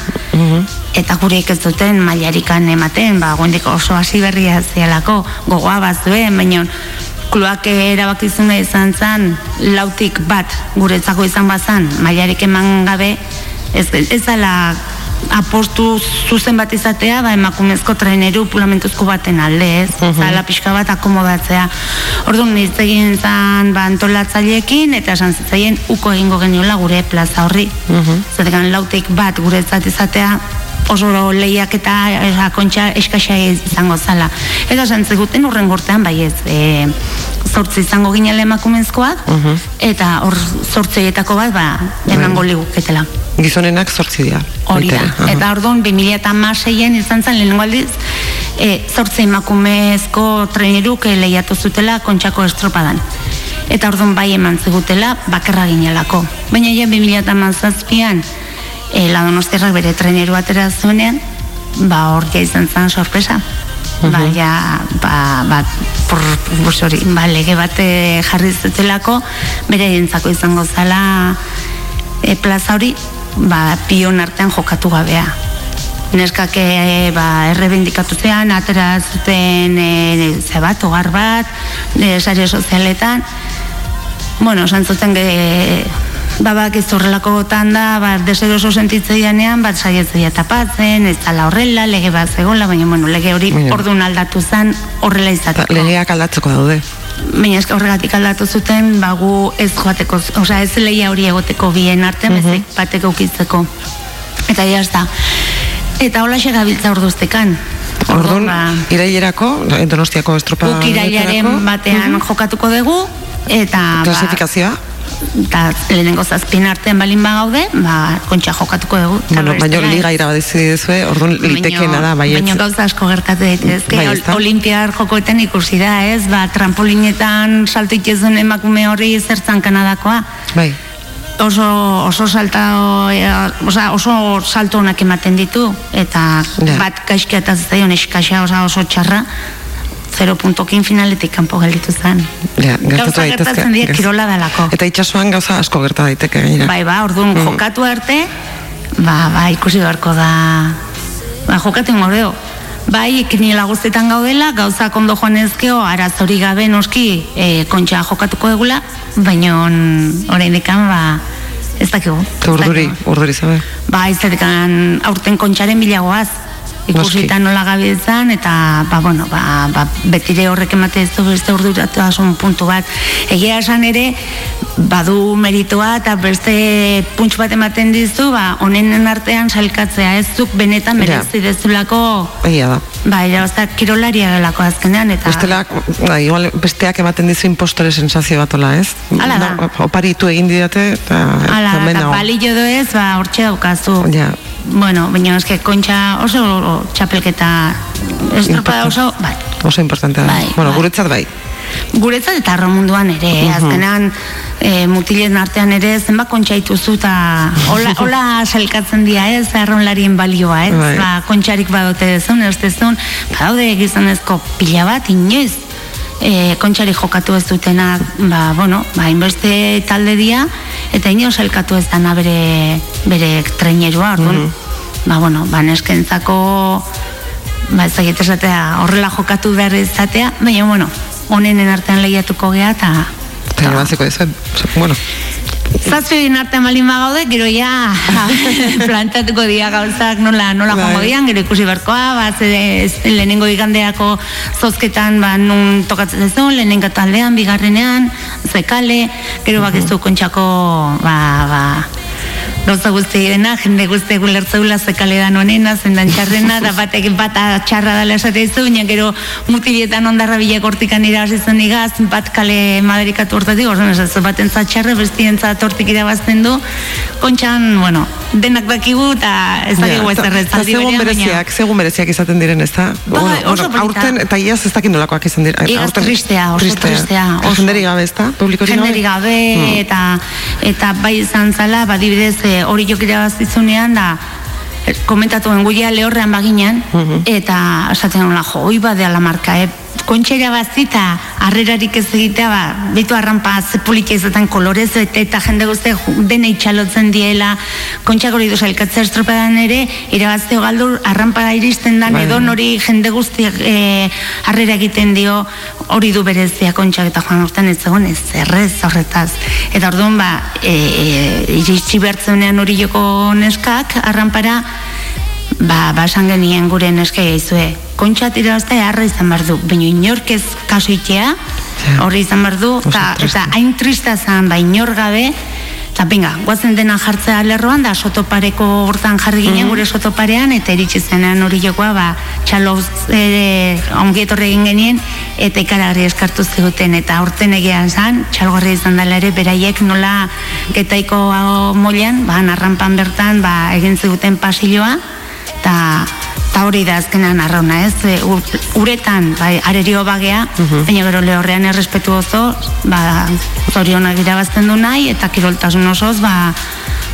Eta gurek ez duten mailarikan ematen, ba, guendik oso hasi berria zialako, gogoa bazuen, baina kluak erabakizuna izan zen, lautik bat guretzako izan bazan, mailarik eman gabe, ez, ez dala apostu zuzen bat izatea, ba, emakumezko traineru pulamentuzko baten alde, ez? Zala pixka bat akomodatzea. Orduan, hitz egin zan ba, antolatzaileekin, eta esan zitzaien uko egingo geniola gure plaza horri. Zatekan lautik bat guretzat izatea, oso lehiak eta kontxa eskaxa izango zala. Eta esan ziguten urren gortean, bai ez, e, zortzi izango ginela emakumezkoak, eta hor zortzeietako bat, ba, emango liguketela. Gizonenak zortzi dira. Hori da. Eta orduan 2006an izan zen lehenengo aldiz e, zortze emakumezko treneruk e, lehiatu zutela kontxako estropadan. Eta orduan bai eman zigutela bakarra ginelako. Baina ja 2007an e, la donostiarrak bere treneru atera zuenean, ba hor ja izan zen sorpresa. Ba, ja, ba, ba, por, sorry, ba, lege bat eh, jarri zutelako, bere entzako izango zala e, plaza hori ba, pion artean jokatu gabea. Neskak e, ba, errebindikatu zean, atera zuten e, zebat, ogar bat, e, sare sozialetan, bueno, esan zuten ge, babak ez horrelako gotan da, ba, deseroso sentitzeianean, bat saietzea tapatzen, ez dala horrela, lege bat zegoela, baina, bueno, lege hori orduan aldatu zen horrela izateko. legeak aldatzeko daude. Baina eska horregatik aldatu zuten, ba, gu ez joateko, osea, ez leia hori egoteko bien artean, Mhm. uh batek eukitzeko. Eta ja da. Eta hola gabiltza orduztekan. Orduan, ba, irailerako, donostiako estropa... guk irailaren batean jokatuko dugu, eta... ba, Klasifikazioa? Eta lehenengo zazpien artean balin bagaude, ba, kontxa jokatuko dugu. Bueno, baina liga irabazi dizue, orduan litekeena da, bai. Baina gauza asko gertatu daitezke, Bai, olimpiar jokoetan ikusi da, ez? Ba, trampolinetan salto itezun emakume horri zertzan kanadakoa. Bai. Oso, oso salta, osa, oso salto onak ematen ditu, eta Ja. bat gaizkia eta zaion eskaxa osa oso txarra, 0 puntokin finaletik kanpo gelditu zen. Ja, gertatu Gauza daitezke. gertatzen dira Gaz- kirola dalako. Eta itsasoan gauza asko gerta daiteke gainera. Bai, ba, orduan Mm. jokatu arte, ba, ba, ikusi beharko da, ba, jokatu ingordeo. Bai, kiniela guztetan gaudela, gauzak ondo joan ezkeo, arazori gabe noski e, kontxa jokatuko egula, baina orain ba, ez dakigu. Urduri, urduri zabe. Ba, izatekan aurten kontxaren bilagoaz. Ikusita nola gabiltzan, eta, ba, bueno, ba, ba, betire horrek emate ez du beste urduratasun puntu bat. Egia esan ere, badu meritoa eta beste puntx bat ematen dizu, ba, honenen artean salkatzea ez zuk benetan merezi dezulako, Egia da. ba, irabazta kirolaria gelako azkenean, eta... Bestela, da, igual besteak ematen dizu impostore sensazio batola, ez? Hala da. Da, oparitu egin didate, eta... Hala, eta nago. balillo doez, ba, hortxe daukazu. Ja. Bueno, baina eske kontxa oso txapelketa estropada oso, bai, Oso importantea. Bai, bueno, bai. guretzat bai. guretzat eta arro munduan ere, Mhm. azkenan e, mutilen artean ere zenbat kontxa ituzu eta hola, hola salkatzen dira ez, arronlarien balioa ez, Bai. ba, kontxarik badote dezun, ez dezun, badaude gizonezko pila bat, inoiz, e, kontxari jokatu ez dutenak, ba, bueno, ba, inbeste talde dia, eta inoiz salkatu ez dana bere, bere trainerua, orduan, Mhm. ba, bueno, ba, neskentzako, ba, ez dakit esatea, horrela jokatu behar izatea, baina, bueno, honenen artean lehiatuko gea, eta Eta. Bueno, Zazpi egin artean balin bagaude, gero ja plantatuko dira gauzak nola, nola Bai. joango dian, gero ikusi berkoa, ba, ze, ez- lehenengo igandeako zozketan, ba, nun tokatzen zezun, lehenengo taldean, bigarrenean, zekale, gero bakizu kontxako, ba, ba, gauza guzti dena, jende guzti gulertzeula zekale dan onena, zendan txarrena, da batek bata txarra dala esate izu, gero mutiletan ondarra bilak hortikan irabaz izan igaz, bat kale maderikatu hortatik, orduan ez baten txarra, bestien hortik irabazten du, kontxan, bueno, denak dakigu, eta ez dakigu ez errez eta segun bereziak, segun bereziak izaten diren, ez da? Oso polita. aurten, eta iaz ez dakit nolakoak izan dira. Igaz tristea, oso tristea, oso. Jenderik gabe, ez da? Gabe? jenderik gabe Hmm. eta eta bai izan zala, badibidez e, hori jokira bazitzunean da komentatuen guia lehorrean baginan Mhm. eta esaten nola jo, hoi badea la marka, eh? Kontxera bazita, harrerarik ez egitea, ba, bitu arrampa ze politia izaten kolorez eta, eta jende guzti dena itxalotzen diela, kontxak hori duz elkatzea estropadan ere, irabazteo galdur arrampa iristen dan, Bai. edo hori jende guztiak e, harrera egiten dio hori du berezia kontxak eta joan urtean ez zegoen ez errez horretaz. Eta orduan ba, e, e, iritsi bertzeunean hori joko neskak arrampara, ba, ba esan genien gure neskai aizue. Kontxat irabazte harra izan behar du, baina inork ez kasu itea, hori izan behar du, eta, eta hain trista zen, ba inor gabe, eta venga, guazen dena jartzea lerroan, da sotopareko hortan jarri ginen gure sotoparean, eta iritsi zenean hori jokoa, ba, txaloz e, ongietorre egin genien, eta ikaragarri eskartu ziguten, eta aurten egian zen, txalgorri izan dela ere, beraiek nola getaiko moilan, ba, narrampan bertan, ba, egin ziguten pasilloa, eta Eta hori da azkenan arrauna, ez? Ur- uretan, bai, arerio bagea, baina gero lehorrean errespetu oso, ba, zorionak irabazten du nahi, eta kiroltasun osoz, ba,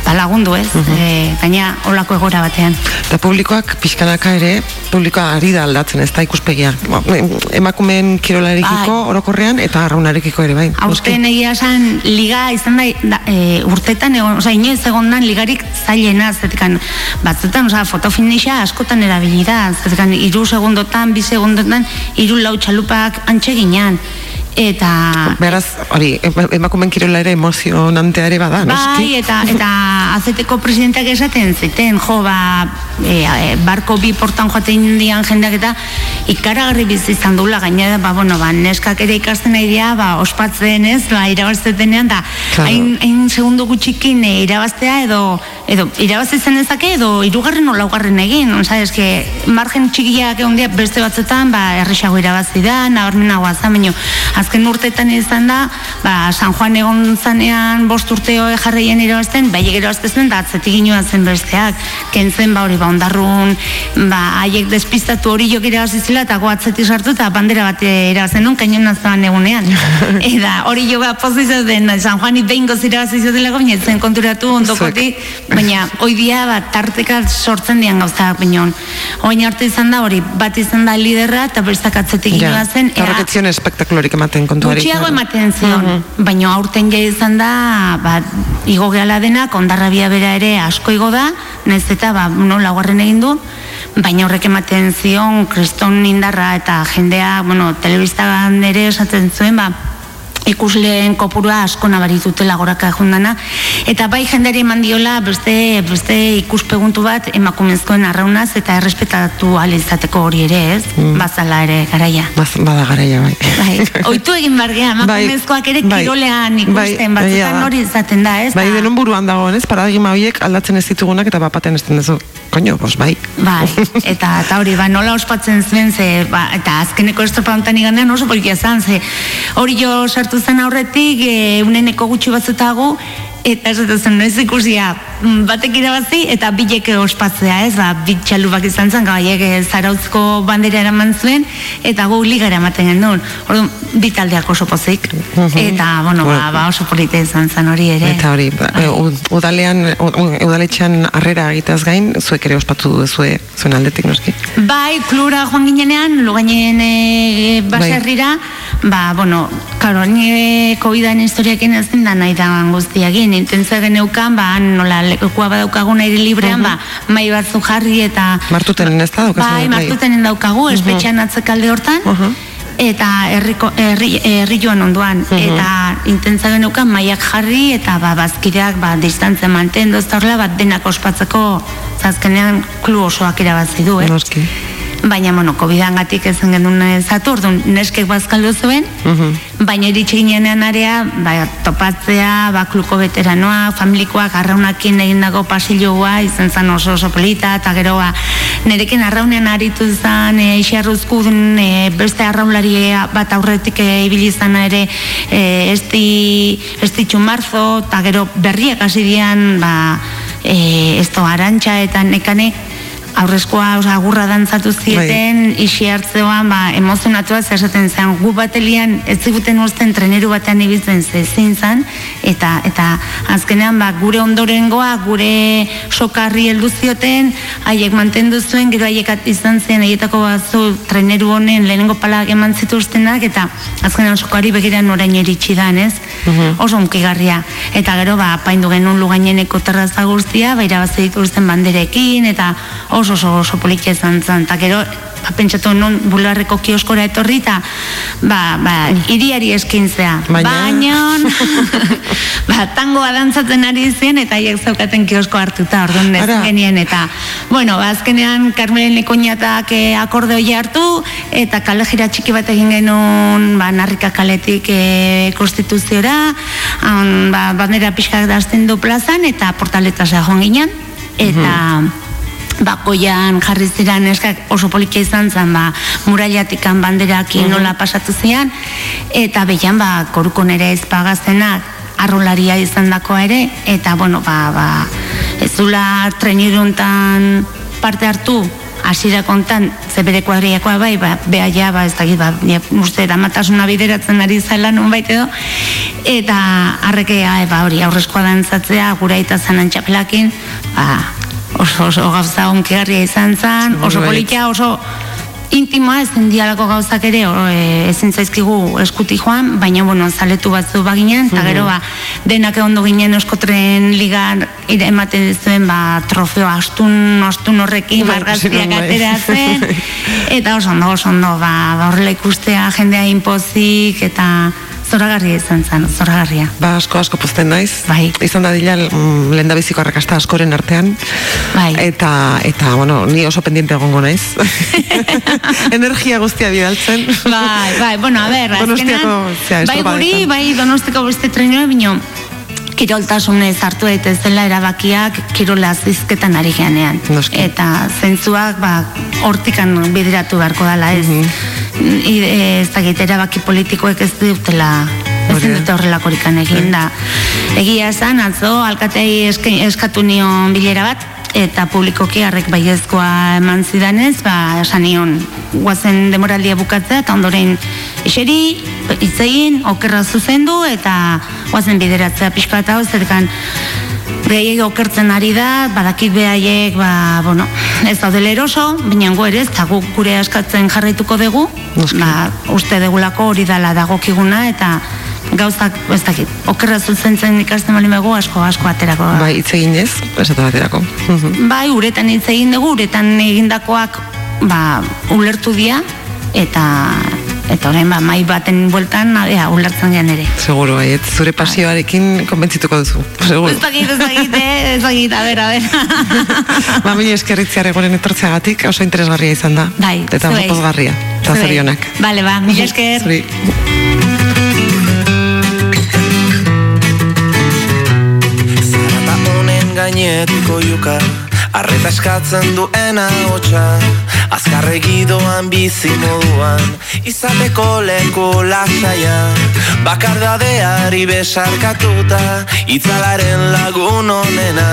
ba lagundu, ez? e, gaina, olako egora batean. Eta publikoak pixkanaka ere, publikoa ari da aldatzen, ez da ikuspegia. Ba, em- Emakumeen kirolarekiko orokorrean eta arraunarekiko ere bai. Aurten egia esan liga izan da, da e, urtetan egon, osea inoiz egondan ligarik zailena, zetikan batzutan, osea fotofinixa askotan erabili da, zetikan hiru segundotan, bi segundotan, hiru lau txalupak antxe ginean. Eta Beraz, hori, em- emakumeen kirola ere emozionantea ere bada, noski? Bai, eta, eta azeteko presidentak esaten ziten, jo, ba, e, e, barko bi portan joaten dian jendeak eta ikaragarri bizi izan dula, gainera, ba, bueno, ba, neskak ere ikasten nahi dira, ba, ospatzen ez, ba, irabaztetenean, da, Claro. hain, hain segundu gutxikin e, irabaztea edo, edo irabazi zen ezake, edo irugarren o laugarren egin, oza, eske, margen txikiak egon beste batzutan, ba, erresago irabazi da, nabarmenagoa zan, baino, azken urteetan izan da, ba, San Juan egon zanean bost urteo jarraien irabazten, bai gero zen da atzetik inoa zen besteak, kentzen ba hori ba ondarrun, ba haiek despistatu hori jok irabazi zela eta go atzetik sartu eta bandera bat irabazen nun kainon nazoan egunean. Eta hori jo ba pozizio den San Juani behin goz irabazi zutelako, baina ez zen konturatu ondokotik, baina hoi dia bat tarteka sortzen dian gauzak, baina oin arte izan da hori, bat izan da liderra eta bestak atzetik Ja, inoa zen, eta horrek espektakulorik ematen kontuari. Gutxiago claro. ematen zion, baina aurten ja izan da, ba, igo gehala denak, ondarrabia bera ere asko igo da, nez eta, ba, no, laugarren egin du, baina horrek ematen zion, kriston indarra eta jendea, bueno, telebistan ere esaten zuen, ba, ikusleen kopurua asko nabaritutela goraka jundana eta bai jendari eman diola beste, beste ikuspeguntu bat emakumezkoen arraunaz eta errespetatu ahal izateko hori ere ez bazala ere garaia Baz, bada garaia, bai. Bai, oitu egin bargea, emakumezkoak ere bai, kirolean ikusten, bai, batzutan hori izaten da, ez? Bai, denon buruan dago, ez? Paradigma horiek aldatzen ez ditugunak eta bapaten ez duzu. Koño, bos, bai. Bai, eta, eta hori, ba, nola ospatzen zuen, ze, ba, eta azkeneko estropa honetan igandean oso polikia zan, ze, hori jo sartu zen aurretik, e, uneneko gutxi batzutago, eta ez zen, noiz ikusia, mm, batek irabazi, eta bilek ospatzea, ez, ba, bit txalubak izan zen, gaiek e, zarautzko bandera eraman zuen, eta gu liga eramaten genuen, orduan, bi taldeak oso pozik, eta, bueno, ba, ba, oso polite izan zen hori ere. Eta hori, ba, e, ud- udalean, udaletxean harrera egiteaz gain, zuek ere ospatu duzue zuen aldetik, noski? Bai, klura joan ginenean, lugainen e, baserrira, ba, bueno, karo, ni COVID-an historiakin ez da nahi da guztia. Egin, intentzia geneukan, ba, nola lekua badaukagun aire librean, ba, mai batzu jarri eta... Martutenen ez da daukazu? Bai, martutenen daukagu, espetxean atzekalde hortan, eta herriko herri, herri joan onduan eta intentza geneukan maiak jarri eta ba bazkideak ba distantzia mantendu ez horrela bat denak ospatzeko zazkenean klu osoak irabazi du, eh? Noski. Baina, bueno, COVID-angatik ezen genuen zatu, orduan neskek bazkaldu zuen, baina iritsi ginenean area, ba, topatzea, ba, kluko veteranoa, familikoak, arraunakin egindako pasilloa, izan zen oso oso polita, eta gero, ba, nerekin arraunean aritu zen, e, Ixarruzkun, e, beste arraunlari bat aurretik e, ibili izana ere, e, esti, esti txumarzo, eta gero berriak hasi dian, ba, e, esto arantxa eta nekane, aurrezkoa oza, agurra dantzatu zieten, isi hartzeoan, ba, emozionatua esaten zen, gu batelian ez ziguten uzten treneru batean ibiltzen ze ezin zen, eta, eta azkenean ba, gure ondorengoa, gure sokarri heldu zioten, haiek mantendu zuen, gero haiek izan zen, haietako batzu treneru honen lehenengo palak eman zituztenak, eta azkenean sokari begiran orain iritsi da, ez? Oso unkigarria. Eta gero, ba, paindu genuen lugaineneko terraza guztia, ba, irabazi dituzten banderekin, eta oso oso oso politia izan zen. Eta gero, ba, pentsatu non bularreko kioskora etorri, eta ba, ba, iriari eskintzea. Baina- Baina, ba, tangoa dantzatzen ari zen, eta haiek zaukaten kiosko hartuta, orduan ez genien, eta, bueno, ba, azkenean Carmelen Lekoñatak eh, akorde hori hartu, eta kale jira txiki bat egin genuen, ba, narrika kaletik eh, konstituziora, han, ba, bandera pixkak dazten du plazan, eta portaletasa joan ginen, eta... Ba, goian jarri ziren eskak oso polikia izan zen, ba, murallatikan banderakin nola pasatu zian, eta behian, ba, koruko nere ezpagaztenak, arrolaria izan dakoa ere, eta, bueno, ba, ba, ez zula treniruntan parte hartu, hasiera kontan, ze bere kuadriakoa bai, ba, beha ja, ba, ez dakit, ba, uste damatasuna bideratzen ari zela nunbait edo, eta arrekea, ba, hori, aurrezkoa dantzatzea, gura eta zanan txapelakin, ba, oso, oso gauza onkigarria izan zen, oso Bai. politia, oso intimoa ez dialako gauzak ere o, e, ezin zaizkigu eskuti joan, baina bueno, zaletu batzu baginen, eta gero ba, denak ondo ginen euskotren ligan ematen zuen ba, trofeo astun, astun horrekin Bai, margaztiak bai. ateratzen, eta oso ondo, oso ondo, ba, ba horrela ikustea jendea inpozik, eta zoragarria izan zen, zoragarria. Ba, asko asko pozten naiz. Bai. Izan da dila mm, lehendabiziko arrakasta askoren artean. Bai. Eta, eta, bueno, ni oso pendiente egongo naiz. Energia guztia bidaltzen. Bai, bai, bueno, a ber, Donostiako, zera, bai guri, bai donostiko beste trenioa, bino, kiroltasunez hartu daitezela erabakiak kirola zizketan ari geanean. Eta zentzuak, ba, hortikan bideratu beharko dela, ez? I- e, ez dakit, erabaki politikoek ez dutela ez dute horrelakorikan egin da. Egia esan, atzo, alkatei eske, eskatu nion bilera bat, eta publikoki harrek baiezkoa eman zidanez, ba, esan nion, guazen demoraldia bukatzea, eta ondoren eseri, hitzein, okerra zuzendu, eta guazen bideratzea. Pixka eta zerkan, Gehiago okertzen ari da, badakik behaiek, ba, bueno, ez daudela eroso, gu ere ez, eta guk gure askatzen jarraituko dugu, ba, uste degulako hori dala dagokiguna, eta gauzak, ez dakit, okerra zuzentzen ikasten bali megu, asko, asko aterako. Bai, hitz egin ez, esatu baterako. Mhm. Bai, uretan hitz egin dugu, uretan egindakoak ba, ulertu dira eta eta orain ba, mai baten bueltan ea, ulertzen gean ere. Seguro, bai, ez zure pasioarekin konbentzituko duzu. Seguro. Ez dakit, ez dakit, eh? ez dakit, a ber, a ber. Ba, mila eskerritziar egoren etortzeagatik oso interesgarria izan da. Bai, Eta zuei. pozgarria. Eta zorionak. Bale, ba, mila esker. Zuri. нет, Куюка Arreta eskatzen duena hotxa. Azkarregi doan bizi moduan. Izateko leku lasaia. Bakardadeari besarkatuta. Itzalaren lagun onena.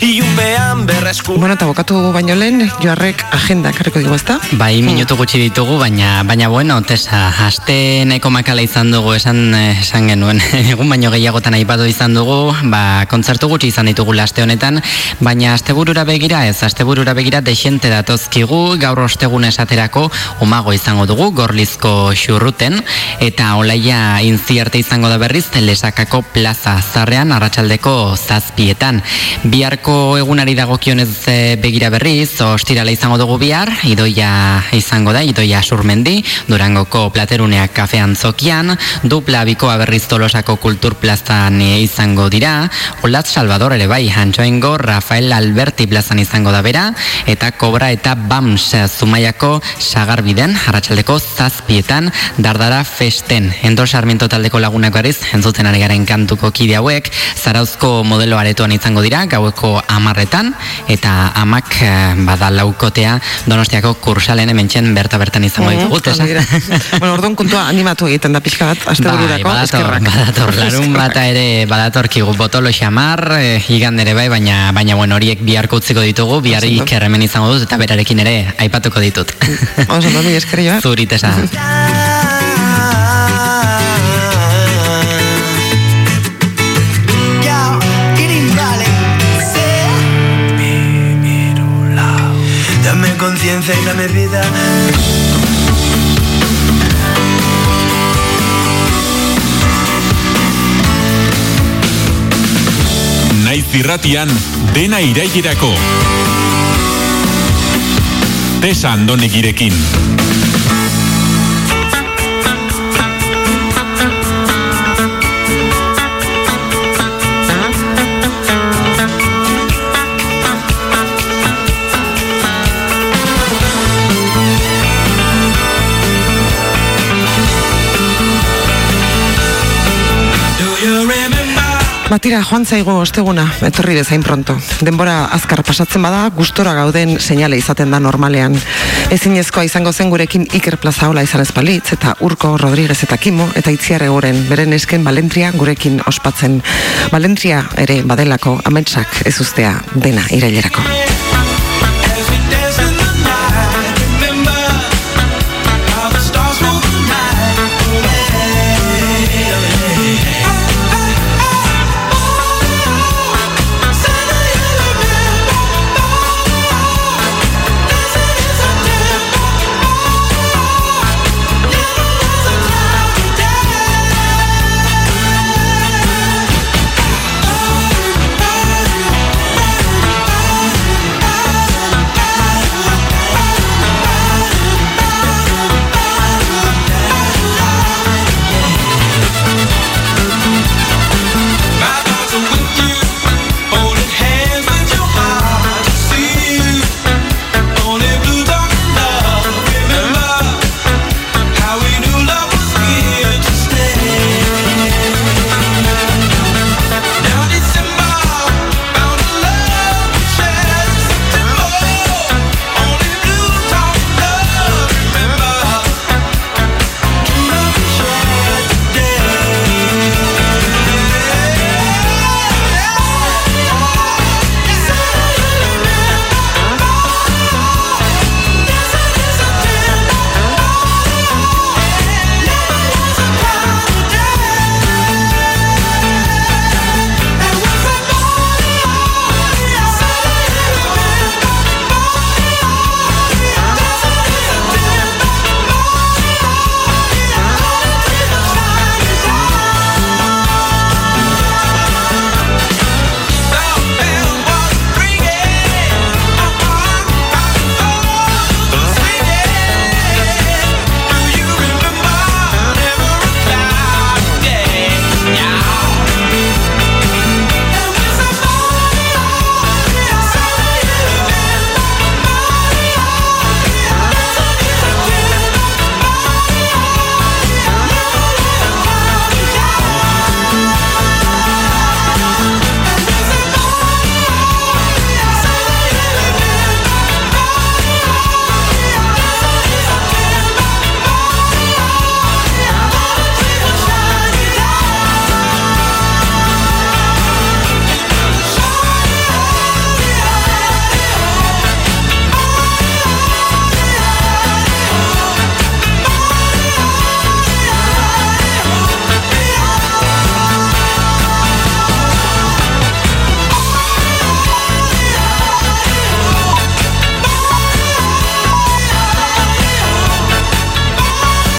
Ilunpean berresku Bueno, eta bokatu baino lehen, joarrek agenda karriko digu ezta? Bai, minutu gutxi ditugu, baina baina bueno, tesa, aste nahiko makala izan dugu esan esan genuen. Egun baino gehiagotan aipatu izan dugu, ba, kontzertu gutxi izan ditugu aste honetan, baina asteburura begira ez, asteburura begira desente datozkigu, gaur ostegun esaterako umago izango dugu, gorlizko xurruten, eta olaia intziarte izango da berriz, lesakako plaza zarrean, arratsaldeko zazpietan. Biharko egunari dagokionez eh, begira berriz, ostirala izango dugu bihar, idoia izango da, idoia surmendi, Durangoko plateruneak kafean zokian, dupla bikoa berriz tolosako kultur plazan eh, izango dira, Olatz Salvador ere bai, Antxoengo Rafael Alberti plazan izango da bera, eta Kobra eta Bams Zumaiako sagarbiden, arratsaldeko zazpietan, dardara festen. Endor Sarmiento taldeko lagunak berriz, entzuten ari garen kantuko kide hauek, zarauzko modelo aretoan izango dira, gaueko amarretan, eta amak eh, bada laukotea donostiako kursalen hementxen berta bertan izango Mhm, ditugu, bueno, orduan kontua animatu egiten da pixka bat, aste Bai, badator, badator, larun bata ere badatorkigu botolo xamar, eh, igan ere bai, baina, baina bueno, horiek biharko utziko ditugu, biharri kerremen izango dut, eta berarekin ere aipatuko ditut. Oso, no, mila esker joa. Zuri, tesa. Yo, getting vale. Dame conciencia y dame vida irratian dena irailerako. Tesa andonegirekin. Batira, joan zaigu osteguna, etorri bezain pronto. Denbora azkar pasatzen bada, gustora gauden seinale izaten da normalean. Ezinezkoa izango zen gurekin Iker Plazaola izan ezpalitz, eta Urko Rodriguez eta Kimo, eta itziar egoren, beren esken Balentria gurekin ospatzen. Balentria ere badelako ametsak ez ustea dena irailerako.